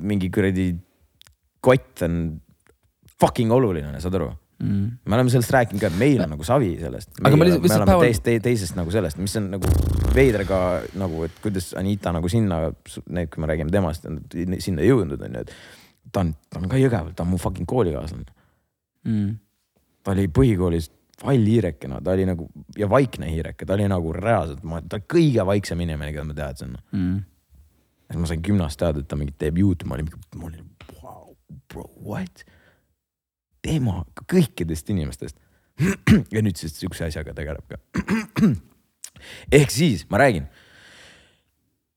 mingi kuradi kott on fucking oluline, saad aru? mm.. me oleme sellest rääkinud ka, et meil on nagu savi sellest. Aga ma lihtsalt- lihtsalt päeval- teist, teisest nagu sellest, mis on nagu veider ka nagu, et kuidas Anita nagu sinna, kui me räägime temast, sinna jõudnud on ju, et ta on, ta on ka Jõgeval, ta on mu fucking koolikaaslane. Mm. ta oli põhikoolis hall hiirekena, ta oli nagu ja vaikne hiireke, ta oli nagu reaalselt, ta kõige vaiksem inimene, keda ma teadsin. Mm. siis ma sain gümnast teada, et ta mingi teeb Youtube'i, ma olin ma olin wow,, bro, what? Tema kõikidest inimestest. ja nüüd siis sihukese asjaga tegeleb ka. ehk siis ma räägin.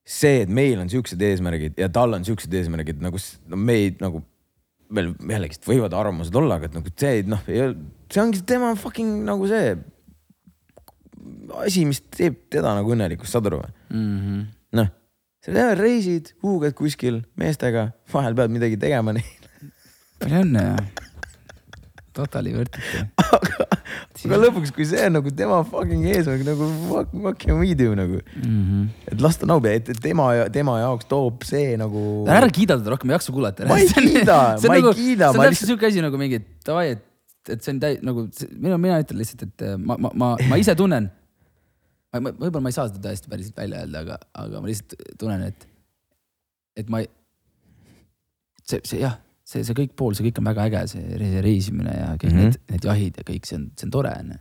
see, et meil on siuksed eesmärgid ja tal on siuksed eesmärgid nagu no me ei nagu veel jällegist võivad arvamused olla, aga et nagu see noh, see ongi tema fucking nagu see asi, mis teeb teda nagu õnnelikuks, saad aru või? Mm -hmm. noh, sa tead, reisid, huugad kuskil meestega, vahel pead midagi tegema neil, palju õnne totally worth it. aga lõpuks, kui see on nagu tema fucking eesmärk nagu fuck, what can we do nagu, Mm -hmm. et las ta naudib, et tema, tema jaoks toob see nagu. ära kiida teda rohkem, ma ei jaksa kuulata. Ma ei kiida, ma ei kiida, see on täpselt siuke asi nagu mingi, davai, et, et see on täi- nagu, mina, mina ütlen lihtsalt, et äh, ma, ma, ma, ma ise tunnen. ma, ma, võib-olla ma ei saa seda täiesti päriselt välja öelda, aga, aga ma lihtsalt tunnen, et, et ma ei, see, see jah, see, see kõik pool, see kõik on väga äge, see re- reisimine ja kõik mm. -hmm. need, need jahid ja kõik see on, see on tore onju.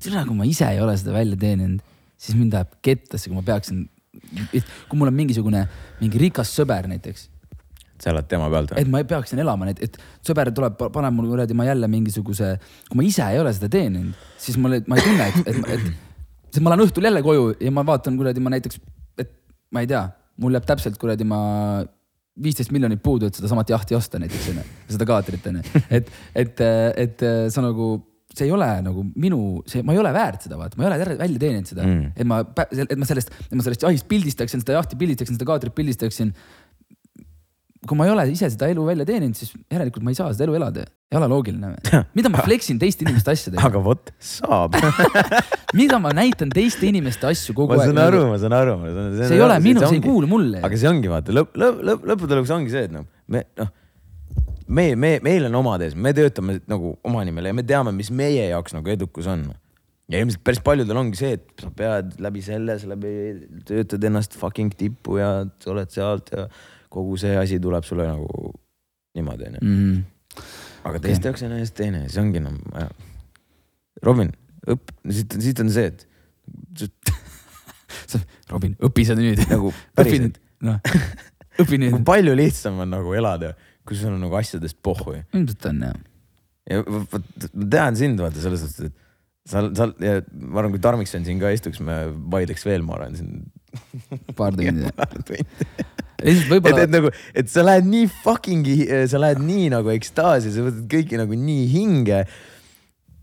tere, kui ma ise ei ole seda välja teeninud, siis mind läheb kettasse, kui ma peaksin, kui mul on mingisugune, mingi rikas sõber näiteks, sa elad tema pealt või? et ma peaksin elama neid, et sõber tuleb, paneb mulle kuradi, ma jälle mingisuguse, kui ma ise ei ole seda teeninud, siis ma, ma ei tunne, et, et, et siis ma lähen õhtul jälle koju ja ma vaatan kuradi, ma näiteks, et ma ei tea, mul jääb täpselt kuradi, ma viisteist miljonit puudu, et sedasamat jahti osta näiteks onju, seda kaatrit onju, et, et, et sa nagu, see ei ole nagu minu, see, ma ei ole väärt seda, vaata, ma ei ole välja teeninud seda. Mm. et ma, et ma sellest, et ma sellest jahist pildistaksin, seda jahti pildistaksin, seda kaatrit pildistaksin kui ma ei ole ise seda elu välja teeninud, siis järelikult ma ei saa seda elu elada. ei ole loogiline. mida ma flex in teiste inimeste asjadega, aga vot, saab. mida ma näitan teiste inimeste asju kogu ma aeg. saan aru, ma saan aru. see ei ole minu, see ei kuulu mulle. aga see ongi vaata lõpp, lõpp, lõpp, lõppude lõpuks ongi see, et noh, me noh, me, me, meil on omad ees, me töötame nagu oma nimel ja me teame, mis meie jaoks nagu edukus on. ja ilmselt päris paljudel ongi see, et sa pead läbi selle, sa läbi töötad ennast fucking tippu ja sa oled sealt ja kogu see asi tuleb sulle nagu niimoodi onju. mm.. aga teiste jaoks on täiesti teine, see ongi noh, Robin, õpp, siit, siit on see, et Robin, õpi seda nüüd. nagu päriselt noh. õpi nüüd. palju lihtsam on nagu elada, kui sul on nagu asjadest pohhu ilmselt on jah. ja vot ma tean sind vaata selles suhtes, et sa, sa ja ma arvan, kui Tarmikson siin ka istuks, me vaidleks veel, ma arvan siin. paar tundi. et, lihtsalt võib-olla et, nagu, et sa lähed nii fucking, sa lähed nii nagu ekstaasi, sa võtad kõiki nagu nii hinge.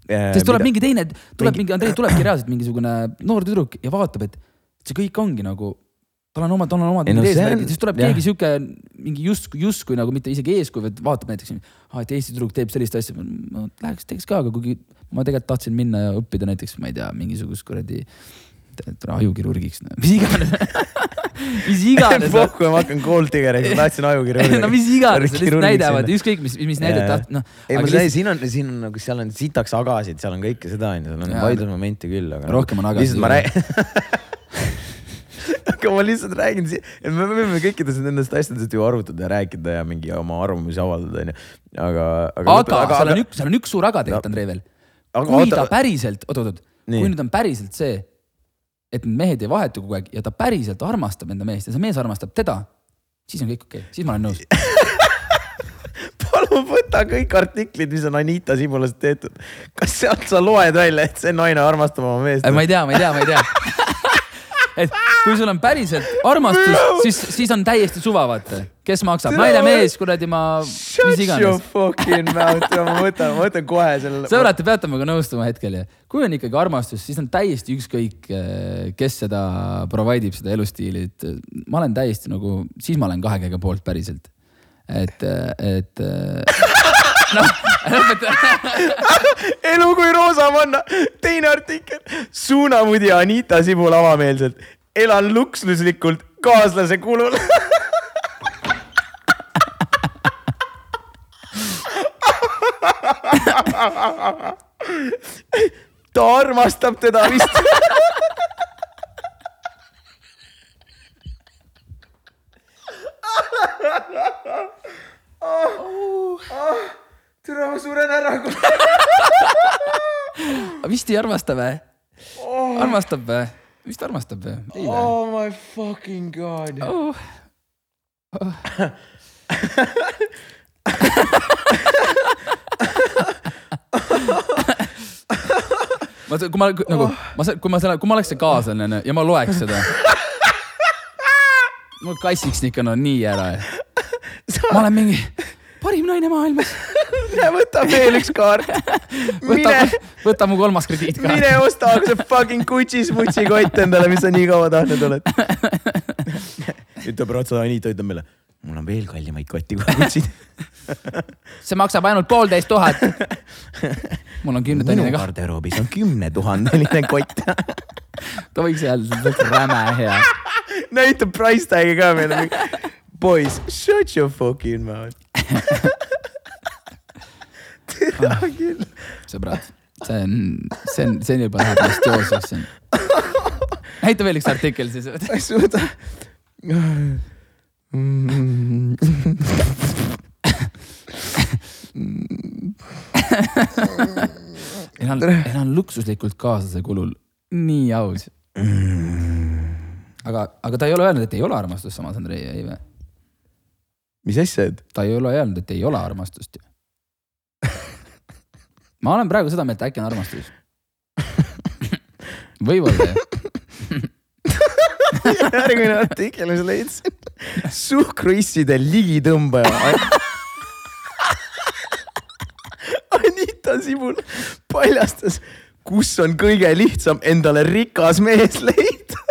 sest tuleb mingi teine, tuleb mingi- mingi, Andrei tulebki reaalselt mingisugune noor tüdruk ja vaatab, et see kõik ongi nagu, tal on oma, tal on omad no see on- eesmärgid, siis tuleb jah. keegi sihuke mingi justkui, justkui nagu mitte isegi eeskuju, vaid vaatab näiteks, et Eesti tüdruk teeb sellist asja, ma läheks teeks ka, aga kuigi ma tegelikult tahtsin minna ja õppida näiteks, ma ei tea, mingisugust kuradi ajukirurgiks, mis iganes, mis iganes. pohhu, ma hakkan gold digger'iks, ma tahtsin ajukirurgi. no mis iganes, lihtsalt näidavad, ükskõik mis, mis näidet Jaa. taht-, noh. ei, ma tean, siin on, siin on nagu, seal on sitaks agasid, seal on kõike seda onju, seal on vaidlusmomente küll, aga. Rohkem on agasid lihtsalt ma räägin. aga ma lihtsalt räägin, et me võime kõikidest nendest asjadest ju arutada ja rääkida ja mingi oma arvamusi avaldada onju, aga, aga. aga seal on üks, seal on üks suur aga tegelikult, Andrei veel. Aga kui ta päriselt, oot-oot-oot, kui nüüd on päriselt see, et mehed ei vahetu kogu aeg ja ta päriselt armastab enda meest ja see mees armastab teda, siis on kõik okei okay., siis ma olen nõus. palun võta kõik artiklid, mis on Anita Sibulast tehtud. kas sealt sa loed välja, et see naine armastab oma meest? ma ei tea, ma ei tea, ma ei tea. et kui sul on päriselt armastus, siis, siis on täiesti suva, vaata, kes maksab, naine, mees, kuradi ma, mis Shut your iganes. fucking mouth, ma võtan, ma võtan kohe selle. sõbrad, te peate minuga nõustuma hetkel ja kui on ikkagi armastus, siis on täiesti ükskõik, kes seda provide ib, seda elustiili, et äh, ma olen täiesti nagu, siis ma olen kahe käega poolt päriselt. et, et lõpeta. elu kui roosamanna, teine artikkel, suunamudi Anita Sibul avameelselt, elan luksuslikult kaaslase kulul. ta armastab teda vist. tere, ära. vist ei armasta või? armastab või? vist armastab või? Oh my fucking god. Oh. ma, kui ma nagu, ma, kui ma selle, kui ma oleks see kaaslane ja ma loeks seda. mul kassiks ikka no nii ära. ma olen mingi parim naine maailmas. Mine võta veel üks kaart. võta võta mu kolmas krediitkaart. mine osta see fucking Gucci smutsi kott endale, mis sa nii kaua tahtnud oled. ütleb Ratsa Anita, ütleb meile, mul on veel kallimaid kotti kui Gucci'd. see maksab ainult poolteist tuhat. mul on minu kümnetonnine ka. garderoobis on kümnetuhandeline kott. ta võiks öelda, see on räme hea. näitab price tag'i ka meile. Boys, shut your fucking mouth. Tere küll. sõbrad, see on, see on, see on juba läheb vist joosesse. näita veel üks artikkel siis. ma ei suuda. elan, elan luksuslikult kaaslase kulul, nii aus. aga, aga ta ei ole öelnud, et ei ole armastust samas, Andrei, ei või? mis asja, et? ta ei ole öelnud, et ei ole armastust ju. ma olen praegu seda meelt, äkki on armastus. võib-olla ju. järgmine artikkel, mis leidsin. suhkruisside ligitõmbaja. Anita Sibul paljastas, kus on kõige lihtsam endale rikas mees leida.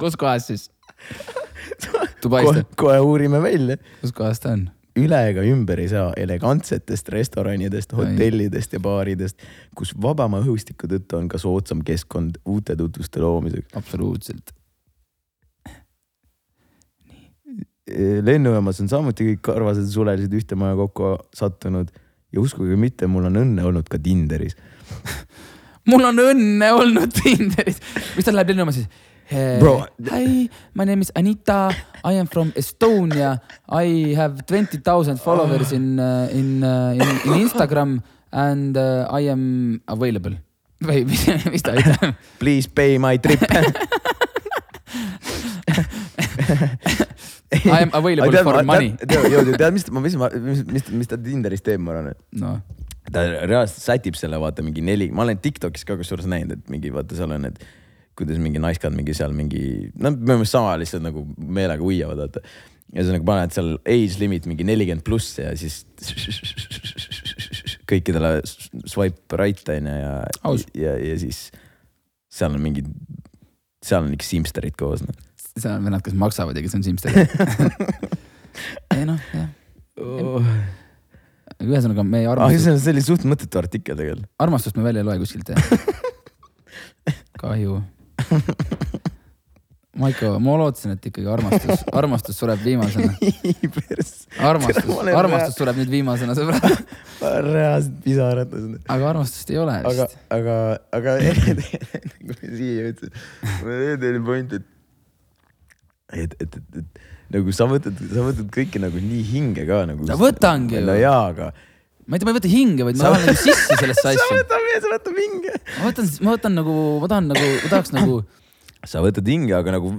kus kohas siis? kohe Dubaist, kohe uurime välja. kus kohas ta on? Üle ega ümber ei saa elegantsetest restoranidest, hotellidest ja baaridest, kus vabama õhustiku tõttu on ka soodsam keskkond uute tutvuste loomiseks. absoluutselt. lennujaamas on samuti kõik karvased sulelised ühte maja kokku sattunud ja uskuge mitte, mul on õnne olnud ka Tinderis. mul on õnne olnud Tinderis. mis tal läheb lennuma siis? Bro. Hi, my name is Anita, I am from Estonia, I have twenty thousand followers in uh,, in uh,, in, in Instagram and uh, I am available. või mis, mis ta ütleb? Please pay my trip. I am available for money. tead, tead, mis, mis, mis, mis, mis ta Tinderis teeb, ma arvan, et noh, ta reaalselt sätib selle vaata mingi neli, ma olen Tiktokis ka kusjuures näinud, et mingi vaata seal on need, kuidas mingi naiskad mingi seal mingi, no minu meelest sama lihtsalt nagu meelega uiavad, vaata. ühesõnaga paned seal age limit mingi nelikümmend pluss ja siis kõikidele swipe right on ju ja ja, ja siis seal on mingid, seal on ikka simsterid koos noh. seal on vennad, kes maksavad ja kes on simsterid. ei noh, jah, ühesõnaga meie ah, armastust, see on, see oli suht mõttetu artikkel tegelikult. armastust me välja ei loe kuskilt jah. kahju. Maiko, ma lootsin, et ikkagi armastus, armastus sureb viimasena. armastus, armastus sureb nüüd viimasena, sõbrad. reaalselt pisarad. aga armastust ei ole aga vist., aga, aga enne kui me siia jõudsime, mul oli point, et, et, et, et, et nagu sa võtad, sa võtad kõike nagu nii hinge ka nagu. No võtangi no jaa, aga. Ma ei tea, ma ei võta hinge, vaid ma tahan nagu sisse sellesse sa asja. võtad, sa võtad hinge. ma võtan, ma võtan nagu, ma tahan nagu, ma tahaks nagu, sa võtad hinge, aga nagu,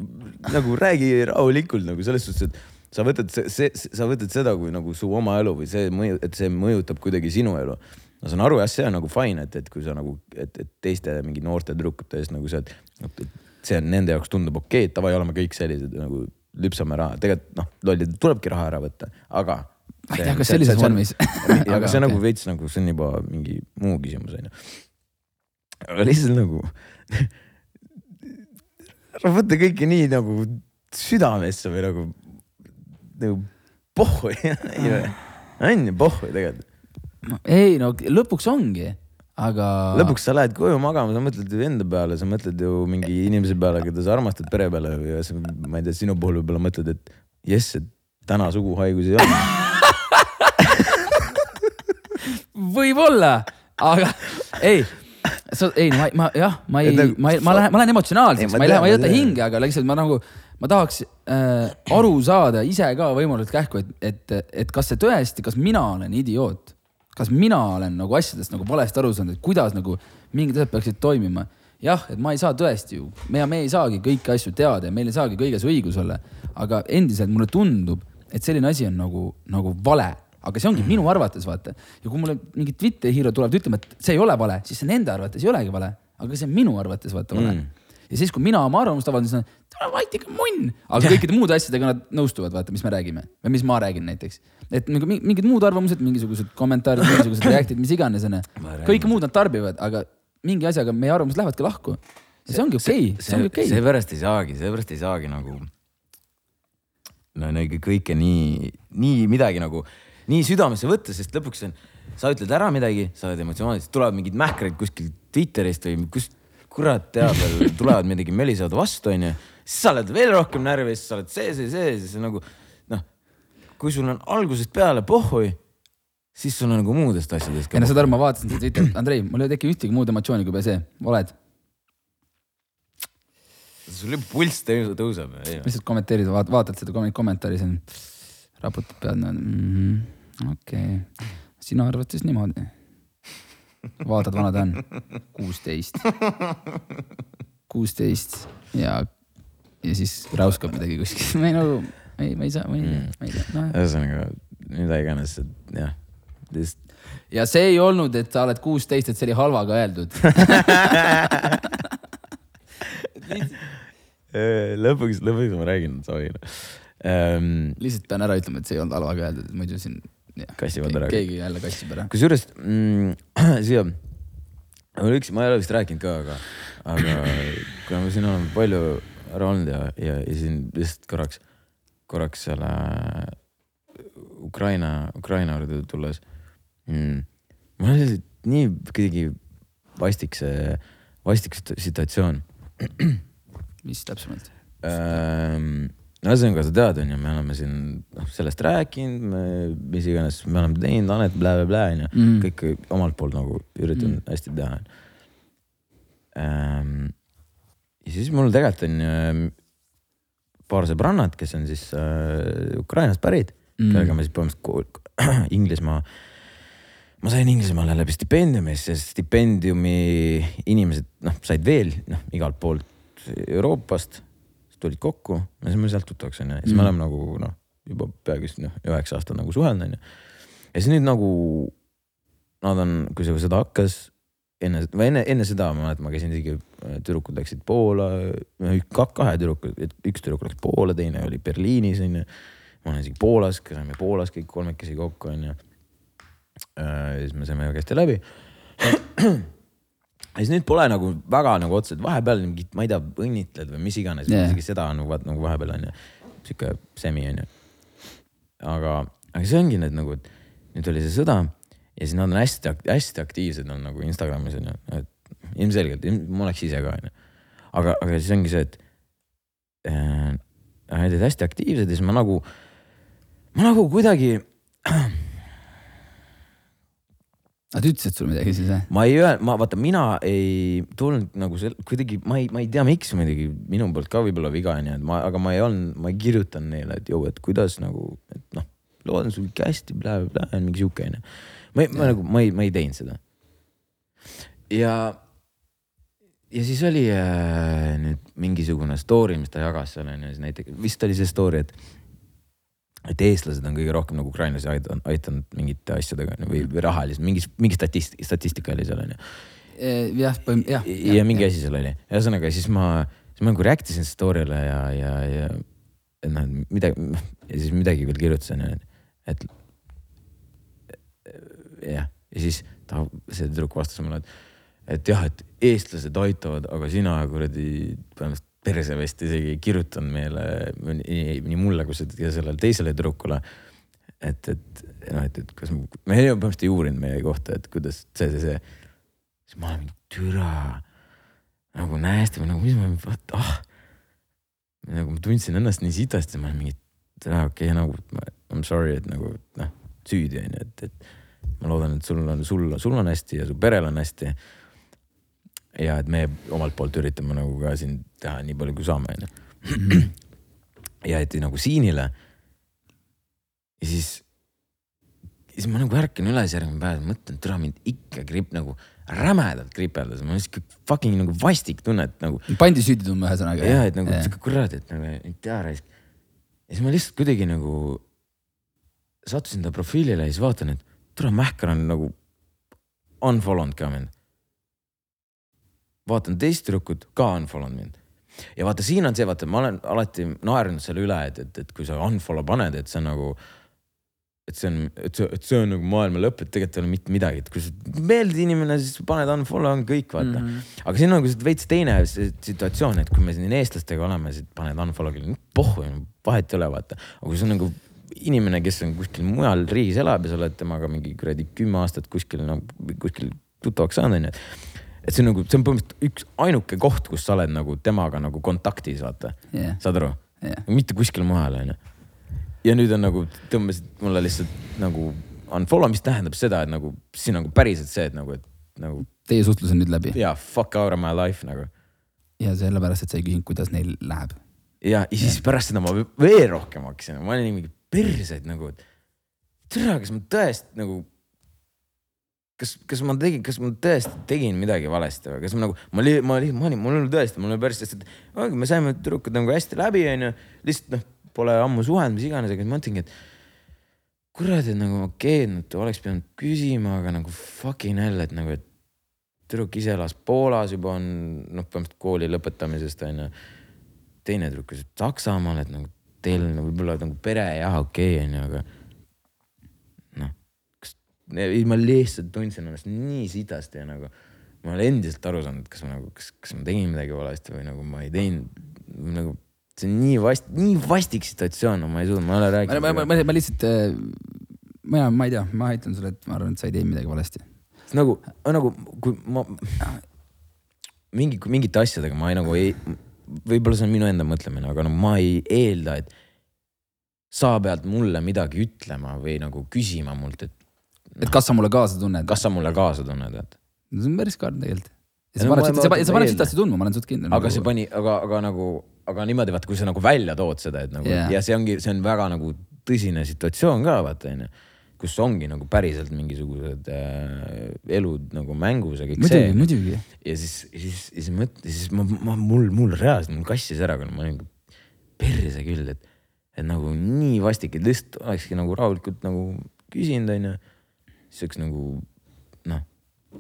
nagu räägi rahulikult nagu selles suhtes, et sa võtad see, see, sa võtad seda kui nagu su oma elu või see mõju, et see mõjutab kuidagi sinu elu. ma saan aru jah, see on nagu fine, et, et kui sa nagu, et, et teiste mingi noorte tüdrukute eest nagu see, et see on nende jaoks tundub okei okay,, et davai, oleme kõik sellised nagu lüpsame raha, tegelikult noh, lollid tulebki raha ära võtta, aga. Ma ei tea, kas sellises vormis. aga see nagu veits nagu see on juba mingi muu küsimus onju. aga lihtsalt nagu ära võta kõike nii nagu südamesse või nagu, nagu pohhu, on ju pohhu tegelikult. ei no lõpuks ongi, aga. lõpuks sa lähed koju magama, sa mõtled ju enda peale, sa mõtled ju mingi inimese peale, keda sa armastad, pere peale ja sa, ma ei tea, sinu puhul võib-olla mõtled, et jess, et täna suguhaigusi ei ole. võib-olla, aga ei, ei, ma, ma jah, ma ei nagu- ma ei, ma lähen, ma lähen emotsionaalseks, ma ei lähe, ma ei võta hinge, aga lihtsalt ma nagu, ma tahaks äh, aru saada ise ka võimalikult kähku, et, et, et kas see tõesti, kas mina olen idioot, kas mina olen nagu asjadest nagu valesti aru saanud, et kuidas nagu mingid asjad peaksid toimima. jah, et ma ei saa tõesti ju, me, me ei saagi kõiki asju teada ja meil ei saagi kõiges õigus olla, aga endiselt mulle tundub, et selline asi on nagu, nagu vale aga see ongi minu arvates vaata ja kui mulle mingid Twitteri hiirud tulevad ütlema, et see ei ole vale, siis see nende arvates ei olegi vale, aga see on minu arvates vaata vale mm.. ja siis, kui mina oma arvamust avaldan, siis on, vait ikka munn, aga kõikide muude asjadega nad nõustuvad, vaata, mis me räägime või mis ma räägin näiteks. et nagu mi- mingid muud arvamused, mingisugused kommentaarid, mingisugused react'id, mis iganes onju, kõike muud nad tarbivad, aga mingi asjaga meie arvamused lähevadki lahku. see ongi okei okay., see ongi okei okay.. seepärast ei saagi, seepärast ei saagi nagu. no nagu kõike nii, nii midagi nagu nii südamesse võtta, sest lõpuks on, sa ütled ära midagi, sa oled emotsionaalselt, tulevad mingid mähkrid kuskilt Twitterist või kust kurat teab veel, tulevad midagi mölisevad vastu, onju. siis sa oled veel rohkem närvis, sa oled see, see, see, siis nagu noh, kui sul on algusest peale pohhui, siis sul on nagu muudest asjadest ja no saad aru, ma vaatasin seda Twitterit, Andrei, mul ei teki ühtegi muud emotsiooni kui see, oled, sul juba pulss tõuseb, lihtsalt kommenteerid, vaatad seda kom- kommentaari, siis on, raputad pead mm -hmm,, okei okay., sina arvad siis niimoodi. vaatad, vana ta on, kuusteist, kuusteist ja, ja siis räuskab midagi kuskil, ma ei nagu, ei, ma ei saa, ma ei tea, ma ei tea, noh. ühesõnaga, mida iganes, et jah, lihtsalt ja see ei olnud, et sa oled kuusteist, et see oli halvaga öeldud. lõpuks, lõpuks ma räägin, sorry ähm,. lihtsalt pean ära ütlema, et see ei olnud halvaga öeldud, muidu siin. Kassivad ära. keegi jälle kassib ära. kusjuures mm, siia, mul üks, ma ei ole vist rääkinud ka, aga, aga kuna ma siin olen palju ära olnud ja, ja, ja siin lihtsalt korraks, korraks selle Ukraina, Ukraina juurde tulles mm,. mul on lihtsalt nii kuidagi vastik see, vastik sit- situatsioon mis täpsemalt? ähm,. ühesõnaga, sa tead, onju, me oleme siin noh, sellest rääkinud, mis iganes me oleme teinud, Anet blä-blä-blä onju Mm. kõik omalt poolt nagu üritan Mm. hästi teha ähm,. ja siis mul tegelikult on ähm, paar sõbrannat, kes on siis äh, Ukrainast pärit mm., kellega me siis põhimõtteliselt Inglismaa, ma sain Inglismaale läbi stipendiumi, see stipendiumi inimesed noh, said veel noh, igalt poolt Euroopast tulid kokku, me saime sealt tuttavaks onju, siis mm. me oleme nagu noh, juba peaaegu noh, üheksa aastat nagu suhelnud onju. ja siis nüüd nagu nad on, kui see sõda hakkas, enne või enne, enne seda ma mäletan, ma käisin isegi, tüdrukud läksid Poola, kahe tüdruku, üks tüdruk läks Poola, teine oli Berliinis onju. ma olen isegi Poolas, käisime Poolas kõik kolmekesi kokku onju. siis me saime väga hästi läbi ja siis nüüd pole nagu väga nagu otseselt, vahepeal mingit, ma ei tea, õnnitled või mis iganes yeah., isegi seda on nagu, nagu vahepeal on ju, sihuke semi on ju. aga, aga see ongi need nagu, et nüüd oli see sõda ja siis nad on hästi-hästi aktiivsed on nagu Instagramis on ju, et ilmselgelt, ma oleks ise ka on ju. aga, aga siis ongi see, et äh, nad olid hästi aktiivsed ja siis ma nagu, ma nagu kuidagi Nad ütlesid sulle midagi siis jah? ma ei öelnud, ma vaata, mina ei tulnud nagu seal kuidagi, ma ei, ma ei tea, miks muidugi minu poolt ka võib-olla viga onju, et ma, aga ma ei olnud, ma ei kirjutanud neile, et jõu, et kuidas nagu, et noh, loodan sul ikka hästi, mingi sihuke onju. ma ei, ma nagu, ma ei, ma ei teinud seda. ja, ja siis oli äh, nüüd mingisugune story, mis ta jagas seal onju, siis näiteks vist oli see story, et et eestlased on kõige rohkem nagu ukrainlasi aidanud, aidanud mingite asjadega või, või rahaliselt, mingi, mingi statist-, statistika oli seal onju. jah, jah. ja, ja mingi asi seal oli, ühesõnaga siis ma, siis ma nagu react isin story'le ja, ja, ja et noh, midagi ja siis midagi veel kirjutasin, et jah, ja siis ta, see tüdruk vastas mulle, et, et jah, et eestlased aitavad, aga sina kuradi põhimõtteliselt persevest isegi ei kirjutanud meile nii, nii mulle kui sellele teisele tüdrukule. et, et noh, et, et kas me, me põhimõtteliselt ei uurinud meie kohta, et kuidas see, see, see. siis ma olen mingi türa nagu või nagu mis ma, vaat ah. nagu ma tundsin ennast nii sitasti, ma olen mingi, okei okay, nagu I m sorry, et nagu noh, süüdi on ju, et, et ma loodan, et sul on, sul, sul on hästi ja su perel on hästi ja et me omalt poolt üritame nagu ka siin teha nii palju, kui saame, onju. ja et nagu siinile. ja siis, siis ma nagu ärkan üles järgmine päev, mõtlen, türa mind ikka gripp nagu rämedalt kripeldas, mul on siuke fucking nagu vastik tunne, et nagu. pandi süüdi tundma ühesõnaga. ja, et nagu siuke kurat, et nagu ei tea raisk. ja siis ma lihtsalt kuidagi nagu sattusin ta profiilile ja siis vaatan, et tule Mähkar on nagu unfollow nud ka mind vaatan teist tüdrukut, ka unfollow mind. ja vaata, siin on see, vaata, ma olen alati naernud selle üle, et, et, et kui sa unfollow paned, et see on nagu et see on, et see, et see on nagu maailma lõpp, et tegelikult ei ole mitte midagi, et kui sa meeldid inimene, siis paned unfollow on kõik, vaata mm. -hmm. aga siin on nagu veits teine situatsioon, et kui me siin eestlastega oleme, siis paned unfollow küll, pohhu, vahet ei ole, vaata. aga kui see on nagu inimene, kes on kuskil mujal riigis elab ja sa oled temaga mingi kuradi kümme aastat kuskil no kuskil tuttavaks saanud, onju et see on nagu, see on põhimõtteliselt üks ainuke koht, kus sa oled nagu temaga nagu kontaktis, vaata yeah.. saad aru yeah.? mitte kuskil mujal, onju. ja nüüd on nagu, tõmbasid mulle lihtsalt nagu unfollow, mis tähendab seda, et nagu siin nagu päriselt see, et nagu, et nagu. Teie suhtlus on nüüd läbi? jaa, fuck out of my life nagu. ja sellepärast, et sa ei küsinud, kuidas neil läheb. ja, ja siis yeah. pärast seda ma veel rohkem hakkasin, ma olin mingi perse, et nagu, et tere, kas ma tõesti nagu kas, kas ma tegin, kas ma tõesti tegin midagi valesti või kas ma nagu, ma ma ma mul oli tõesti, mul oli päris ongi, me saime tüdrukud nagu hästi läbi, onju. lihtsalt noh, pole ammu suhelnud, mis iganes, aga ma mõtlengi, et kurat, et nagu okei okay,, et oleks pidanud küsima, aga nagu fucking hell, et nagu, et tüdruk ise elas Poolas juba on noh, põhimõtteliselt kooli lõpetamisest onju. teine tüdruk elas Saksamaal, et nagu teil võib-olla nagu pere jah, okei okay, onju, aga ma lihtsalt tundsin ennast nii sitasti ja nagu ma olen endiselt aru saanud, et kas ma nagu, kas, kas ma tegin midagi valesti või nagu ma ei teinud nagu see on nii vast-, nii vastik situatsioon, no ma ei suuda, ma ei ole rääkinud. ma, ma, ma, ma lihtsalt, äh, mina, ma ei tea, ma aitan sulle, et ma arvan, et sa ei teinud midagi valesti. nagu, nagu kui ma mingi, mingite asjadega ma ei nagu ei, võib-olla see on minu enda mõtlemine, aga no ma ei eelda, et sa pead mulle midagi ütlema või nagu küsima mult, et et kas sa mulle kaasa tunned? kas sa mulle kaasa tunned, et? see on päris karm tegelikult. ja see paneb, see, see paneb sitasti tundma, ma olen suht kindel. aga nagu... see pani, aga, aga nagu, aga niimoodi vaata, kui sa nagu välja tood seda, et nagu yeah. ja see ongi, see on väga nagu tõsine situatsioon ka vaata onju kus ongi nagu päriselt mingisugused äh, elud nagu mängus ja kõik muidugi, see. muidugi. ja siis, siis, siis mõt-, siis ma, ma, mul, mul reaalselt, mul kassis ära, kuna ma olin perse küll, et, et nagu nii vastik, et lihtsalt olekski nagu rahulikult nagu küsinud, onju. Siis oleks nagu noh,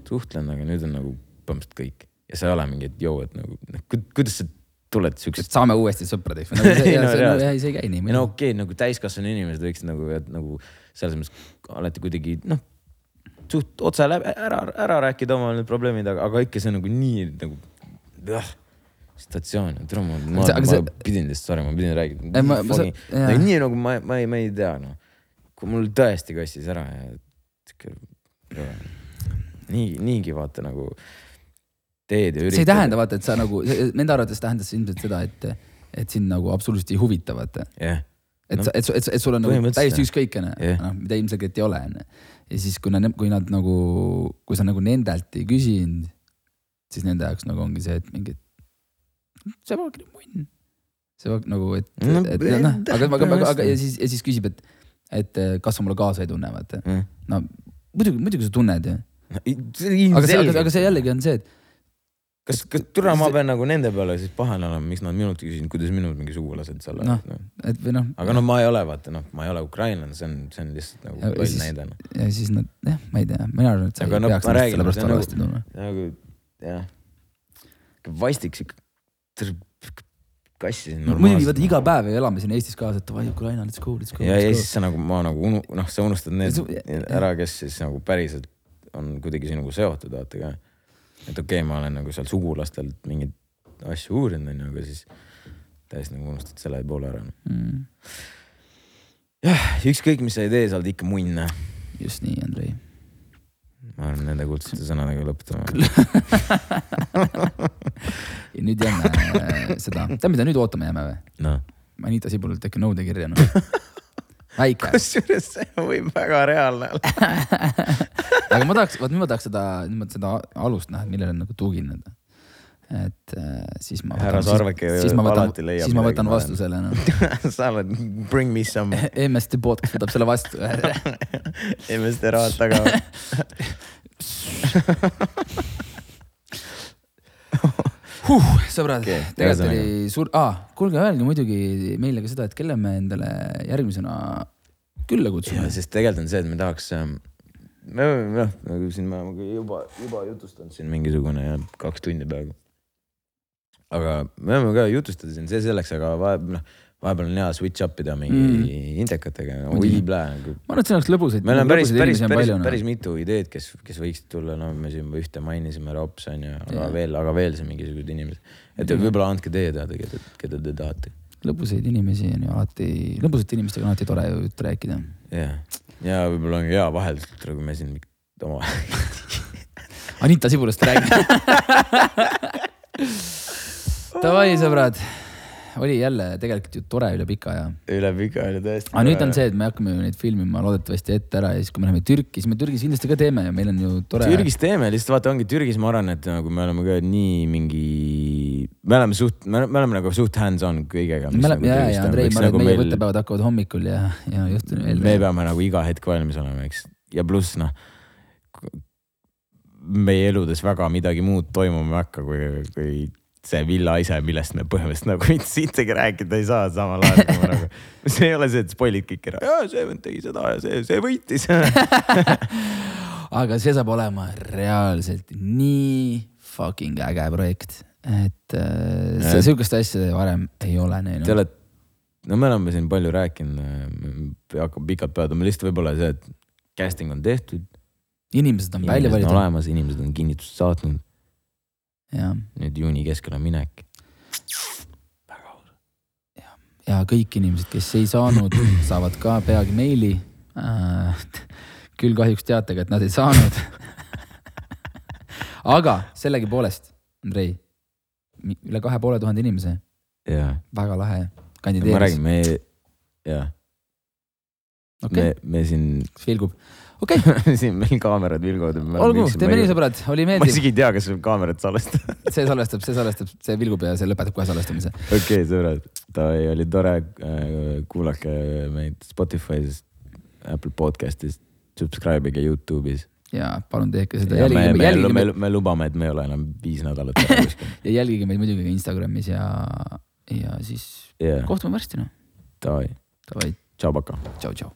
suhtlenud, aga nüüd on nagu põhimõtteliselt kõik ja sa ei ole mingi, et joo, et nagu noh, kuidas sa tuled siuksest. saame uuesti sõpradeks või nagu Ei, no see, no, see ei käi nii. no okei okay,, nagu täiskasvanud inimesed võiksid nagu, et nagu selles mõttes alati kuidagi noh, suht otse läbi ära, ära rääkida oma need probleemid, aga, aga ikka see on nagu nii nagu jah, situatsioon, et ma, ma, See- ma, see- pidin lihtsalt, sorry, ma pidin rääkima. Nagu, nii nagu ma, ma ei, ma ei tea noh, kui mul tõesti kassis ära ja sihuke, nii, niigi vaata nagu teed ja üritad. see ei tähenda vaata, et sa nagu, nende arvates tähendas see ilmselt seda, et, et sind nagu absoluutselt ei huvita, vaata. jah, et No, sa, et, et, et sul on nagu täiesti jah. ükskõikene Jah. noh, mida ilmselgelt ei ole, onju. ja siis, kui nad, kui nad nagu, kui sa nagu nendelt ei küsinud, siis nende jaoks nagu ongi see, et mingi, see polegi nii munn. see nagu, et, et noh, aga, aga, aga, ja siis, ja siis küsib, et, et eh, kas sa mulle kaasa ei tunne, vaata. jah. no muidugi, muidugi sa tunned ju. aga see, aga, aga see jällegi on see, et kas, kas türa ma pean nagu nende peale siis pahane olema, miks nad minult küsisid, kuidas minul mingi sugulased seal on Noh. no.? et või noh. aga no ma ei ole, vaata noh, ma ei ole ukrainlane, see on, see on lihtsalt nagu loll näide noh. ja siis nad, jah, ma ei tea, mina arvan, et sa Aga ei no peaks ennast räägin, selle pärast see on nagu- halvasti tundma. nagu jah, vastik sihuke, kassisin muidugi vaata iga päev ju elame siin Eestis kaasa, et davai Ukraina, let's go, let's go. ja, ja siis sa nagu ma nagu unu-, noh, sa unustad need ära, kes siis nagu päriselt on kuidagi sinuga seotud, vaata ka. et okei okay,, ma olen nagu seal sugulastelt mingeid asju uurinud, onju, aga siis täiesti nagu unustad selle poole ära. mm,. jah, ükskõik, mis sa ei tee, sa oled ikka munn. just nii, Andrei. Ma arvan, nende kuldsete sõnadega lõpetame. ja nüüd jääme äh, seda, tead mida nüüd ootama jääme või? noh, Anita Sibulalt äkki nõude kirja noh. väike, kusjuures see võib väga reaalne olla. aga ma tahaks, vot nüüd ma tahaks seda, seda alust näha, millele nagu tugineda. Et äh, siis ma Härra Sarveke siis, siis ma võtan alati, leiab siis ma võtan ma vastu selle noh. sa oled bring me some MST podcast võtab selle vastu. MST rahad taga. huh, sõbrad okay,, tegelikult oli suur ah,, kuulge, öelge muidugi meile ka seda, et kelle me endale järgmisena külla kutsume. sest tegelikult on see, et me tahaks, oleme noh, nagu siin oleme juba, juba jutustanud siin mingisugune kaks tundi peaaegu. Aga me oleme ka jutustanud siin, see selleks, aga vahepeal noh, vahepeal on hea switch up ida mingi mm. indekatega, oi plää ma arvan, et see oleks lõbusaid. me oleme päris, päris, päris, palju, noh. päris mitu ideed, kes, kes võiksid tulla, no me siin ühte mainisime, Rops on ju, aga Jaa. veel, aga veel siin mingisugused inimesed. et võib-olla andke teie teada, keda, keda te tahate. lõbusaid inimesi on ju alati, lõbusate inimestega on alati tore ju juttu rääkida. jah, ja võib-olla on hea vahel, kui me siin oma Anita Sibulast räägime. Davai, sõbrad, oli jälle tegelikult ju tore üle pika aja. üle pika oli tõesti. aga nüüd on see, et me hakkame ju neid filmima loodetavasti ette ära ja siis, kui me läheme Türki, siis me Türgis kindlasti ka teeme ja meil on ju tore. Türgis teeme, lihtsalt vaata, ongi Türgis, ma arvan, et nagu me oleme ka nii mingi, me oleme suht, me me oleme nagu suht hands-on kõigega. me oleme, ja, ja Andrei, ma arvan, et meie meil, võttepäevad hakkavad hommikul ja, ja veel. me peame nagu iga hetk valmis olema, eks. ja pluss noh, meie eludes väga midagi muud toimuma ei hakka, kui, kui see villa ise, millest me põhimõtteliselt nagu mitte sittagi rääkida ei saa samal ajal, kui me nagu. see ei ole see, et spoil'id kõik ära, jaa, see vend tegi seda ja see, see võitis. aga see saab olema reaalselt nii fucking äge projekt, et äh, sihukest asja varem ei ole Te näinud. olete, no me oleme siin palju rääkinud, ei hakka pikalt peatuma, lihtsalt võib-olla see, et casting on tehtud. inimesed on välja inimesed on valitud olemas, inimesed on kinnitust saatnud, nüüd juuni keskel on minek. ja kõik inimesed, kes ei saanud, saavad ka peagi meili äh,. küll kahjuks teatega, et nad ei saanud. aga sellegipoolest, Andrei, üle kahe poole tuhande inimese, väga lahe, ma kandideeris räägin,. me, jaa, okei me, me siin, okay., vilgub, okei okay. siin meil kaamerad vilguvad. olgu, teeme nii, sõbrad, oli ma meeldiv, isegi ei tea, kas kaamerad salvestavad. see salvestab, see salvestab, see vilgub ja see lõpetab kohe salvestamise. okei, sõbrad, davai, oli tore. kuulake meid Spotify's, Apple podcast'is, subscribe'ige Youtube'is. ja palun tehke seda, me, me, jälgige me, me lubame, et me ei ole enam viis nädalat ja jälgige meid muidugi Instagramis ja ja siis jah, kohtume varsti noh, davai, davai, tšau, Baka. tšau, tšau.